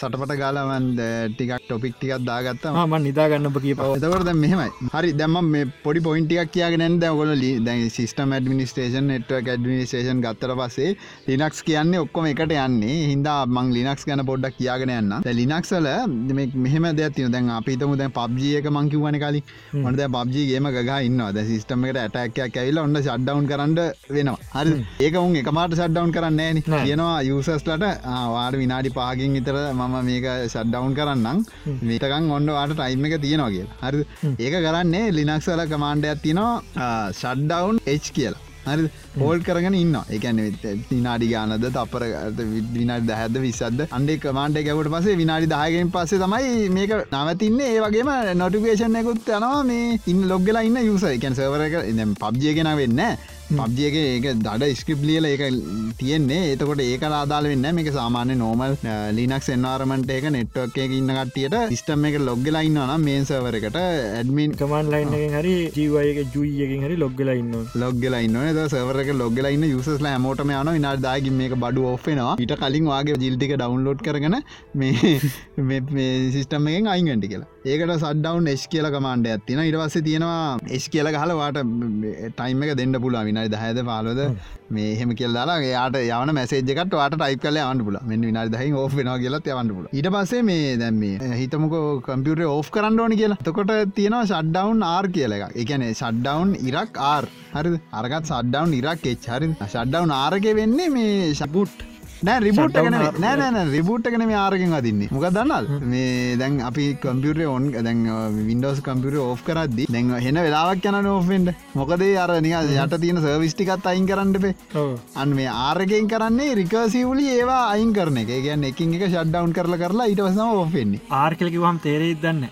සටපට ගාලවන්ද ටිකක් ටොපික් ටිකක් දාගත්ත. ම නිදාගන්නප කිය පව එතකොට මෙහමයි. හරි දැම මේ පොඩි පොයින්ටික් කියගෙන දැගොල දැ සිස්ටම ඩමිනිස්ටේෂන් නෙට්ව ඩමිනිස්ටේෂන් ගත්තර පසේ ලිනක්ස් කියන්නේ ඔක්කොම එකට යන්නේ. හින්දා මං ලිනක්ස් ගැන පොඩ්ඩක් කියගෙන යන්න ලිනක්සල මෙහම දෙතින දැන් අපිතම දැන් පබ්ජියක මංකිවන කලින්. මොනද පබ්ජිගේම ගහ ඉන්න ද සිස්ටමට ඇටැක්යක් ඇවිල ඔන්න ෂඩ්ඩවන් කරන්න වෙනවා. හරි ඒක උන් එකමාට ෂඩ්ඩවන් කරන්න කියනවා යුසස්ලට වාඩ විනාඩි පාගින් ඉතර මම මේක සඩ්ඩවන් කරන්නම්. මේතකන් ඔන්න වාට ටයිම් එක තියෙනවා කිය හරි ඒක කරන්නේ ලිනක්සල කමාන්ඩයක් තියනවා ෂඩ්ඩවන් එච් කියලා. හරි හෝල් කරගෙන ඉන්න එකන විනාඩි ගානද තපර විනාඩි දහැද විසද අන්ඩේ කමාන්ඩ ගැවට පසේ විනාඩි දායගෙන් පස්සේ තමයි මේක නවතින්නේ. ඒ වගේම නොටිකේෂන් එකුත් යනවා මේ ඉන්න ලොග්ගලා ඉන්න යුස එකැන් සවර එක පබ්ජයගෙන වෙන්න පබ්ජයක ඒක දඩ ස්ක්‍රප් ලියල එක තියෙන්නේ. ඒතකොට ඒක ආදාල වෙන්න මේක සාමාන්‍ය නෝමල් ලිනක් එන්වාරමට එක නෙට්වක් එක ඉන්න කට්ටියට සිස්ටම් එක ලොග්ගලා ඉන්නවා මේන් සවරකට ඇඩමින් කමන් ලයින් හරි ජීවයක ජුයකින් හරි ලොග්ගලා ඉන්න ලොග්ගලා ඉන්න සවරක ලොග්ගලා ඉන්න යුසස්ලා මෝටම යන විනාදාගින් මේක බඩු ඔෆෙනවා ඉට කලින් වගේ ජිල්ටික ඩවන්ලෝඩ් කරගෙන මේ [LAUGHS] සිිස්ටම් එකෙන් අයිගටි කියලා ඒකට සඩ්ඩවන් එස් කියල කමාන්ඩ ඇතින ඉටවස්සේ තියෙනවා එස් කියල හලවාට ටයිම එක දෙන්න පුලා විනායි දහයද පාලද මේ එහෙම කියල්ලා යාට යන මැසේජකට වාට ටයි් කල අන්ට පුල මෙ විනායි දහහි ඕ වෙන කියලත් යවන්න පුල ඉට පස්සේ මේ දැම් මේ හිතමක කම්පියුටේ ඕ් කරන්න ඕනි කියලා. තකොට තියෙනවා ෂඩ්ඩවන් ආර් කියල එක එකනේ ෂඩ්ඩවන් ඉරක් ආර් හරි අරගත් සඩ්ඩවන් ඉරක් එච් හරි ෂඩ්ඩවන් ආරක වෙන්නේ මේ ශපුට් නෑ රිබුට් නෑනෑන රිබුට් එකන මේ ආරකින් අදින්නේ. මොක දන්නල් මේ දැන් අපි කම්පියුටේ ඔන් දැන් වින්ඩෝස් කම්පියුට ඕ් කරදදි දැන් හෙන වෙලාවක් යන ඕෆෙන්ට මොකදේ අර නික යට තියෙන සර්විස්ටිකත් අයින් කරන්නපේ අන් මේ ආරගෙන් කරන්නේ රිකසිවලි ඒවා අයින් කරන එක. ගැන්න එකින් එක ෂඩ්ඩවන් කරල කරලා ඉටවසම ඕෆෙන්නේ ආර්කලකිවම් තේරෙත් දන්න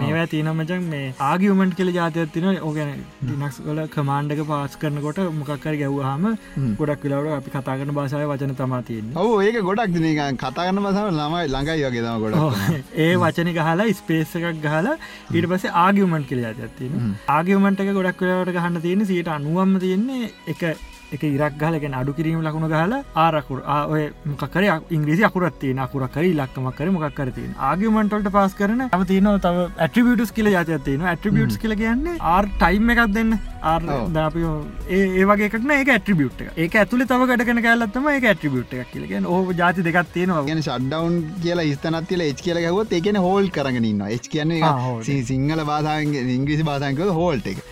මේවා තියනමචන් මේ ආගියමන්ට් කල ජාතයක් තින ඕගැන ඩිනක්ස් වල කමාන්්ඩක පාස් කරනකොට මොකක්කර ගැව්හම ගොඩක් වෙලාවට අපි කතාගන භාසාය වචන තමාතිය ඔව ඒක ගොඩක් දින කතාගන්න මසාව ළමයි ළඟයි වගේ තම ගොඩ ඒ වචන ගහලා ස්පේස එකක් ගහලා ඊට පස්සේ ආගියමන්ට් කියල ඇතින ආගියමන්ට එක ගොඩක් වෙලාට ගහන්න තියෙන සියට අනුවම්ම තියෙන්නේ එක එක ඉරක් ගලගෙන අඩු කිරීම ලකුණු ගහල ආරකුර ඔය මොකර ඉංග්‍රිසි අකුරත්තිය අකුරකර ලක්කමක්කර මොක්කරතිය ආගමටල්ට පාස් කරන ම තියන. තව ඇට්‍රිබියටස් කියල ජතයතින ඇට්‍රිබියට්ස් කියල කියන්නේ ආර් ටයිම් එකක් දෙන්න. ආර්දාපියෝ ඒ වගේකන ඒ ඇට්‍රිබියට් ඒ ඇතුල තව ගටකන කැලත්තම ඒ ඇට්‍රිබියට් එකක් කියලගෙන ඕ ජාති දෙකක් තියෙනවා. ගෙන ශඩ්ඩවන් කියලා ස්තනත්තිල එච් කියල ගවත් ඒකන හෝල් කරගෙනන්න එච් කියන්නේ සිංහල බාධාවෙන් ඉංග්‍රිසි බාධයක හෝල්ට එක.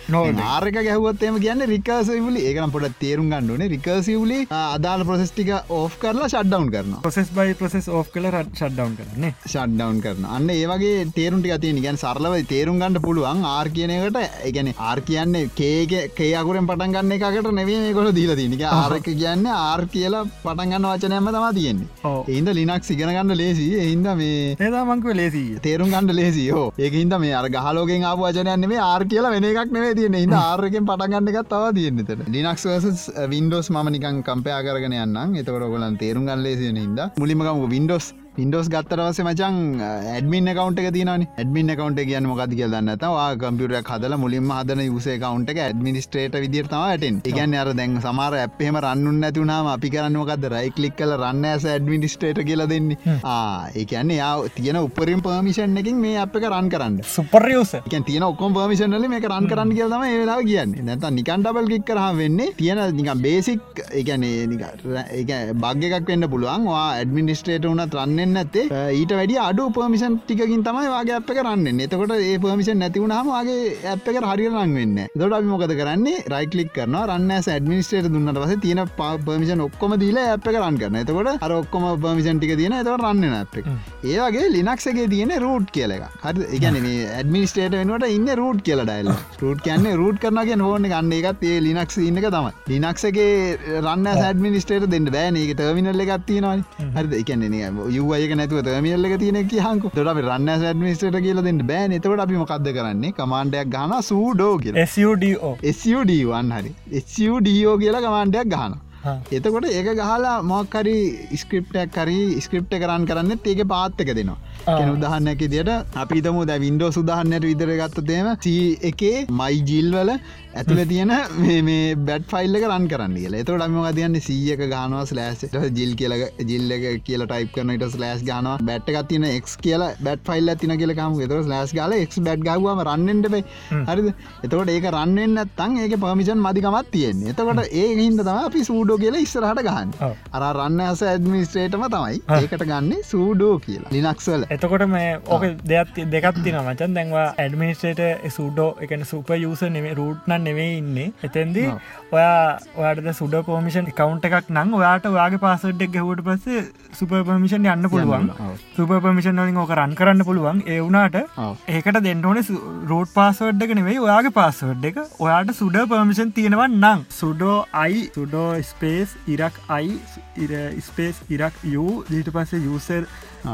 ආරක ගැහවත්තේම කියන්න රිකාසයිලි ඒකන පොට තේරුම් ගණ්ඩුවනේ රිකර්සිවලි අදාල ප්‍රසෙස්ටික ඕ් කරලා ෂඩ්ඩවන් කරනවා. පොසෙස් බයි ප්‍රසෙස් ඕ් කල ෂඩ්ඩවන් කරන්නේ ෂඩ්ඩවන් කරන අන්න ඒවගේ තේරුන්ටි තිය ගැන් සරලව තේරුම් ගන්නට පුළුවන් ආර් කියනකට එකන ආර් කියන්නේ කේක කේයකුරෙන් පටන් ගන්න එකට නෙවේ කොල දීල තිනික ආරක කියන්න ආර් කියලා පටන්ගන්න වචනයම තම තියෙන්නේ. එහින්ද ලිනක් සිගෙනගන්න ලේසි එහින්ද මේ ඒදාමංක ලේසි තේරුම් ගන්නඩ ලේසියෝ ඒකහින්ද මේ අර ගහලෝගෙන් ආපු වචනයන්නේ ආර් කියලා වෙන එකක් නෙවේ තියෙන හිද ආරකෙන් පටගන්න එකත් තව තියෙන්නට ලිනක්ස් වින්ඩෝස් ම නිකන් කම්පයා කරගෙන යන්න එතකොට ගොලන් තේරුම් ගන්න ලේසියෙන හිද මුලිමකම වින්ඩෝස් පින්ඩෝස් ගත්තරවස මචන් ඇඩමින් කවන්ට තින ඇඩමින් කවන්ට කියන්න මොකද කිය දන්න වා කම්පියුට හදල මුලින්ම හදන යුසේ කවන්ට එක ඇඩමිනිස්ට්‍රේට විදිරතමටෙන් එකන් අර දැන් සමාර ඇපේම රන්නු නැතිවුණම අපි කරන්නමකද රයි කලික් කල රන්න ඇස ඇඩමිනිස්ට්‍රේට කියල දෙන්නේ. ඒකන්නේ යා තියෙන උපරින් පර්මිෂන් එකින් මේ අප එක රන් කරන්න. සුපර්යස එක තියන ඔක්කොම් පර්මිෂන්ල මේ රන් කරන්න කියලම ඒලා කියන්න. නැත නිකන් ඩබල් කික් කරහ වෙන්නේ තියෙන නික බේසික් එකනේ බග්ගක් වෙන්න පුළුවන්. වා ඇඩමිනිස්ට්‍රේට වුණත් රන්න වෙන්න ඇත්තේ ඊට වැඩි අඩු පර්මිෂන් ටිකින් තමයි වගේ අප කරන්න එතකොට ඒ පර්මිෂන් නැතිවුණහම වගේ ඇප් එක හරිරන් වෙන්න දොට අපි මොකද කරන්නේ? රයිකලික් කරන රන්න ඇඩමිනිස්ටේට දුන්නට පස තියෙන පර්මිෂන් ඔක්කොම දීල ඇප් කරන්න කරන එතකොට අර ඔක්කොම පර්මිෂන් ටික තියෙන එතවට රන්න ඇප් ඒගේ ලිනක්සගේ තියෙන රූට් කියල එක හරි මේ ඇඩමිනිස්ටේට වෙනට ඉන්න රූට් කියල ඩයිල් රූට් කියන්නේ රූට් කරනගේ නොන ගන්න එකත් ඒ ලිනක්ස් ඉන්න එක තමයි. ලිනක්සගේ රන්න ඇඩමිනිස්ටේට දෙන්න බෑන. එක ටර්මිනල්ල එකත් තියෙනවා හරි එකන්නේ යුවයක නැතුව ටර්මියල්ල එක තියෙන කියහක. තොට අපි රන්න ඇඩමිනිස්ටේට කියල දෙන්න බෑන. එතවට අපි මොකක්ද කරන්නේ? කමාන්ඩයක් ගන සූඩෝ කියල. SUDO SUD1 හරි. SUDෝ කියලා කමාන්ඩයක් ගහන එතකොට ඒක ගහලා මොක්කරි ස්ක්‍රප්ටක් කරි ස්ක්‍රප්ට කරන්න කරන්න ඒක පාත්තක දෙනවා උදහන්නක දිට අපිතම ද වින්ඩෝ සුදහන්නට විදර ගත්තතේම සී එකේ මයි ජිල්වල ඇතුල තියෙන මේ බැට් ෆයිල්ල රන් කරන්න කියල. එතට අම තියන්න සීයක ගනවා ස්ලෑස් ජිල් කියල ජිල්ල කියල ටයිප කරන ට ස්ලෑස් ගන බැට්ක තින එක් කියල බැට් ෆයිල් තින කියලකම එතර ලෑස් ගල එක් බැට් ගවම රන්නට බයි හරි එතකොට ඒක රන්නෙන් තන් ඒක පමිෂන් මදිකමත් තියෙන් එතකොට ඒ හින්ද තම අපි සූඩෝ කියලා ඉස්සරහට ගහන්න. අර රන්න ඇස ඇඩමිස්ට්‍රේටම තමයි. ඒකට ගන්න සූඩෝ කියලා. ලිනක්සල එතකොට මේ ඕක දෙයක් දෙකක් තින මචන්. දැන්වා ඇඩමිනිස්ටේට සූඩෝ එකන සුප යුස නෙමේ රූට්න නෙවේ ඉන්නේ. එතැන්දී ඔයා ඔයාට සුඩ පෝමිෂන් කවන්ට එකක් නං ඔයාට ඔයාගේ පාසඩ්ඩක් ගැවට පස්සේ සුපර්පමිෂන් යන්න පුළුවන්. සුපර්පමිෂන් වලින් ඕක රන් කරන්න පුළුවන්. ඒ වුනාට ඒකට දෙන්නඕන රෝඩ් පාසවඩ් එක නෙවෙයි ඔයාගේ පාසවඩ් එක. ඔයාට සුඩ පර්මිෂන් තියෙනවන් නං සුඩෝ අයි සුඩෝ ස්පේස් ඉරක් අයි ස්පේස් ඉරක් යූ දීට පස්සේ යුසර්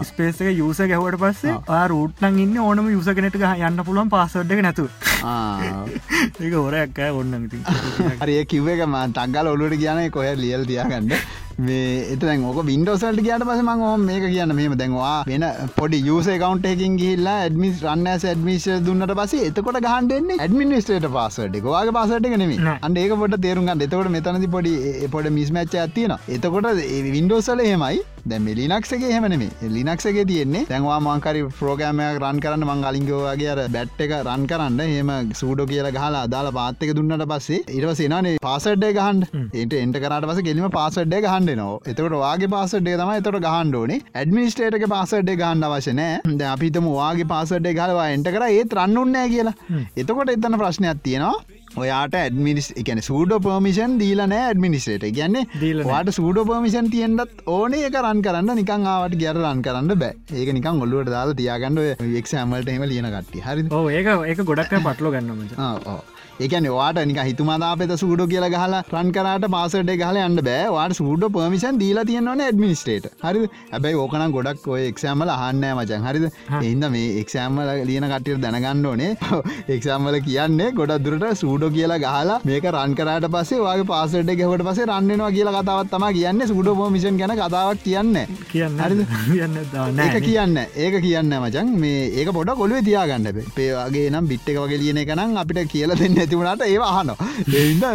ස්පේස එක යුස ගැවට පස්සේ රූට්නන් ඉන්න ඕනම යුස කෙනෙට යන්න පුළුවන් එක නැතු [LAUGHS] ඒක හොරයක් ඔන්න [LAUGHS] හරි කිව්ව එක ම තක්ගල ඔලුවට කියන කොය ලියල් තියාගන්න මේ එතන ඕක වින්ඩෝසල්ට කියට පස මං ඕම මේක කියන්න මෙම දැන්වා වෙන පොඩි යුසේ කවන්ට එකින් ගිල්ලා ඇඩමිස් රන්න ඇඩමිශ දුන්නට පස එතකොට ගහන්ඩෙන්නේ ඇඩමිනිස්ටේට පාසට වාගේ පාසට නෙම අන්ඩ ඒක පොට තේරුගන්න එතකොට මෙතනති පොඩි පොඩ මිස්මච්ච ඇතින එතකොට වින්ඩෝසල හෙමයි දැම ලිනක්සගේ හෙමනේ ලිනක්සගේ තියෙන්නේ දැන්වා මංකරි ප්‍රෝගෑමයක් රන් කරන්න මං අලින්ගෝවාගේ අර බැට් එක රන් කරන්න. හෙම සූඩෝ කියලා ගහලා අදාලා පාත්තක දුන්නට පස්සේ ඉරවසේනේ පාසඩ්ඩ ගහන්ඩ ඒට එන්ට කරට පස කෙලීම පාසඩ්ඩ ගහන්ඩ නවා එතකට වාගේ පාසඩ්ඩේ තම එතට ගහන්ඩෝනේ ඇඩමිනිස්ටේටක පාසඩ්ඩේ ගහන්න අවශනෑ ද අපිතම වාගේ පාසඩ්ඩේ ගලවා එන්ට කර ඒත් රන්නුන්නෑ කියලා. එතකොට එතන ප්‍රශ්නයක් තියෙනවා. ඔයාට ඇඩමිනිස් එකන සූඩ පර්මිෂන් දීලනෑ ඇඩමිනිස්ටේට ගැන්නේ වාට සූඩ පර්මිෂන් තියෙන්ටත් ඕනේ. එක රන් කරන්න නිකං ආවට ගැර රන් කරන්න බෑ. ඒක නිකං ඔල්ලුවට දාලා තියාගන්නඩ එක්ෂෑමල්ට එම ලියන කට්ටි හරි ඒක ඒක ගොඩක් පටලෝ ගන්නම ඒකන වාට නික හිතුමාදාපත සූඩ කියල ගහලා රන් කරට පාසට ගහල අන්න බෑ. වාට සූඩ පර්මිෂන් දීලා තියෙනවන ඇඩමිනිස්ටේට හරි ඇබයි ඕකන ගොඩක් ඔය එක්ෂෑමල අහන්නෑ මචන් හරිද? එහින්ද මේ එක්ෂෑම්මල ලියන කටියට දැනගන්න ඕනේ. [LAUGHS] එක්ෂාම්මල කියන්නේ ගොඩක් දුරට සූඩ කියලා ගහලා මේක රන් කරට පස්සේ වගේ පාසට ගැවට පසේ රන්නවා කියලා කතාවත් තම කියන්න. සූඩ පෝමිෂන් ගැන කතාවක් කියන්න කියන්න [LAUGHS] කියන්න ඒක කියන්න ඒක කියන්න මචන් මේ ඒක පොඩ කොළුවේ තියාගන්න පේවාගේ නම් බිට්ට එක වගේ ලියන එකනම් අපිට කියල දෙන්න ඇතිවුණට ඒ අහන එහින්ද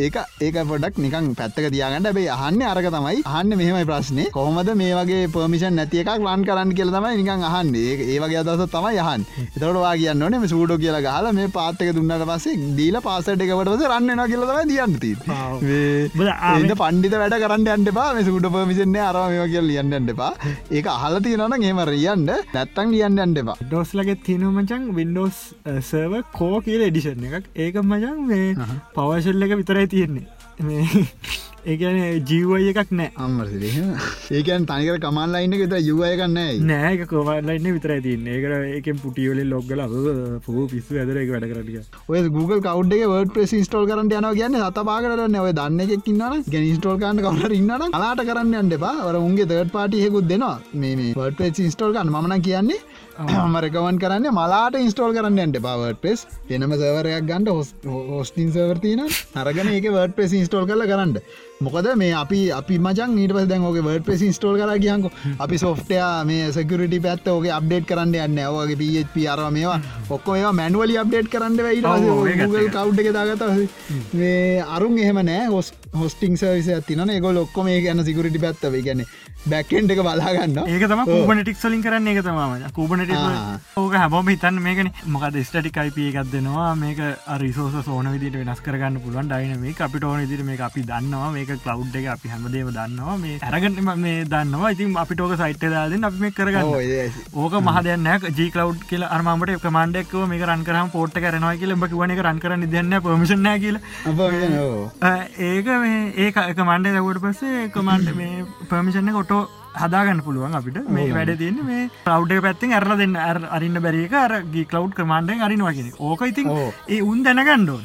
ඒක ඒක පොඩක් නිකන් පැත්තක තියාගන්න. බේ අහන්න අරක තමයි. අහන්න මෙහෙමයි ප්‍රශ්නය කොහොමද මේ වගේ පර්මිෂන් නැති එකක් ලන් කරන්න කියල තමයි නිකන් අහන්න. ඒ වගේ අදස තමයි යහන් එතටවා කියන්න ඕනේ සූඩෝ කියලා ගහල මේ පාත්තක දුන්නට පස්සේ දීල පාසට එකවටස රන්නවා කියලතම දියන්නති ඒද පණ්ඩිත වැඩ කරන්න අන්ට පා මේ සූඩ පර්මිෂන්නේ අරම කියල ලියන්න අන්ටපා ඒක අහල තියනන හෙම රියන්ට නැත්තන් ලියන්න අන්ටපා ඩෝස්ලගේ තිනුමචන් වින්ඩෝස් සර්ව කෝ කියල එඩිෂන් එකක් ඒක මචන් මේ පවශල්ල එක විතරයි තියෙන්නේ. [LAUGHS] ඒකන ජීවය එකක් නෑ. අම්මරද ඒකන් තනිකර කමල්ලයින්න ෙත යුවයකන්න නෑක කෝවල්ලන්න විතර තින්න ඒකර ඒකෙන් පුටියවල ලොග්ගල පූ පිස්සු ඇදර එක වැඩ කරටිය ඔය Google කවඩ් වර්ඩ ප්‍රෙස් ස්ටෝල් කරට යන කියන්න සත පාකරන්න ඔය දන්න එකක් ඉන්නන ගැන ස්ටෝල් කන්න කවර ඉන්නන අලාට කරන්න අන්න එපා. වර උන්ගේ තර්ට පාටියකුත් දෙනවා. මේ වර්ඩ ප්‍රෙස් ස්ටෝල් කන්න මන කියන්නේ මරකවන් කරන්න මලාට ඉන්ස්ටෝල් කරන්න ඇන්ට පවර්ට පෙස් එනම සවරයක් ගන්ඩ හොස්ටින් සවර්තින අරගන ඒක වර්ඩ පෙස් ඉස්ටෝල් කල කරන්න. මොකද මේ අපි අපි මචන් ඊට පස් දැන්ෝක වර්ඩ පෙස් ඉස්ටෝල් කර කියන්ක අපි සොෆ්ටයා මේ සකරට පැත් ඕක අප්ඩේට් කරන්න යන්න ඕගේ පප අරව මේවා. ඔක්කො ඒවා මැන්ුවලි අප්ඩේට් කරන්න වෙයිට කව් එක දාගත මේ අරුන් එහෙම නෑ හොස් හොස්ටිං සවිස ඇතින එක ලොක්කොම ඒ ගැන සිකරටි පැත්තව ගැන බැක්කෙන්ට එක බලාගන්න ඒක තම කූබනටික් සලින් කරන්න. එක තම කූබනට ඕක හැබම හිතන්න මේකන. මොකද ස්ටටික් අයිප එකක් දෙනවා. මේක රිසෝස සෝන විදිට වෙනස් කරගන්න පුළුවන්. ඩයින මේ අපිට ඕන දිර මේ අපි දන්නවා මේක කලව් එක අපි හැමදේව දන්නවා. මේ ඇරගන්න මේ දන්නවා. ඉතින් අපිට ඕක සයිට් දාදන්න අපි මේ කරගන්න. ඕක මහදයන්න ජී කලව් කියල අරමට කමන්ඩක්ව මේ රන් කරම පෝට් කරනවා කියල. බ වන රන් කරන්න දෙන්න පමිෂන කියල. ඒක ඒ කමන්ඩ දවට පස්සේ කමන්ඩ මේ පමිෂණ කොටෝ හදාගන්න පුළුවන් අපිට. මේ වැඩ තියන්න මේ ප්‍රව් පැත්තිෙන් ඇරල දෙන්න අරන්න බැරික අර ගී කලව් කමන්ඩෙන් අරිනවාගෙන ඕක ඉතින් ඒ උන් දැනගණ්ඩෝ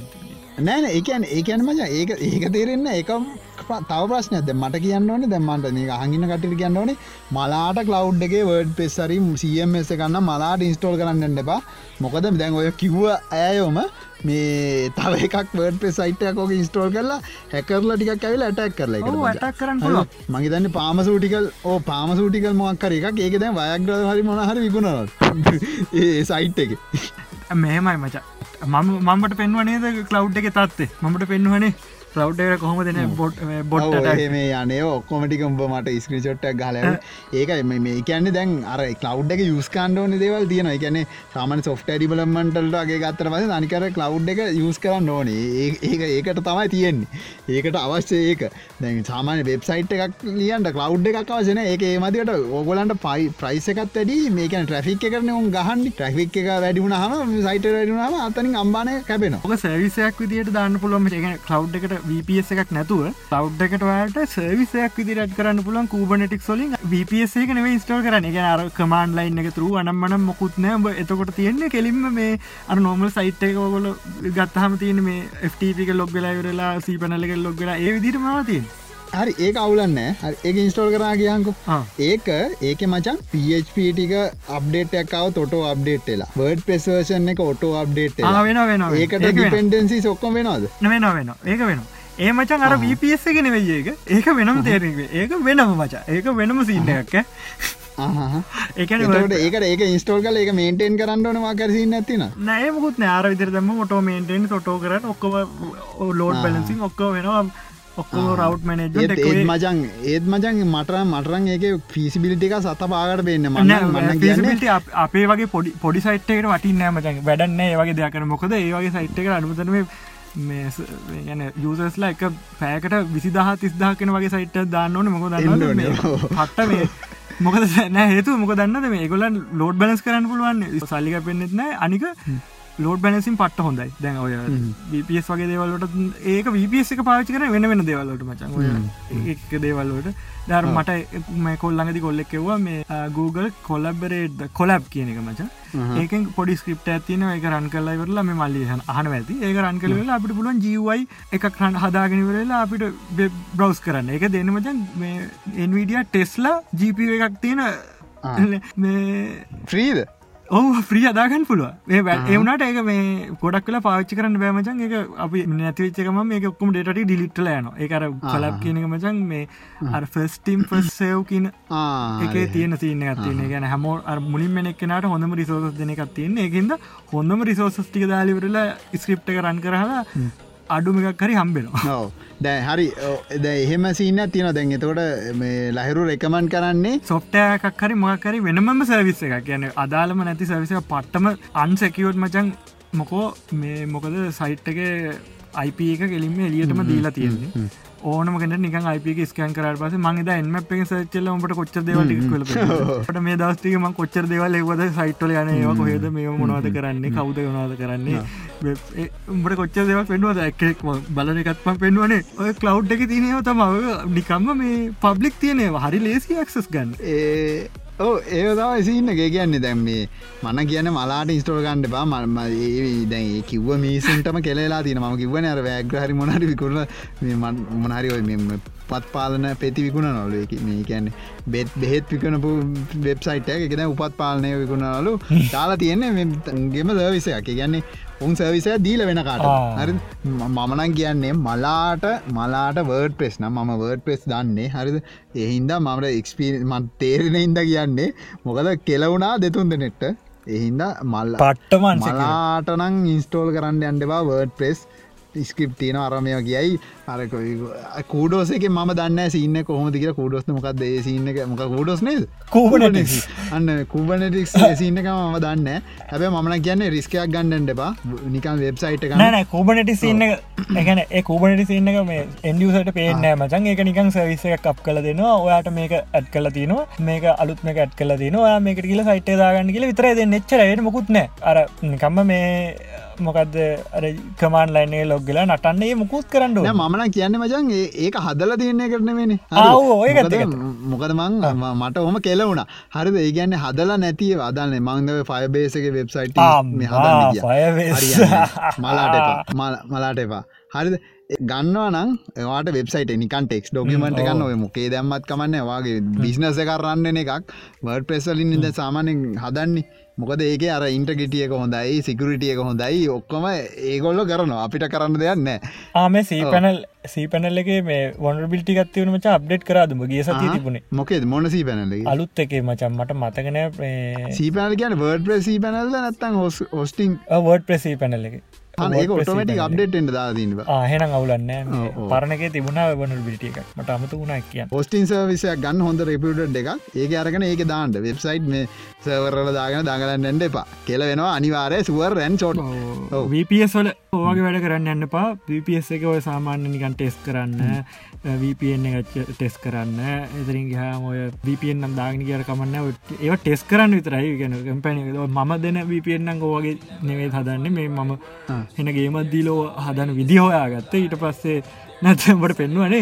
නෑන ඒකන් ඒකැන මච ඒක ඒක තේරෙන්න එකම් තව ප්‍රශ්නයද මට කියන්න ඕනේ දැම්මන්ට මේ හඟින කටට කියන්න ඕනේ. මලාට කලව් එක වර්ඩ් පෙස්සරි සියම්ස කන්න මලාට ඉන්ස්ටෝල් කරන්න එපා. මොකද දැන් ඔය කිව්ව ඇයෝම මේ තව එකක් වර්ඩ පෙ සයිටයකෝක ඉස්ටෝල් කරලා හැකරල ටිකක් ඇවිල ඇටක් කරලා ටක් කරන්න මගේ තන්න පාමසූටිකල් ඕ පාමසූටිකල් මොක්කර එකක්. ඒක දැන් වයක්්‍ර හරි මොනහරි විකුණනත් [LAUGHS] ඒ සයිට් එක. මෙහෙමයි මචා. මම මම්මට පෙන්වනේද කලව් එක තත්තේ මමට පෙන්වනේ ප්‍රව් කොහොම දෙන බොට් බොට් මේ යනේ ඔක්කොමටික උඹ මට ස්ක්‍රචොට්ටක් ගල ඒකයි මේ කියන්නේ දැන් අර කලව් එක යස්කාන්ඩෝන දේවල් තියෙන එකන සාමන සොෆ්ට ඩිබලමන්ටල්ටගේ ගත්තර පස අනිකර කලව් එක යස් කරන්න ඕනේ. ඒක ඒකට තමයි තියෙන්නේ. ඒකට අවශ්‍ය ඒක. දැන් සාමාන වෙබ්සයිට් එකක් ලියන්ට කලව් එකක් අවසන ඒක ඒමතිකට ඕගොලන්ට පයි ප්‍රයිස එකත් වැඩි. මේකන ට්‍රෆික් කරන උන් ගහන් ට්‍රෆික් එක වැඩිුණ හම සයිට වැඩිුණාම අතනින් අම්බානය කැපෙන ඕක සැවිසයක් විදිට දාන්න පුළුවම කලව් එකට VPS එකක් නැතුව ලව් එකට වට සර්විසයක් විදිරට කරන්න පුලන් කූබනටික් සොලින් VPS එක නෙව ස්ටෝල් කරන එක අර කමාන්ඩ් ලයින් එක තුරු අනම්මන මොකුත් නෑ එතකොට තියෙන්නේ කෙලින්ම මේ අර නෝමල් සයිට් එක ඔගොල ගත්තහම තියෙන මේ FTP ලොග් වෙලාවරලා සීපනලක ලොග් වෙලා ඒ විදිර මතින් හරි ඒ අවුලන්න ඒ ඉන්ස්ටෝල් කරා කියංකු ඒක ඒක මචන් පටික අප්ඩේට්ක්කාව තොටෝ අප්ඩේට්ලා වර්ඩ් පෙසර්ෂන් එක ඔටෝ අප්ඩේට් වෙන වෙන ඒකට ඩිපෙන්ඩන්සි සොක්කොම වෙනවාද? වෙන වෙන ඒක වෙනවා ඒ මචන් අර VPS එක නෙවෙයි ඒක. ඒක වෙනම තේරේ ඒක වෙනම මචා. ඒක වෙනම සින්න එකක් ඒකට ඒක ඒක ඉස්ටෝල් කල එක මේන්ටෙන් කරන්නන වාකරසින්න ඇතින නෑ මුකුත් නෑර විදිර දම ොටෝ මේන්ටෙන් ොටෝ කරට ඔක්කොම ලෝඩ් බැලසින් ඔක්කෝ වෙනවා. ඔක්කෝ රව් මනජ මචන් ඒත් මචන් මට මටරන් ඒක පිසිබිලිටික සත පාගට පෙන්න්න මන්න අපේ වගේ පොඩි පොඩි සයිට්කට වටින්නෑ මචන් වැඩන්න ඒ වගේ දෙයක්කර මොකද ඒ වගේ සයිට් එක අනුතන මේ ගැන යසස්ලා එක පෑකට විසිදහ තිස්දා කෙන වගේ සයිට් දාන්න ඕන. මොක දන්න පට්ට මේ මොකද නෑ හේතු මොක දන්නද මේ? ගොලන් ලෝඩ් බැලස් කරන්න පුළුවන්. සල්ලික පෙන්න්නෙත් නෑ. අනික ලෝඩ් බැනසින් පට්ට හොඳයි. දැන් ඔය වපස් වගේ දේවල්ලට ඒක වපස් එක පාචි කර වෙන වෙන දේවල්ලට මචන් එක දේවල්ලට දර මට මේ කොල්ලඟදි කොල්ලෙක් එවා මේ Google කොලබරේට් කොලබ් කියන එක මච. ඒක පොඩි ස්ක්‍රප් ඇතින එක රන් කල්ලා වරලා මේ මල්ලි අහන ඇති ඒක රන් කලවෙලා අපිට පුළුවන් ජීවයි එක රන් හදාගෙනවරලා අපිට බ්‍රවස් කරන්න. එක දෙන්න මචන් මේ එන්විඩිය ටෙස්ලා ජීප එකක් තියෙන ්‍රීද [LAUGHS] ඔහු ්‍රී අදාගන්න පුළුව ඒ එවනට ඒක මේ කොඩක් කලා පාච්චි කරන්න බෑමචන් එක අපි නැතිවිච්චකම මේ ඔක්කුම ඩේට ඩිලිට්ල යන ඒකර කලබ් කියනක මචන් මේ අර ෆස්ටීම් ෆස් සයව් කියන එක තියෙන තියන ගත්තියන ගැන හැමෝ මුලින් මෙනෙක්නට හොඳම රිසෝස් දෙන එකක් තියන්නේ. එකද හොඳම රිසෝසස් ටික දාලිවරලා ස්ක්‍රප්ට එක රන් කරහලා අඩුමකක් හරි හම්බෙනවා දැ හරි ද එහෙම සින්න තියන දැන් එතකොට මේ ලහිරු රෙකමන් කරන්නේ? සොෆ්ටයකක් හරි මොකරි වෙනම සර්විස එක කියන අදාළම නැති සවිස පට්ටම අන්සැකියෝට් මචන් මොකෝ මේ මොකද සයිට් එක අයිප එක කෙලින්ම එලියටම දීලා තියෙන්නේ ඕනම කෙන නික IP ස්කන් කරට පස මංද එන්ම පෙ සච්චල ට කොච්ච දෙවල ට මේ දස්තික ම කොච්චර දෙවල් එවද සයිට්ල යන ඒවා කොහෙද මේ මොනවද කරන්නේ කවුද වනාද කරන්නේ. උඹට කොච්ච දෙව පෙන්ුවද ඇක්ෙක් බලන එකත්ම පෙන්වනේ ඔය කලව් එක තියනව තම නිකම්ම මේ පබ්ලික් තියනවා හරි ලේසි ක්සස් ගන්න ඕ ඒතාව සින්න ගේ කියන්නේ දැම් මේ මන කියන මලාට ඉස්ටෝල් ගන්නඩ බා මම දැයි කිව්ව මිසන්ටම කෙලා තින ම කිවන අර වැෑග්‍රහරි මොනට විකුරල මොනහරි ඔය මෙම පත් පාලන පෙති විකුණ නොලු මේ කියන්නේ බෙත් බෙහෙත් විකනපු වෙබ්සයිට් එක. එකෙන උපත් පාලනය විකුණනලු [LAUGHS] දාලා තියෙන්නේ ගෙම දවිසයක් කියන්නේ උන් සවිසය දීල වෙන කාට හරි. මමනන් කියන්නේ මලාට මලාට වර්ඩ ප්‍රෙස් නම් මම වර්ඩ ප්‍රෙස් දන්නේ. හරිද? එහින්ද මමට එක්ස්පී මන් තේරෙන ඉද කියන්නේ මොකද කෙලවුණා දෙතුන් දෙනෙට්ට එහින්ද මල් පට්ටමන් මලාටනං ඉන්ස්ටෝල් කරන්න අන්ඩවා වර්ඩ ප්‍රෙස් ස්ක්‍රප් තියන අරමය කියයි අරක කූඩෝසක ම දන්න සින්න කොහොම තික කූඩෝස් මොකක්ද සින්න මොක කූඩෝස් නේද? කූබට අන්න කූබනටික් සින්නක ම දන්න හැබ මන කියන්න රිස්කයක් ගන්නඩ බා නිකන් වෙබ්සයිට් ගන්න කූබනටි සින්න එකන කූබනටි සින්නක මේ එන්ඩියසට පේනෑ මචන් ඒක නිකං සවිසයක් කප් කල දෙනවා. ඔයාට මේක ඇත් කල තිනවා මේක අලුත් මේක ඇත් කල තිනවා මේක කියල සයිටේ දාගන්න කියල විතර දෙ එච්චරයට මොකුත්නෑ අර නිකම්ම මේ මොකක්ද කමාන් ලයින්නේ ලොග්ගලා නටන්නේ. මුකුත් කරන්න මන කියන්න මචන් ඒක හදල තියන්නේ කරනවෙන මොකද මං මට ඔහම කෙලවුණ හරිද? ඒ ගැන්න හදලා නැතිය අදන්න මංදව ෆයබේසක වෙබ්සයිට් මලාට මලාට එපා. හරිද? ගන්නවා නම් ඒවාට වෙබ්සයිට නිකන් ටෙක්ස් ඩොකිමට ගන්න ඔය මොකේ දැම්මත් කමන්න වගේ බිස්නස කරන්න එකක්. වර්ඩ ප්‍රෙස්සලින් ඉද සාමානෙන් හදන්නේ මොකද ඒක අර ඉන්ටගටියක හොඳයි සිකරටියක හොඳයි ඔක්කොම ඒගොල්ල කරනවා. අපිට කරන්න දෙයන්න ආම සීපැනල් සීපැනල්ලගේ මේ වොනබිල්ටි ගත්තිවන මච අප්ඩේට් කරාදම ගේ සති තිබුණේ. මොකේ මොන සීපැනල අලුත් එක මචම් මට මතකන සීපැනල් කියන වර්ඩ ප්‍රසී පැනල්ල නැත්තන් හොස් හොස්ටිං වර්ඩ ප්‍රසී පැනල්ල එක ඒක ඔටමටි අප්ඩේට්ට දාදීන්ව හෙන අවුලන්න පරණක තිබුණ වන බිටිය එක මට අමතු වුණ කිය පොස්ටින් සර්විසයක් ගන්න හොඳ රෙපියුට එකක්. ඒක අරගෙන ඒක දාන්ට වෙබ්සයිට් මේ සවරල දාගෙන දඟලන්නට එපා. කෙල වෙනවා අනිවාරය සුවර් රැන් චෝට් වපස් වල ඕගේ වැඩ කරන්න එන්න පා වපස් එක ඔය සාමාන්‍ය නිකන් ටෙස් කරන්න VPN එක ටෙස් කරන්න. එතරින් ගහම ඔය VPN නම් දාගෙන කියර කමන්න ඒ ටෙස් කරන්න විතරයි. ගෙන කම්පැනි මම දෙන VPN ගෝවගේ නෙවේ හදන්න. මේ මම එන ගේමත්දීලෝ හදන විදි හොයාගත්ත. ඊට පස්සේ නැතට පෙන්වනේ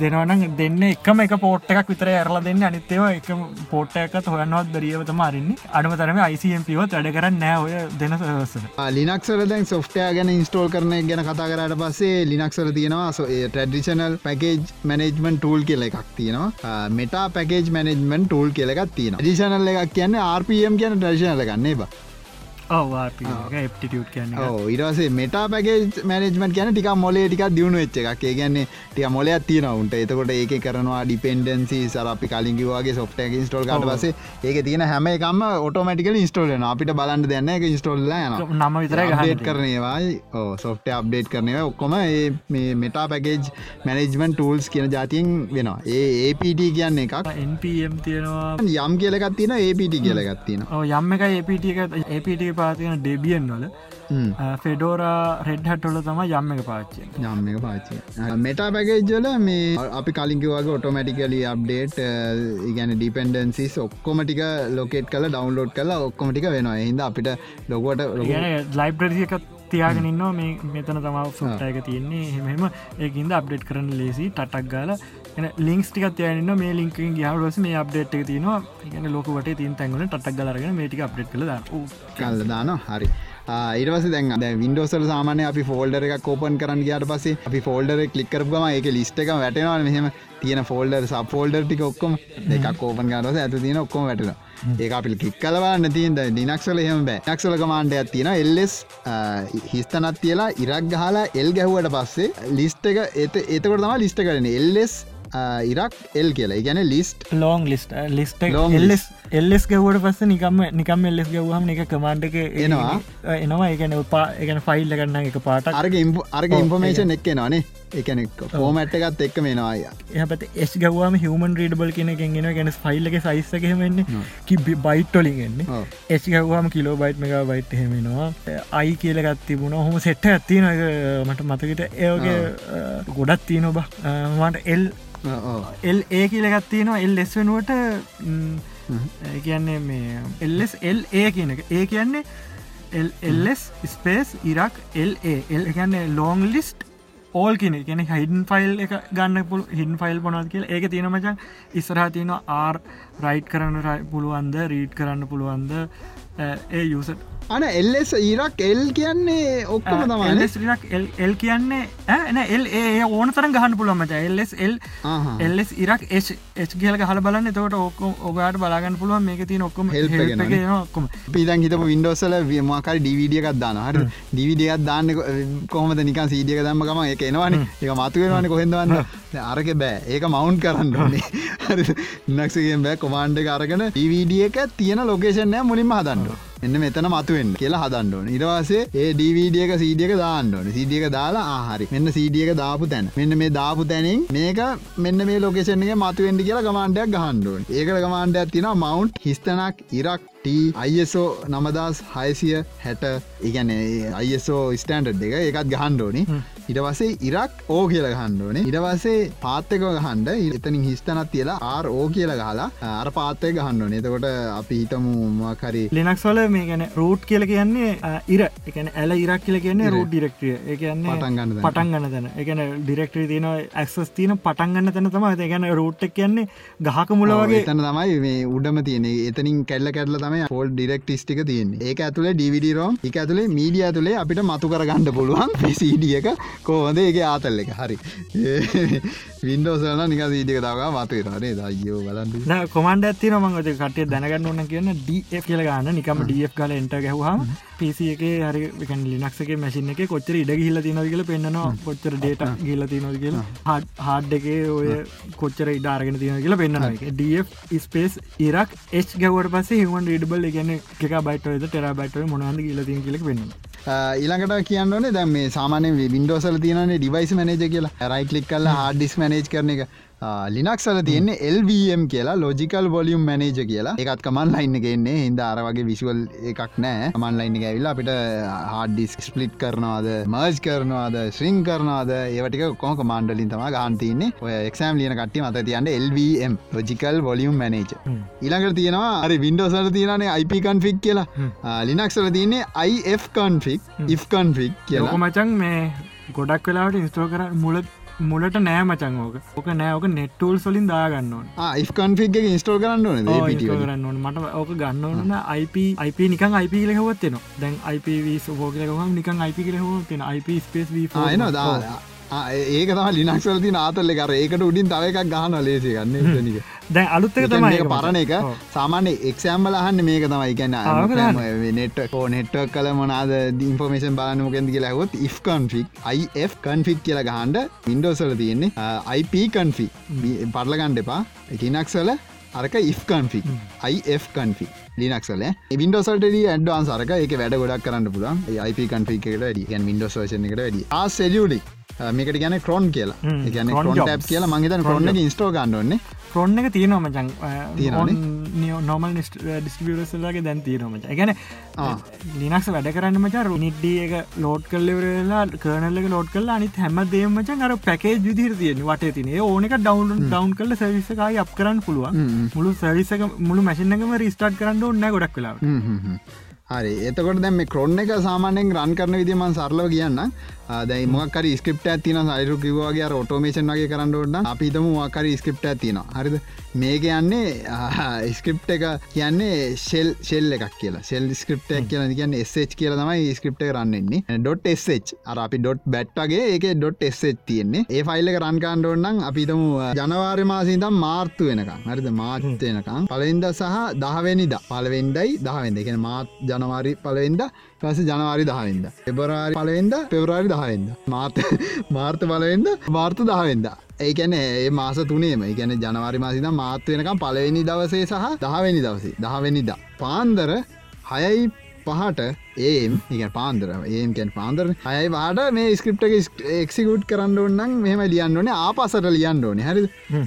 දෙනවන දෙන්න එකම එක පෝට් එකක් විතර ඇරලා දෙන්න. අනිත්තේව එක පෝට් එකත් හොයන්නවත් දරියවත මාරන්නේ අඩම තරම ICMපව වැඩ කරන්න නෑ ඔය දෙන සවස ලිනක්සල දැන් සොෆ්ටය ගැන ඉන්ස්ටෝල් කරන ගැන කතා කරට පස්සේ ලිනක්සල තියෙනවා ටඩිෂනල් පැකේජ් මනජමන් ටූල් කියල එකක් තියෙනවා. මෙටා පැකේජ් මනජමන් ටූල් කියලෙක් තියෙන ඩිෂනල් එකක් කියන්න RPM කියන ටර්ශනල ගන්නේ බා කියන්න ඉරසේ මෙටා පැගේ මනජමට කියන ටික මොලේ ටික දියුණු වෙච්ච එකක්. ඒගන්නේ ටික මොලයක් තියෙනවුන්ට එතකොට ඒක කරනවා ඩිපෙන්ඩන්සි සරපි කලින්ගේවාගේ සොෆ්ට ඉස්ටෝල් කට පසේ ඒක තියෙන හැම එකම ඔටෝමටිකල ඉස්ටෝල්න අපිට බලන්න දෙන්න එක ඉස්ටෝල්ල නම විතර ගේට කරනවායි සොෆ්ට අප්ඩේට් කරනව ඔක්කොම මේ මෙටා පැකේජ් මැනජමන් ටූල්ස් කියන ජාතියෙන් වෙනවා. ඒ APT කියන්න එකක්. NPM තියෙනවා. යම් කියලගත් තියෙන APT කියලගත්තින යම් එක APT APT පාතින ඩෙබියන් වල. ෆෙඩෝරා රෙඩ්හටොල තම යම්ම එක පාච්චය යම්ම එක පාච්චය මෙටා පැකේජ්ජල මේ අපි කලින්කිවගේ ඔටෝමටිකලි අප්ඩේට් ඉගැන ඩිපෙන්ඩන්සිස් ඔක්කොමටික ලොකෙට් කල ඩවන්ලෝඩ් කල ඔක්කොමටික වෙනවා. හිද අපිට ලොකොට ලයිබ්‍රරියකත් තියාගෙනන්න මේ මෙතන තමාව සුට්ටයක තියෙන්නේ. හෙමම ඒකින්ද අප්ඩේට් කරන ලේසි ටක් ගාල ලින්ක්ස් ටික තියන මේ ලින්කින් ගහලස මේ අප්ඩේට් එක තියනවා. ගන ලොකට තින් තැන්ගල ටක් ගලරගෙන මේටික අප්ඩේට් කළ කල්ල දාන හරි. ඉරවස දැන් වින්ඩෝසල් සාමානය අපි ෆෝල්ඩර එක කෝපන් කරන්න ගයාට පසේ අපි ෆෝල්ඩර කලික්කරපුම එක ලිස්ට එක වැටෙනවා මෙහම තියෙන ෆෝල්ඩර් සපෝල්ඩර් ටික ඔක්කොම එකක් කෝපන් ගරස ඇතු තියන ඔක්කොම වැටෙන ඒ අපිල් කික් කලවන්න තියන්ද නිනක්සල එහෙම බෑ. නක්සල කමාන්ඩයක් තියෙන එල්ලෙස් හිස්තනත් තියලා ඉරක් ගහලා එල් ගැහුවට පස්සේ ලිස්ට එක එත එතකොට තම ලිස්ට කරන එල්ලෙස් ඉරක් එල් කියලා ගැන ලිස්ට ලෝන් ලිස්ට ලිස්ට එල්ලෙස් ගවට පස්ස නිකම නිකම් එල්ලෙස් ගවහම එක කමාන්්ඩක එනවා. එනවා. එකන පා එකන ෆයිල්ල කරන්න එක පාට අරග අර්ග ඉන්පමේෂන් එක් නවානේ එකන ෆෝමැට් එකත් එක්ක මෙෙනවාය එහපත එස් ගවවාම හමන් රීඩබල් කෙන ගෙන ෆයිල්ලක සයිස්සකහෙමෙන්නේ කිබි බයිට්ටොලින්ගන්නේ එස් ගවවාම කිලෝ බයිට් මෙක බයිට් හෙමෙනවා අයි කියලගත් තිබුණ. හොම සෙට්ට ඇත්තින මට මතකට ඒගේ ගොඩත් තියන ඔබ මට එල් එල් ඒ කියලගත් තියෙනවා. එල් ලෙස් වෙනුවට කියන්නේ මේ එල්ලෙස් එල් ඒ කියන එක. ඒ කියන්නේ එල්ස් ස්පේස් ඉරක් එල් එල් කියන්නේ ලෝං ලිස්ට් ඕල් කෙන කියෙන හිඩන් ෆයිල් එක ගන්න පුල හින් ෆයිල් පොනත් කියල. ඒක තියෙන මචන් ඉස්රහ තියෙන ආර් රයිට් කරන්න පුළුවන්ද රීඩ් කරන්න පුළුවන්ද ඒ යුසට අන එල්ලෙස් ඉරක් එල් කියන්නේ ඔක්කොම තමයි එල් කියන්නේ ඇන එල් ඒ ඕන තරන් ගහන්න පුළුවමච එල්ස් එල් එල්ස් ඉරක් එච් කියල හල බලන්න. තවට ඔක්කොම ඔබට බලාගන්න පුළුවන් මේක තිය ඔක්කොම ඔක්කොම. පිදන් හිතම වින්ඩෝසල මකල් ඩවිඩියකක් දාන්න හර ඩවිඩියත් දාන්න කොහමද නික සීඩියක දම්ම ගම එක එනවාන. එක මතුවෙනවාන කොහෙදවන්න අරක බෑ. ඒක මවුන්් කරන්න ඕනේ. නක්සගෙන් බෑ කොමාන්්ඩ අරගෙන ඩවිඩිය එක තියෙන ලොකේෂන්ය මුලින්ම හදන්නවා එන්න මෙතන මතුවෙන් කියලා හදන්නඩෝන ඉරවාසේ ඒ ඩීවීඩියක සීඩියක දාන්නඩෝන සීඩියක දාලා ආහරි මෙන්න සීඩියක දාපු තැන. මෙන්න මේ දාපු තැනින් මේක මෙන්න මේ ලොකේෂන්ගේ මතුවෙන්ඩි කියලා ගමාන්ඩයක් ගහන්ඩුවන් ඒකට ගමාන්ඩයක් තින මවන්් හිස්තනක් ඉරක් අයිසෝ නමදස් හයසිය හැට. ඉගැන අයිසෝ ස්ටන්ඩ් එක එකත් ගහන්ඩෝනි ඉටවසේ ඉරක් ඕ කියල ගහන්ඩෝනේ ඉටවසේ පාත්තක ගහන්ඩ එතනින් හිස්තනත් තියලා ආර් ඕ කියල ගහලා අර පාත්තය ගහන්න එතකොට අපි හිතමු මකරි ලිනක්ස්වල මේ ගැන රූට් කියල කියන්නේ ඉර. එකන ඇල ඉරක් කියල කියන්නේ රූට් ඩිරෙක්ටිය එකන්නේ පටන්ගන්න පටන් ගන්න තැන. එකන ඩිරෙක්ටරි තියන ඇක්සස් තියන පටන්ගන්න තැන තම ගැන රූට් කියන්නේ ගහක මුල වගේ. තැන තමයි මේ උඩම තියෙන එතනින් කැල්ල කැටල තම පොල් ඩිරෙක්ට ස්ටික තියන්න. ඒක ඇතුළේ ඩිවිඩි රෝම් එක ඇතුළේ මීඩිය ඇතුළේ අපිට මතු කරගන්න පුළුවන්. [LAUGHS] පිසිඩියක කෝහොඳ ඒක ආතල්ල එක. හරි. වින්ඩෝසන නික සීටික තවා මතුරනේ දයෝ බලන්න. කොමන්ඩ ඇති මංගත කටේ දැනගන්න ඕන්න කියන්න. ඩ කියල ගන්න. නිකම ඩ කල එන්ට ගැහවාම පිසි එක හරි ලිනක්සක මැසින එක කොච්චර ඉඩ ගිල්ල තිනද කියල පෙන්න්නවා. කොච්චර ඩේට ගිල්ල තිනොද කියලා. හාඩ් එක ඔය කොච්චර ඉඩාරගෙන තියන කියලා පෙන්න්නවා එක ඩ ස්පේස් ඉරක් එ් ගවට පස හමන් ඩබල් ගැන එක බයිටද ටෙර බයිට මොනන්ද කියල තින් කියලක් වෙන්න ඊළඟට කියන්නනේ දැම මේ සාමානය වින්ඩෝසල තියනේ ඩිවයිස් මනජ කියලා. රයිකලික් කල්ල හාඩිස් මනේජ් කරන එක. ලිනක්සල තියන්නේ LVM කියලා ලෝජිකල් වොලියම් මනේජ කියලා. එකත් කමන් ලයින්න ගෙන්නේ හිද අර වගේ විශුවල් එකක් නෑ. මන් ලයින්න ඇවිල්ලා අපිට හාඩිස් ස්පලිට් කරනවාද මර්ජ් කරනවාද ශ්‍රිං කරනවාද ඒවටික කොම මන්ඩලින් තම ගහන්තින්නේ ඔය එක්ෂම් ලියන කට්ටි මත තියන්න LVM ලෝජිකල් වොලියම් මනේජ ඊළඟට තියෙනවා අරි වින්ඩෝසල තියනේ IP කන්ෆික් කියලා. ලිනක්සල තියන්නේ IF කන්ෆික් if කන්ෆික් කියලා. මචන් මේ ගොඩක් වෙලාට ඉස්ටෝ කර මුලත් මුලට නෑ මචන් ඕක. ඕක නෑෝක නෙට්ටූල් සොලින් දාගන්න කන්ෆික් ඉස්ටෝල් කරන්න කරන්න මට ඕක ගන්න ඕන IP IP නිකන් IP ලෙහවත්වෙන දැන් IP සෝකලහම නිකන් IP ලෙහවත්වෙන IP ස්පේස් න දා ඒක තම ලිනක්සල ති නාතල්ල කර ඒකට උඩින් තව එකක් ගහන ලේසි ගන්න නික දැන් අලුත්තක තමයි පරණ එක. සාමාන්‍ය එක්ෂම්බල අහන්න මේක තමයි. කියන්න නෙට කෝ නෙට්වක් කල මොනාද ඉන්ෆර්මේෂන් බලන්නමකෙන්ද කියලා හොත් if කන්ෆික් අයිF කන්ෆික් කියලා ගහන්ඩ වින්ඩෝසල තියෙන්නේ IP කන්ෆි පරලගණ්ඩ එපා. එකනක්සල අරක if කන්ෆික් අයිF කන්ෆික් ලිනක්සල වින්ඩෝසල්ට ඇඩ්වාන් සරක එක වැඩ ගොඩක් කරන්න පුළන් IP කන්ෆික් එකට වැඩ වින්ඩෝස් වේෂන එකට වැඩ ආසෙලියඩි මේකට ගැන ක්‍රෝන් කියලා. ගැන ක්‍රෝන් ටැප් කියලා මංහිත ක්‍රෝන්න ඉස්ටෝ ගන්නන්නේ ක්‍රොන්න එක තියනොම ජං නොමල් ඩිස්ටිියසල්ලගේ දැන් තියනොම ගැන ලිනක්ස වැඩ කරන්න මචර නිඩ්ඩිය එක ලෝඩ් කල්ලවරලා කරනල්ලක ලෝඩ් කල්ලා අනිත් හැම දේමචන් අර පැකේ විදිර තියෙන වට තින ඕනක ඩවන් ඩවන් කල්ල සවිසකයි අප කරන්න පුළුවන්. මුළු සවිසක මුළු මැසින්නකම රිස්ටාට් කරන්න ඔන්න ගොඩක් කලා හරි. එතකොට දැම ක්‍රොන්න එක සාමානයෙන් රන් කරන විදිමන් සරලව කියන්න දැයි මොකර ස්ක්‍රප් ඇතින සයිරු කිවගේ ඔටෝමේෂන් වගේ කරන්න ඔන්න අපිතම මොකර ස්ක්‍රප් ඇතින හරිද? මේක යන්නේ ස්ක්‍රප් එක කියන්නේ ශෙල් ශෙල් එකක් කියලා. ශෙල් ස්ක්‍රප්ටක් කියල කියන්න එස්ච් කියල තමයි ස්ක්‍රප්ට කරන්නෙන්නේ ඩොට් අර අපි ඩොට් බැට්ටගේ ඒක ඩොට් තියෙන්නේ. ඒ ෆයිල්ල රන්කාන්ඩ ඔන්නම් අපිතම ජනවාර්ය මාසිදම් මාර්තු වෙනකම් හරිද? මාර්තයනකම් පලෙන්ද සහ දහවෙනිද. පලවෙන්ඩයි දහවෙන්ද. එකෙන මාත් ජනවාරි පලවෙන්ද පස ජනවාරි දහවෙන්ද? එබරාරි පලවෙන්ද? පෙවරාරි දහවෙන්ද? මාර්ත [LAUGHS] මාර්ත බලවෙන්ද මාර්ත දහවෙන්ද? ඒකැන ඒ මාස තුනේම. ගැන ජනවාරි මාසිද මාත්වයනකම් පලවෙනි දවසේ සහ දහවෙනි දවසේ. දහවෙනිද. පාන්දර හයයි පහට ඒම් එක පාන්දර ඒම් කැන් පාන්දර. අයයි වාට මේ ස්ක්‍රප් එක්සිකුට් කරන්න ඔන්නම් මෙම ලියන්න ඕනේ ආපසට ලියන්න ඕනේ. හරි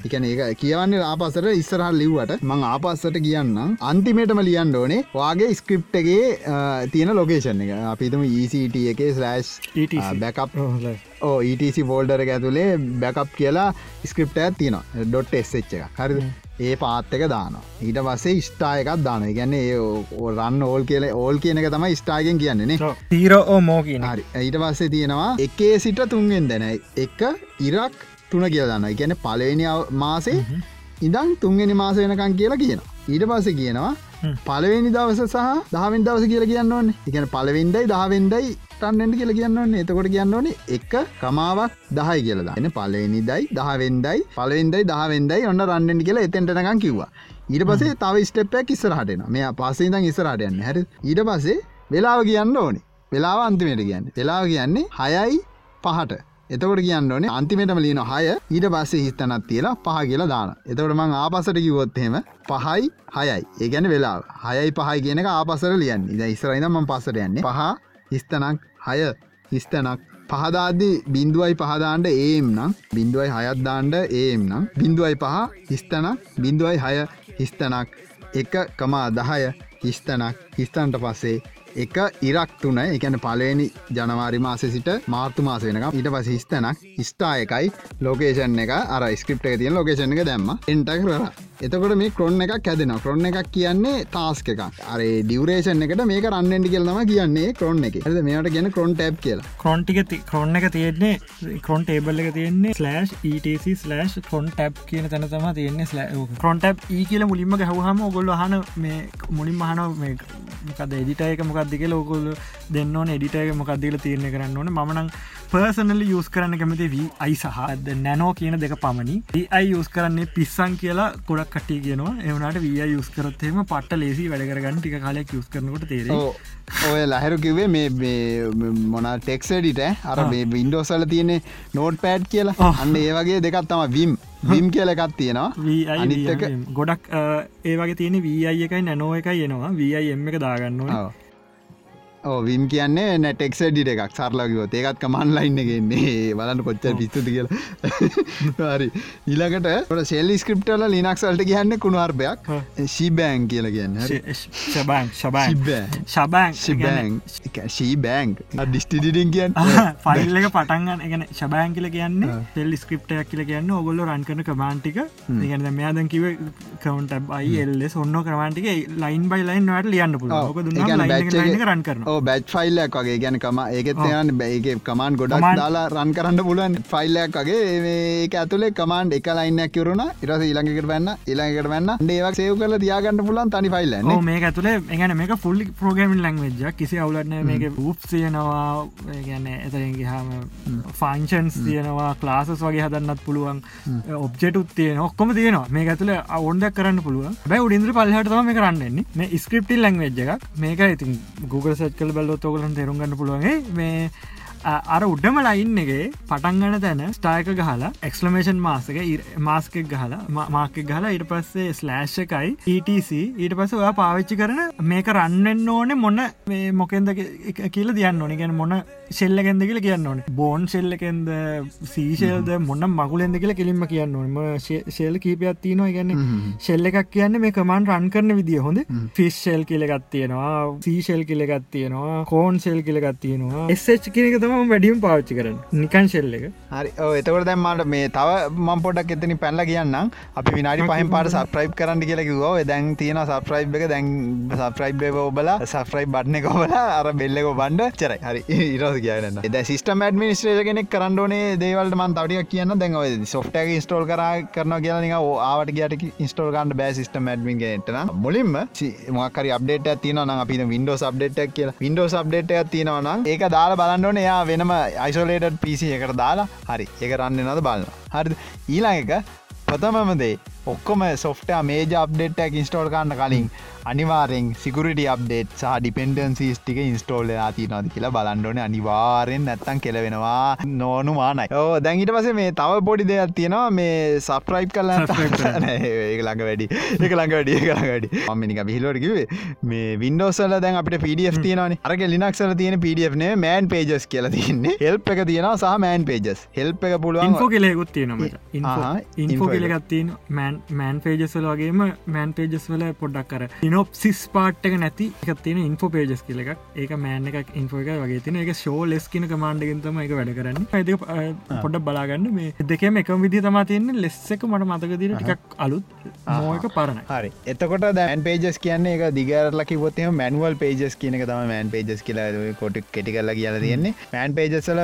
එකන ඒ කියවන්න ආපසට ඉස්සරහල් ලිව්වට මං ආපස්සට කියන්න අන්තිමේටම ලියන්න ඕනේ වාගේ ස්ක්‍රප්ටගේ තියෙන ලොකේෂන් එක. අපිතුම ECT එක ස්ලෑස් බැකප් ඕ ETC ෆෝල්ඩර ඇතුලේ බැකප් කියලා ස්ක්‍රප්ට ඇත් තියෙන ඩොට් එස්ච් එක. හරිද ඒ පාත් එක දාන ඊට පස්සේ ස්ටා එකක් දාන ගැන්නේ රන්න ඕල් කියල ඕල් කියන එක තමයි ස්ටාගෙන් කියන්නේ තීරෝ මෝකීන හරි. ඊට පස්සේ තියෙනවා එකේ සිට තුන්ගෙන් දැන. එක ඉරක් තුන කියල දන්න ගැන පලවෙනි මාසේ ඉදං තුන්ගෙන මාස වෙනකන් කියලා කියන ඊට පස්සේ කියනවා පලවෙනි දවස සහ දහවෙන් දවස කියල කියන්න ඕන්න එකන පලවෙන්ඩයි දහවෙන්ඩයි ටන්ට කියල කියන්න ඕන්න එතකොට කියන්න ඕනේ එක කමාවක් දහයි කියලද එන පලවෙනිදයි දහවෙන්ඩයි පලවෙන්ඩයි දහවෙන්ඩයි ඔන්න රන්නෙන් කියලා එතෙන්ටනකම් කිව්වා. ඊට පසේ තව ස්ටප්පයක් ඉස්සරහටන මේ පසේ දං ඉස්සරහටයන්න හැර. ඊට පසේ වෙලාව කියන්න ඕනේ. වෙලාව අන්තිමයට කියන්න. වෙලාව කියන්නේ හයයි පහට. එතකොට කියන්න ඕනේ අන්තිමටම ලියන හය. ඊට පස්සේ හිස්තනත් තියලා පහ කියලා දාන එතකොට මං ආපසට කිවොත්හෙම පහයි හයයි. ඒගැන වෙලා හයයි පහයි කියනක ආපසර ලියන්න. ඉද ඉස්රයිදම පසට යන්නේ. පහ හිස්තනක් හය හිස්තනක්. පහදාදී බින්දුවයි පහදාන්ට ඒම් නම්. බින්දුවයි හයත්දාන්ට ඒම් නම්. බින්දුවයි පහ හිස්තනක්. බින්දුවයි හය හිස්තනක්. එක කමා දහය හිස්තනක්. හිස්තන්ට පස්සේ එක ඉරක් තුන. එකන පලවෙනි ජනවාරි මාස සිට මාර්තු මාස වෙනක ඊට පස හිස්තනක්. ස්ටා එකයි. ලෝකේෂන් එක. අර ස්ක්‍රප් එක තියන ලෝකේෂන් එක දැම්ම. එන්ට කර. එතකොට මේ ක්‍රොන්න එකක් ඇදෙන ක්‍රොන්න එකක් කියන්නේ තාස්ක එකක්. අර ඩියවරේෂන් එකට මේක රන්නෙන්ටි කියලම කියන්නේ ක්‍රොන්න එක. ඇද මේට ගැන ක්‍රොන් ටැබ් කියලා. ක්‍රොන්ටික ක්‍රොන්න එක තියෙන්නේ ක්‍රොන් ටේබල් එක තියෙන්නේ slash ETC slash cron tab කියන තැන තම තියෙන්නේ ස්ල ක්‍රොන්ටැබ් ඒ කියල මුලින්ම ගැහවහම ඔගොල්ල හන මේ මුලින් මහන මොකද එඩිටයක මොකක්දික ලෝකොල් දෙන්න ඕන එඩිටයක මොකක්දිල තියරණය කරන්න ඕන. මනං පර්සනල යස් කරන්න කැමති වී අයි සහද නැනෝ කියන දෙක පමණි. ඒයි යස් කරන්නේ පිස්සන් කියලා ගොඩක් කටි කියනවා. එවනට වී යස් කරත්තෙම පට ලේසි වැඩකරගන්න ටික කාලයක් යස් කරනකොට තේර ඔය ලහැරු කිවේ මේ මොන ටෙක්සඩිට අර මේ වින්ඩෝසල තියෙන නෝට් පෑඩ් කියලා. අන්න ඒ වගේ දෙකත් තම විම් විම් කියල එකත් තියෙනවා. අනිත්තක ගොඩක් ඒවගේ තියෙන වී එකයි නැනෝ එකයි එනවා. වී එම් එක දාගන්නවා විම් කියන්නේ නැටෙක්ස ඩිට එකක්. සරලකිවොත් ඒකත් කමන් ලයින්න ගෙන්නේ බලන්න කොච්ච පිස්තුති කියලා. [LAUGHS] හරි. ඊලකට සෙල් ස්ක්‍රප්ටල ලිනක්සල්ට කියන්න කුණුවර්භයක් ශීබෑන් කියල කියන්න. ශබන් ශබන් ශබන් ශිබෑන් ශීබෑන් ඩිස්ටිඩිටින් කියන්න ෆයිල් එක පටන්ගන්න එකන ශබෑන් කියල කියන්න තෙල් ස්ක්‍රප්ටයක් කියල කියන්න ඔගොල්ල රන් කරන කමාන්ටික ගන මෙයාදන් කිව කවන්ට බයි එල්ල ඔන්න කරමාන්ටික ලයින් බයි ලයින් වට ලියන්න පුල රන් කරන බැච් ෆයිල්ලක් වගේ. ගැනකම ඒකෙත් යන්න බැයික කමාන් ගොඩක් දාලා රන් කරන්න පුලුවන් ෆයිල්ලයක් වගේ. ඒක ඇතුලේ කමාන්් එක ලයින්නක් කරුණ ඉරස ඉළඟකට වැන්න ඉළඟකට වන්න. ඒවක් සේව කල තියාගන්න පුලන් තනි ෆයිල්ල මේ ඇතුලේ එගන මේක ෆුල්ලි ප්‍රෝගමින් ලංවෙජ්ජ කිසි අවුලන්න මේක උප් සියනවා ගැන එතරගේ හම. ෆංචන්ස් තියනවා. ක්ලාසස් වගේ හදන්නත් පුළුවන්. ඔබ්ජෙටුත් තියෙන ඔක්කොම තියෙනවා. මේ ඇතුල ඔොන්ඩක් කරන්න පුළුව බැ උඩින්ද්‍ර පල්හටම මේ කරන්නන්නේ මේ ස්ක්‍රප්ටිල් ලංවෙජ් එකක්. මේක ඉතින් Google සච් කළ බැලොත් ඔගලන් තෙරුම්ගන්න පුළුවන්. මේ අර උඩ්ඩම ලයින් එක පටන්ගන තැන ස්ටායක ගහලා එක්ස්ලමේෂන් මාසක මාස්කෙක් ගහලා මාකෙක් ගහලා ඊට පස්සේ ස්ලෑශ් එකයි ETC ඊට පස ඔයා පාවිච්චි කරන මේක රන්නෙන් ඕන මොන්න මොකෙන්ද කියල දියන්න ඕන. ගැන මොන ශෙල්ලගෙන්ද කියල කියන්න ඕන. බෝන් ශෙල්ලකෙන්ද සීශල්ද මොන්න මගුලෙන්ද කියල කෙලින්ම කියන්න ඕනම ශෙල් කීපයක් තියනවා. ගැන්න ශෙල්ල එකක් කියන්න මේ කමන් රන් කරන විදිිය. හොඳ? ෆිස් ශෙල් කියලගත් තියෙනවා. සීශෙල් කියලගත් තියෙනවා. කෝන් ශෙල් කියලගත් තියෙනවා. එස්ච් කියනක තම වැඩියම් පාච්චි කරන නිකන් ශෙල්ල එක. හරි. එතකට දැම්මට මේ තව මම් පොඩක් එතනි පැල්ල කියන්න අපි විනාඩි පහම පාට සප්‍රයිප් කරන්න කියලකිවෝ දැන් තියෙන සප්‍රයිබ් එක දැන් සප්‍රයිබ් ඔබල සප්‍රයි් බට්න කොබල අර බෙල්ලක බන්ඩ චරයි. හරි. ඉරස කියන්න එද සිස්ටම ඇඩමිනිස්ට්‍රේෂ කෙනෙක් කරන්නඩනේ දේවල්ට මන් තවටියක් කියන්න දැන් සොෆ්ටක ස්ටෝල් කර කරන කියලනික ආවට ගට ඉස්ටෝල් කන්ට බෑ සිස්ටම ඇඩමින්ගේටන මුලින්ම මකර අප්ඩේට තියන අපි වින්ඩෝස් අප්ඩේටක් කියලා. වින්ඩෝස් අප්ඩේට තියනවනම් ඒක දාලා බලන්නන එයා වෙනම අයිසෝලේටඩ් පිසි එකට දාලා හරි. එක රන්න නද බලන්න හරි ඊලා එක ප්‍රථමමදේ ඔක්කොම සොෆ්ට මේජ අප්ඩේට්ක් ඉන්ස්ටෝල් කන්න කලින් අනිවාරෙන් සිකුරට අප්ඩේට් සහ ඩිපෙන්ඩන්සිස් ටික ඉන්ස්ටෝල් තිනද කියලා බලන්ඩෝන අනිවාරෙන් නැත්තන් කෙලවෙනවා නොනු මානයි ඕ දැන්ගිට පස මේ තව පොඩි දෙයක් තියෙනවා. මේ සප්‍රයිප් කල [LAUGHS] ළඟ වැඩි. එක ළඟ වැඩිය කළ වැඩි. අම්මිනික බිහිලෝටකිවේ මේ වින්ඩෝසල දැන් අපට පඩF තියනන අරක ලිනක්සල තියෙන පඩFනේ මෑන් පේජස් කියල තියන්නේ. හෙල්ප එක තියෙන සහ මෑන් පේජස් හෙල්ප එක පුළුවන් ඉන්ෆෝ කෙලෙකුත් තියෙනමට ඉන්ෆෝ කෙලගත්තින මෑන් මෑන් පේජස්වල වගේම මෑන් පේජස් වල පොඩ්ඩක් කර ඉනොප්සිස් පාට් එක නැති එක තියෙන ඉන්ෆෝ පේජස් කියල එකක්. ඒක මෑන් එකක් ඉන්ෆෝ එක වගේ තින එක ශෝ ලෙස් කියන කමාන්ඩගෙන්තම එක වැඩ කරන්න. ඇති පොඩ බලාගන්න. මේ දෙකම එක විදි තමා තියන්නේ. ලෙස් එක මට මතකදින ටිකක් අලුත්. මෝක පරණ හරි. එතකොට දැන් පේජස් කියන්නේ එක දිගරල කිවොත් මැනුවල් පේජස් කියන එක තම මෑන් පේජස් කියලා කොට කෙටි කරලා කියලා තියෙන්නේ. මෑන් පේජස්ල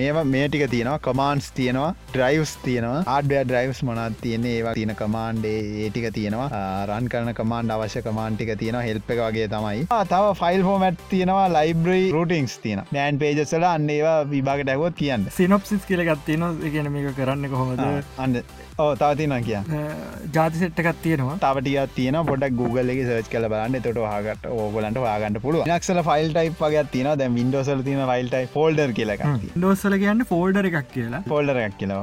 මේවා මේ ටික තියෙනවා. කමාන්ස් තියෙනවා. ඩ්‍රයිවස් තියෙනවා. ආඩ්‍ය ඩ්‍රයිවස් මොනත් තියන්නේ? ඒවා තියෙන කමාන්්ඩේ ඒටික තියෙනවා. රන් කරන කමාන්ඩ් අවශ්‍ය කමාන්ටික තියෙන හෙල්ප එක වගේ තමයි. තව ෆයිල් ෆෝමට් තියෙනවා ලයිබ්‍රී රටිංස් තියෙන නෑන් පේජසල අන්න ඒවා විභාගට ඇවොත් කියන්න. සිනොප්සිස් කියලගත්තින එකන මේක කරන්න කොහොමද? අන්න තවතින කිය ජාති සෙට්ටකත් තියෙනවා. තවටික තියන පොඩක් Google එක සර්ච් කල බලන්න. තොට හගට ඕගලන්ට වාගන්න පුළුව නක්සල ෆයිල් ටයි් වගේ තින දැ වින්ඩෝසල තින ෆයිල් ටයි ෆෝල්ඩර් කියලක ඩෝසල කියන්න ෆෝල්ඩර එකක් කියලා. ෆෝල්ඩර එකක් කියලා.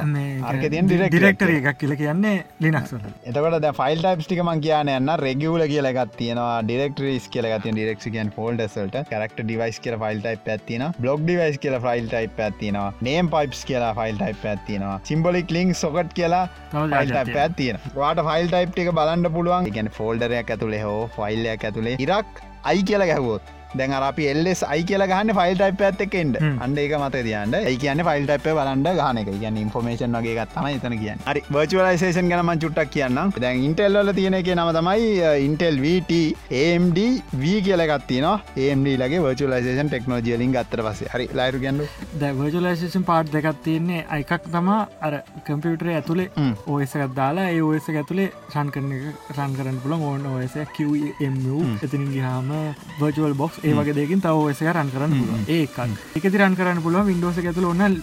ඩිරෙක්ටර එකක් කියල. කියන්නේ ලිනක්සල එතකට ද ෆයිල් ටයිප් ටික මං කියන්න යන්න රෙගියල කියලගත් තියෙනවා. ඩිරෙක්ටරස් කියලගත ඩිරෙක්ෂකන් ෆෝල්ඩසල්ට කරක්ට ඩිවයිස් කියල ෆයිල් ටයි් ඇත්තින බ්ලොග් ඩිවයිස් කියල ෆයිල් ටයි් ඇත්තිනවා නේම් පයිප්ස් කියලා ෆයිල් ටයි් ඇත්තිනවා සිම්බොලික් ලිින්ක් සොකට් කියලා පැත්තියෙන වාට ෆයිල් ටයිප් එක බලන්න පුළුවන්. ගැන ෆෝල්ඩරයක් ඇතුළේ හෝ ෆයිල්ලයක් ඇතුළේ ඉරක් අයි කියලා ගැහවොත් දැන් අරපි එල්ලෙස් අයි කියල ගහන්න ෆයිල් ටයිප් ඇත්තකෙන්ට අන්ඩ ඒක මත තියන්න ඒ කියන්න ෆයිල් ටයිප් බලන්ඩ ගහන එක. කියන්න ඉන්ෆෝමේෂන් වගේ ගත්තම එතන කියන්න. හරි වර්චුවලයිසේෂන් ගනම චුට්ටක් කියන්න දැන් ඉන්ටෙල්ල තියෙන එක නම තමයි ඉන්ටෙල් VT AMD V කියලගත්තින AMD ලගේ වර්චුලයිසේෂන් ටෙක්නෝජියලින් ගත්තර පසේ හරි ලයිරු ගන්නු ද වර්චුලයිසේෂන් පාට් දෙකත් තියන්නේ. අයිකක් තමා අර කම්පියුටර ඇතුළේ ඕසකත් දාලා ඒ ඕස ඇතුළේ රන් කරන රන් කරන්න පුළන් ඕන්න ඕස QMU එතිනින් ගහම වර්චුවල් බොක්ස් ඒ වගේ දෙකින් තව ඔස රන් කරන්න පුළුව ඒකක් එක රන් කරන්න පුළුව වින්ඩෝස ඇතුල ඔන්න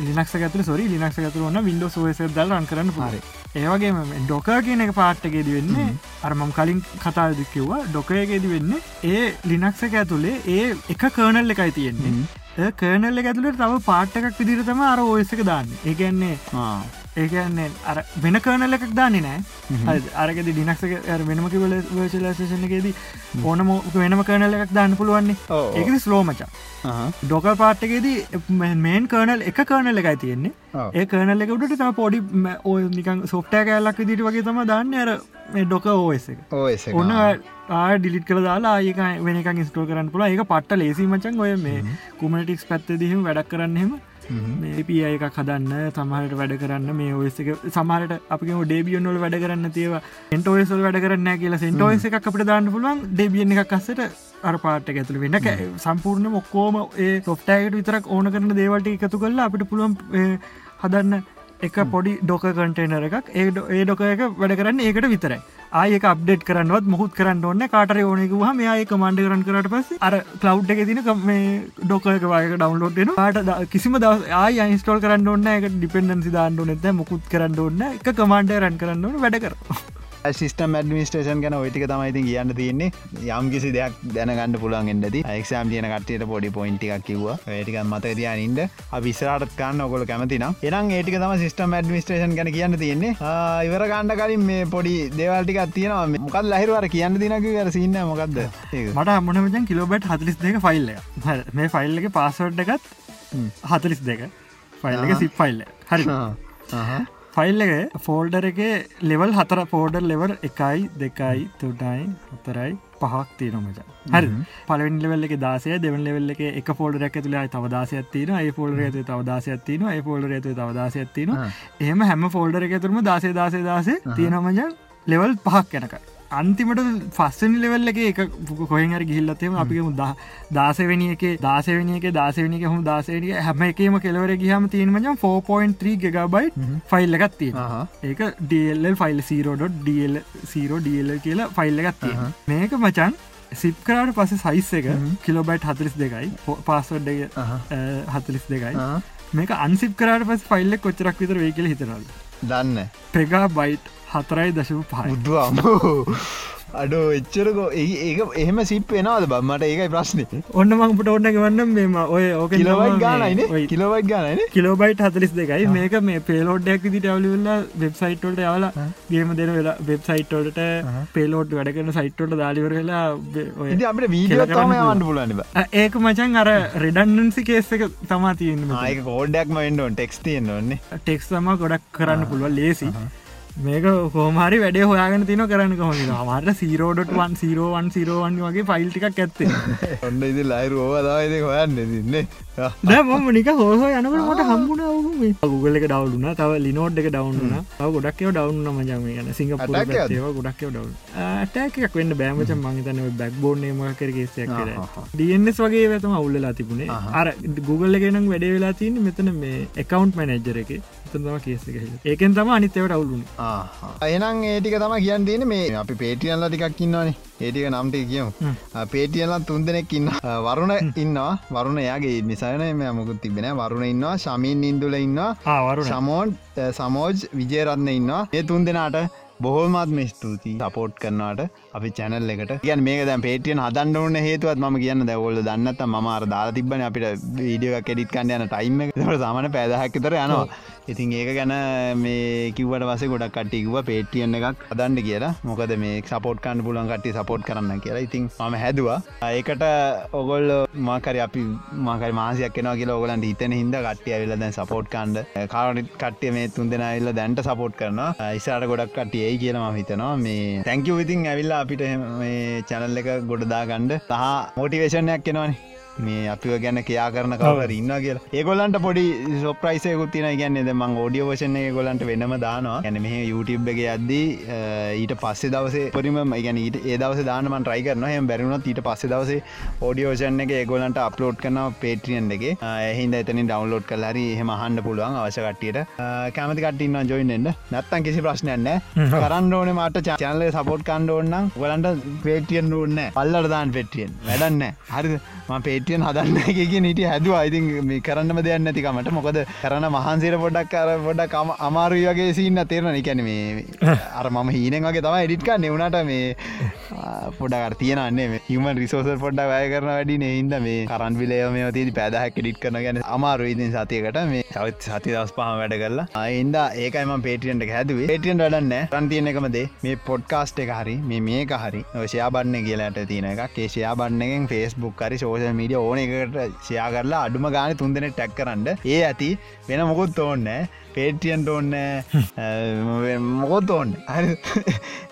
ලිනක්ස ඇතුල සොරි ලිනක්ස ඇතුල ඔන්න වින්ඩෝස් ෝස දල් රන් කරන්න පාර ඒවගේ ඩොක කියන එක පාට්ටකේද වෙන්නේ අරමම් කලින් කතාද කිව්වා ඩොකයගේද වෙන්න ඒ ලිනක්සක ඇතුළේ ඒ එක කර්නල් එකයි තියෙන්නේ කර්නල්ල ඇතුළට තව පාට්ටකක් විදිරතම අර ඔයසක දාන්න. ඒගැන්නේ ඒකන්නේ අර වෙන කර්නල එකක් දාන්නේ නෑ. අරගෙද ඩිනක්සක වෙනම කිවල වර්චලේෂනකේදී ඕනම වෙනම කර්නල එකක් දාන්න පුළුවන්නේ. ඒකද ස්ලෝමචා ඩොක පාට්ටකේදී මේන් කර්නල් එක කර්නල එකයි තියෙන්නේ. ඒ කර්නල එකට තම පොඩි ඕ නිකන් සොෆ්ටෑ කෑල්ලක් දිට වගේ තම දාන්න. අර ඩොක ඕස එක. ඔන්න ඩිලිට කළ දාලා ඒක වෙනක ස්ටෝ කරන්න පුල ඒක පට්ට ලේසි මචන් ඔය මේ කුමටික්ස් පැත්ත දිහම වැඩක් කරන්නෙම මේපිය එකක් හදන්න සමහට වැඩ කරන්න මේ ඔයසක සමහට අපි ඩේබියනොල් වැඩ කරන්න තියව එන්ටෝයසල් වැඩ කරන්න කියලා සෙන්ටෝයස එකක් අපට දාන්න පුළුවන්. ඩේබියන එකක් අස්සට අර පාට ඇතුළ වෙන සම්පූර්ණ මොක්කෝම ඒ සොෆ්ටෑයට විතරක් ඕන කරන දේවල්ට එකතු කරලා අපිට පුළුවන් හදන්න එක පොඩි ඩොක කටේනර එකක්. ඒ ඒ ඩොක එක වැඩ කරන්න ඒකට විතරයි. ආයක අප්ඩේට් කරන්නවත් මුහුත් කරන්න ඕන්න කාටර ඕනෙකුහ මේය කමන්ඩ කරන්න කරට පස් අර කලව් එක තින මේ ඩොකක වායක ඩවන්ලෝඩ්න පාට කිසිම දව ආය ඉන්ස්ටෝල් කරන්න ඔන්න එක ඩිපෙන්ඩන්සි දාන්න නැත මුකුත් කරන්න ඕන්න එක කමන්ඩ රන් කරන්න ඕන. වැඩ කර සිස්ටම් ඇඩමිනිස්ටේෂන් ගැන ඔයිටික තමයිති කියන්න තියන්නේ. යම් කිසි දෙයක් දැනගන්න පුළන් එන්නද එක්ෂම් තියන කටයට පොඩි පොයින්ටික් කිව්ව. ඒටික මත තියනින්ද විසරට කන්න ඔකොල කැමතින එනම් ඒටික තම සිස්ටම් ඇඩමිනිස්ටේෂන් ගැන කියන්න තියෙන්නේ. ඉවර ගණ්ඩ කලින් මේ පොඩි දේවල්ටික් තියෙනවා. මොකල් ලහිරවර කියන්න දිනක වර සින්න මොකක්ද මට අමනමචන් කිලෝබට් හතලිස් දෙක ෆයිල්ල මේ ෆයිල් එක පාසවඩ් එකත් හතලිස් දෙක. ෆයිල් එක සිප් ෆයිල්ල හරි ෆයිල් එක ෆෝල්ඩර එක ලෙවල් හතර ෆෝඩර් ලෙවල් එකයි දෙකයි තුටයි හතරයි පහක් තියනමච හරි. පලවෙන් ලෙවල් එක දාසය දෙවන් ලෙවල් එක එක ෆෝල්ඩර එක තුළ තවදාසයක් තින ඒ ෆෝල්ඩර ඇතු තවදාසයක් තින ඒ ෆෝල්ඩර ඇතු තවදාසයක් තින එහම හැම ෆෝල්ඩර එක තුරම දාසේ දාසේ දාසේ තියෙනමජ ලෙවල් පහක් යනක අන්තිමට ෆස්සනි ලෙවල්ල එක එක කොහෙන් හරි ගිහිල්ලත්තේම අපිම දාසවැනි එක දාසවනි එක දාසවනි එක හම දාසේනික හැම එකම කෙලවර ගහම තියනමජ 4.3 ගෙගබයි ෆයිල් එකත් තිය ඒක ඩල් ෆයිල් සීරෝඩ ඩල් සීරෝ ඩල් කියලා ෆයිල් එකත් තිය මේක මචන් සිප් කරට පස සයිස් එක කිලෝබයිට් හතරිස් දෙකයි පාස්වඩ් හතලිස් දෙකයි මේක අන්සිප් කරට පස් ෆයිල්ල කොච්චරක් විතර වේ කියල හිතරල් දන්න. පෙගා බයිට් හතරයි දශපු පහ බුදුවම අඩෝ එච්චරකෝ ඒක එහෙම සිප් එනවාද බම්මට ඒකයි ප්‍රශ්නය ඔන්න මංපට ඔන්න ගවන්න මෙම ඔය ඕක කිලවයි ගානයින කිලවයි ගානයින කිලෝබයිට හතලිස් දෙකයි. මේක මේ පේලෝඩ්ඩක් විදිට ඇවලිවෙල්ලා වෙබ්සයිට්ටොල්ට යවලා ගේම දෙන වෙලා වෙබ්සයිට්ටොල්ට පේලෝඩ් වැඩකන සයිට්ටොට දාලිවර වෙලා අපට වීඩියෝ තම යවන්න පුලනිබ ඒක මචන් අර රෙඩන්න්සි කේස එක තමා තියන්න ඒක කෝඩ්ඩක්ම එන්ඩෝන් ටෙක්ස් තියෙන්න්න ටෙක්ස් තම ගොඩක් කරන්න පුළුව ලේසි මේක හෝමරි වැඩේ හොයාගෙන තින කරන්න කොහොම මට සීරෝඩටවන් සීරෝවන් සිරෝවන් වගේ ෆයිල් ටික් ඇත්තේ. ඔන්න ඉදි ලයිරු ඕදාවද හොයන්න දින්නේ දැම නික හෝහ යනකට මට හම්බුණ ගුගල එක ඩවුන තව ලිනෝඩ් එක ඩවුන්න ගොඩක්ව ඩවුන්න මජම යන සිංගපුර ඒව ගොඩක්ව ඩව් ටැකක් වන්න බෑමච මංතන බැක් බෝර්්නේම කරගේසයක් ඩස් වගේ වැතම අවුල්ලලා තිබුණේ. අර ගුගල්ල ගෙනම් වැඩේ වෙලා තියන්න මෙතන මේ එකකවන්් මැනජ්ජර එක තම කේස ඒකෙන් තම අනිතවට අවුලුණ අයනම් ඒටික තම කියන්න තියෙන මේ අපි පේටියල්ල ටිකක් ඉන්නවානේ. ඒටික නම්ට කියමු. පේටියල්ලන් තුන් දෙනෙක් ඉන්න වරුණ ඉන්නවා. වරුණ යාගේ නිසායන මේ මුකුත් තිබෙන වරුණ ඉන්නවා ශමීන් ඉන්දුල ඉන්නවා. සමෝන් සමෝජ් විජයරත්න ඉන්නවා. ඒ තුන් දෙනාට බොහෝමත්ම ස්තුතියි සපෝට් කරනවාට අපි චැනල් එකට. ගැන් මේක දැ පේටියන් හදන්න ඕන හේතුවත් ම කියන්න දැවොල්ල දන්නත් ම අර දාලා තිබන අපිට වීඩියෝ කෙඩිත් කන්න යන ටයිම් ට සාමන පැදහැක්තර යනවා ඉතින් ඒක ගැන මේ කිවට වස ගොඩක් කටිකුව පේටියන්න එකක් අදන්න කියලා. මොකද මේ සපෝට් කන්න පුලන් කටි සපෝට් කරන්න කියලා. ඉතින් මම හැදවා. ඒකට ඔගොල් මාකර අපි මාකර මාසයක් කෙනවා කියලා ඔගලන්ට හිතන හිද කට්ටිය වෙල දැන් සපෝට් කන්ඩ කාරනිට කට්ටිය මේ තුන් දෙෙන ඇල්ල දැන්ට සපෝට් කරන ඉසාට ගොඩක් කටිය ඒ කියලම හිතනවා. මේ තැංකව ඉතින් ඇවිල්ලා අපිට මේ චැනල් එක ගොඩදා ගණ්ඩ තහ මෝටිවේශනයක් කෙනවානේ මේ අපිව ගැන කයා කරන කවර ඉන්න කියලා. ඒගොලන්ට පොඩි සොප්‍රයිසයකුත් තින ගැන්න මං ෝඩියෝ වශන ගොලන්ට වෙනම දානවා. ගැන මේ YouTube එක අද්දී ඊට පස්සේ දවසේ පොරිම ගැන ඊට ඒ දවස දානම ට්‍රයි කරන හම බැරුණත් ඊට පස්සේ දවසේ ෝඩියෝෂන් එක ඒගොලන්ට අප්ලෝඩ් කරන පේට්‍රියන් එක. එහින්ද එතනින් ඩවන්ලෝඩ් කල්හරි හෙම හන්ඩ පුළුවන් අවශ්‍ය කට්ටියට. කැමති කටන්න ජොයින්න්න නත්තන් කිසි ප්‍රශ්නයන්න කරන්න ඕන මට චානල සපෝට් කණ්ඩ ඕන්නම් ගොලන්ට පේටියන් රුන්න පල්ලට දාන් පෙටියෙන් වැඩන්න හරි පේට පිටියන් හදන්න එක නිට හැදුව. අයිතින් මේ කරන්නම දෙයන්න ඇතිකමට මොකද කරන මහන්සේර පොඩක් කර පොඩක් අමාරු වගේ සින්න තේරන එකැන මේ [LAUGHS] අර මම හීනෙන් වගේ තම එඩිට්ක නෙවුණට මේ පොඩක් තියනන්නේ හිම රිසෝස පොඩ්ඩ වැය කරන වැඩි හින්ද මේ කරන් විලේ මේ ති පැදහැක් ඩිට් කරන ගැන අමාරු ඉතින් සතියකට. මේ සවත් සති දස් පහ වැඩ කරලා. අයින්ද ඒකයිම පේටියන්ට හැදුවේ. පේටියන් වැඩන්න රන්තියන එකමදේ මේ පොඩ්කාස්ට් එක හරි මේ මේක හරි. ඔෂයා බන්න කියලාට තියෙන එක කේෂයා බන්නගෙන් ෆෙස්බුක් හරි සෝෂ මීඩිය ඕන එකට ෂයා කරලා අඩුම ගාන තුන්දෙන ටැක් කරන්න ඒ ඇති වෙන මොකොත් ඕන්න පේටියන්ට ඔන්න මොකොත් ඕන්න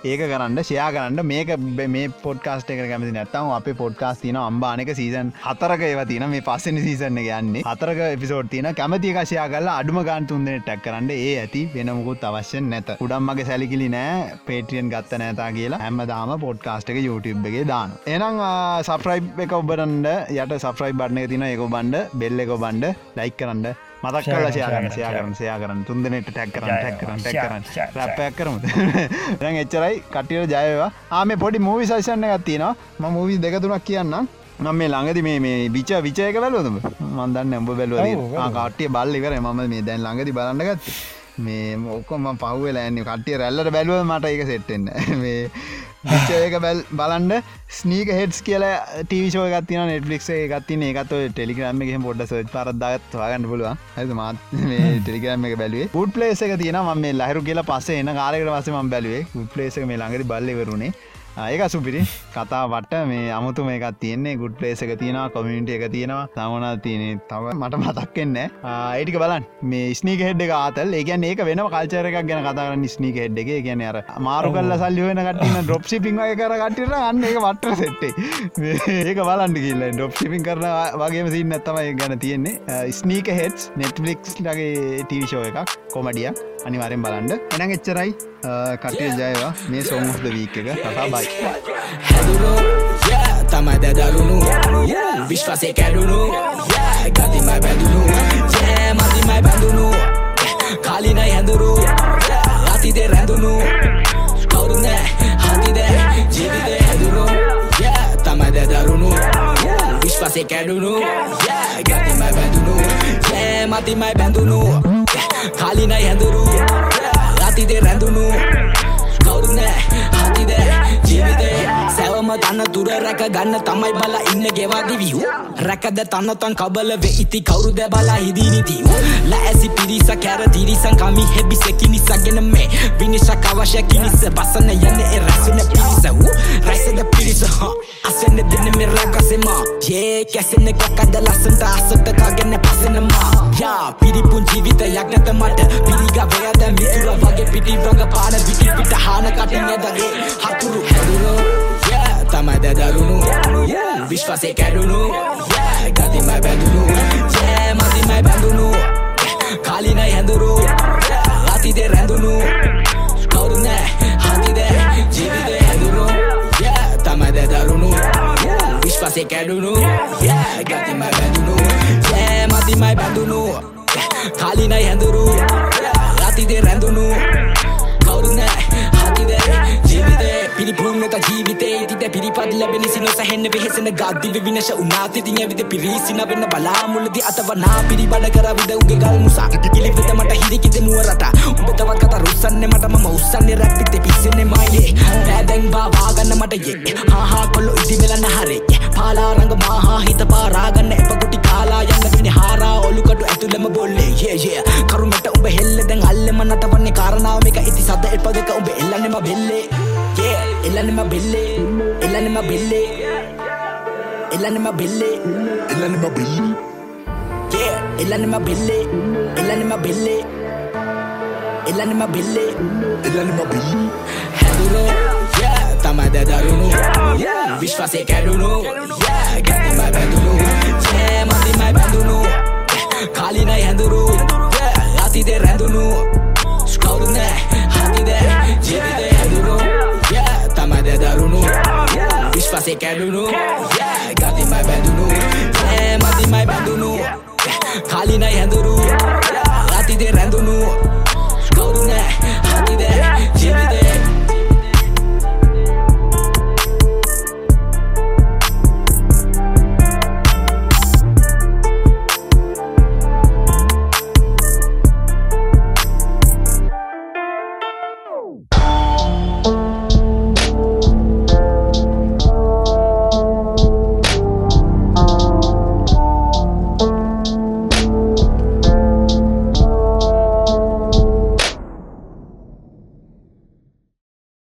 ඒක කරන්න ෂයා කරන්න. මේක මේ පොඩ්කාස්ට එක කැමති නැත්තම් අප පොඩ්කාස් තින අම්බානක සීසන් හතරක ඒව තින මේ පස්සෙන සීසන්න යන්නේ. හතරක එපිසෝට් තින කැමති එකශයා කරලා අඩුම ගාන් තුන්දෙන ටැක් කරන්න. ඒ ඇති වෙනමුකුත් අවශ්‍යෙන් නැත. උඩම්මගේ සැලිකිලි නෑ. පේටියන් ගත්ත නෑතා කියලා හැම දාම පොඩ්කාස්ට එක YouTube එකගේ දාන එනම් සප්‍රයිබ් එක ඔබරන්ඩ යට සප්‍රයි් බඩ්න තින එක බන්ඩ බෙල්ල එක බන්ඩ ලයික් කරන්න. මතක් කල කරන ෂයා කරන තුන්දනට ටැක් කරන ටැක් කරන ටැක් කරන රැපයක් කරමු. [LAUGHS] දැන් එච්චරයි. කටියට ජයවා ආම පොඩි මූවි සයිසන්න ගත්තිනවා ම මූවී දෙකතුනක් කියන්න නම් මේ ළඟදි මේ මේ විච විචයක බැලුවදම මන්දන්න එඹ බැලුව කටිය බල්ලි කර මම මේ දැන් ළඟදි බලන්න ගත්ත මේ ඔක්කොම පහුවෙලා ඇන්නේ කටිය රැල්ලට බැලුව මට [LAUGHS] එක සෙට්ටෙන්න මේ විචයක බැල් බලන්ඩ ස්නීක හෙඩ්ස් කියලා ටීවිශෝ ගත්තින නෙට්ලික් ගත්තින එකත් ටෙලිග්‍රම එක පොඩ සච් පරදගත් වාගන්න පුළුවන්. ඇ මාත් ටෙලිග්‍රම එක බැලුවේ. පුට් පලේස එක තියන ම මේ ලහරු කියලා පස්සේ එන කාලෙකට වසම බැලුවේ. පුට් පලේස මේ ළඟරි බල්ලවරුණේ ඒක සුපිරි. කතාවට මේ අමුතු මේකක් තියන්නේ. ගුඩ් පලේස එක තියෙනවා කොමිනිට එක තියෙනවා. තමනා තියන තව මට මතක්කෙන්න ඒටික බලන් මේ ස්නීක හෙඩ් එක ආතල් ඒකන් ඒක වෙන කල්චර එකක් ගැන කතාරන්න ස්නීක හෙඩ් එක. ගැන අර මාරු කල්ල සල්ලි වෙන කටන ඩොප් සිපිං වගේ කර කටර අන්න එක. වට්ට සෙට්ටේ ඒක බලන්ඩ කියල්ල ඩොප් සිපින් කරන වගේම සින්න ඇත්තමයි ගැන තියෙන්නේ. ස්නීක හෙඩ්ස් නෙට්ලික්ස් ලගේ ටීවිශෝ එකක් කොමඩියක් අනිවාරෙන් බලන්ඩ එන එච්චරයි. කටේ ජයවා. මේ සෝමුස්ද වීක එක. කතා බයි තමයි දැදරුණු. විශ්වාසය කැඩුණු. ගතිමයි බැඳුණු. මතිමයි බැඳුණු. කාලිනයි හැඳුරු. අතිදේ රැඳුණු. කවුරුන හතිද? ජීවිතය හැදුණු. තමයි දැදරුණු. විශ්වාසය කැඩුණු. ගතිමයි බැඳුණු. මතිමයි බැඳුණු කාලිනයි හැඳුරු රතිදේ රැඳුණු කවුරු නෑ හතිදේ ජීවිතේ තන තුර රැක ගන්න තමයි බල ඉන්න ගෙවාදිවිහු රැකද තන්නතන් කබල වෙඉති කවුරුද බලා හිදිනිතිව් ලඇසි පිරිස කැර තිරිසන් කමි හෙබි සැකිනිසගෙන මේ. විනිශක් අවශ්‍ය කිනිස බසන යන්න එ රැසුන පිරිස වූ. රැසද පිරිස අසන්න දෙන මෙ රැගසෙම ඒ කැසෙන්න කොකද ලස්සන්ට අසත්තකාගන්න පසෙනමා යා පිරිපුන් ජීවිතයක් නැත මට පිරිග වයද මිතුර වගේ පිටි වග පාන විටි පිට හාන කටින් ඇදගේ හතුරු හැදුරෝ. තමයි දැදරුණු විශ්වාසේ කැඩුණු ගතිමයි බැඳුණු ජෑ මතිමයි බැඳුණු කාලිනයි හැඳුරු අතිදේ රැඳුණු කවුරුනෑ හතිදේ ජීවිතේ හැඳුරු තමයි දැදරුණු විශ්වාසේ කැඩුණු ගතිමයි බැඳුණු ජෑ මතිමයි බැඳුණු කාලිනයි හැඳුරු අතිදේ රැඳුණු කවුරුනෑ හතිදේ ජීවිතේ පිරිපුන්නත ජීවිතේ ඉතිත පිරිපත් ලැබෙන සිනො සැහෙන්න වෙහෙසෙන ගද්දිව විනශ උනාති තින් ඇවිද පිරිසින වෙන්න බලා මුලදි අතවනා පිරිබඩ කර විද උගේ ගල් මුසා. කිලිවෙත මට හිරිකිද මුව රට. උඹ තවත් කතා රුස්සන්නේ මට මම උස්සන්නේ රැප් පිට පිස්සෙන්නේ මයේ පෑදැන් බා වාගන්න මට යේ. හාහා කොල්ලෝ ඉදි වෙලන්න හරේ. පාලා රංග මාහා හිත පාරාගන්න එප කුටි කාලා යන්න වෙන්නේ හාරා ඔලුකඩු ඇතුළෙම බොල්ලේ. යේ යේ කරුමට උඹ හෙල්ල දැන් අල්ලෙම නටවන්නේ කාරණාව මේක. ඉති සද එප දෙක උඹ එල්ලන්නේම බෙල්ලේ. යේ එල්ලන්නේම බෙල්ලේ එල්ලන්නේම බෙල්ලේ එල්ලන්නේම බෙල්ලේ එල්ලන්නේම බෙල්ලේ යේ එල්ලන්නේම බෙල්ලේ එල්ලන්නේම බෙල්ලේ එල්ලන්නේම බෙල්ලේ එල්ලන්නේම බෙල්ලේ හැදුරෝ යා තමයි දරුණු විශ්වාසේ කැඩුණු යා ගතිමයි බැඳුණු ජෑ මතිමයි බැඳුණු කාලිනයි හැඳුරු අතිදේ රැඳුණු කවුරුනෑ හතිදේ ජීවිතේ daruno Bicho fazer quer duno ගති මයි බැඳුණු. ඒ මති මයි බැඳුණු. කලිනයි හැඳුරු අතිදේ රැඳුණු. කවුරුනෑ හතිදේ ජීවිතේ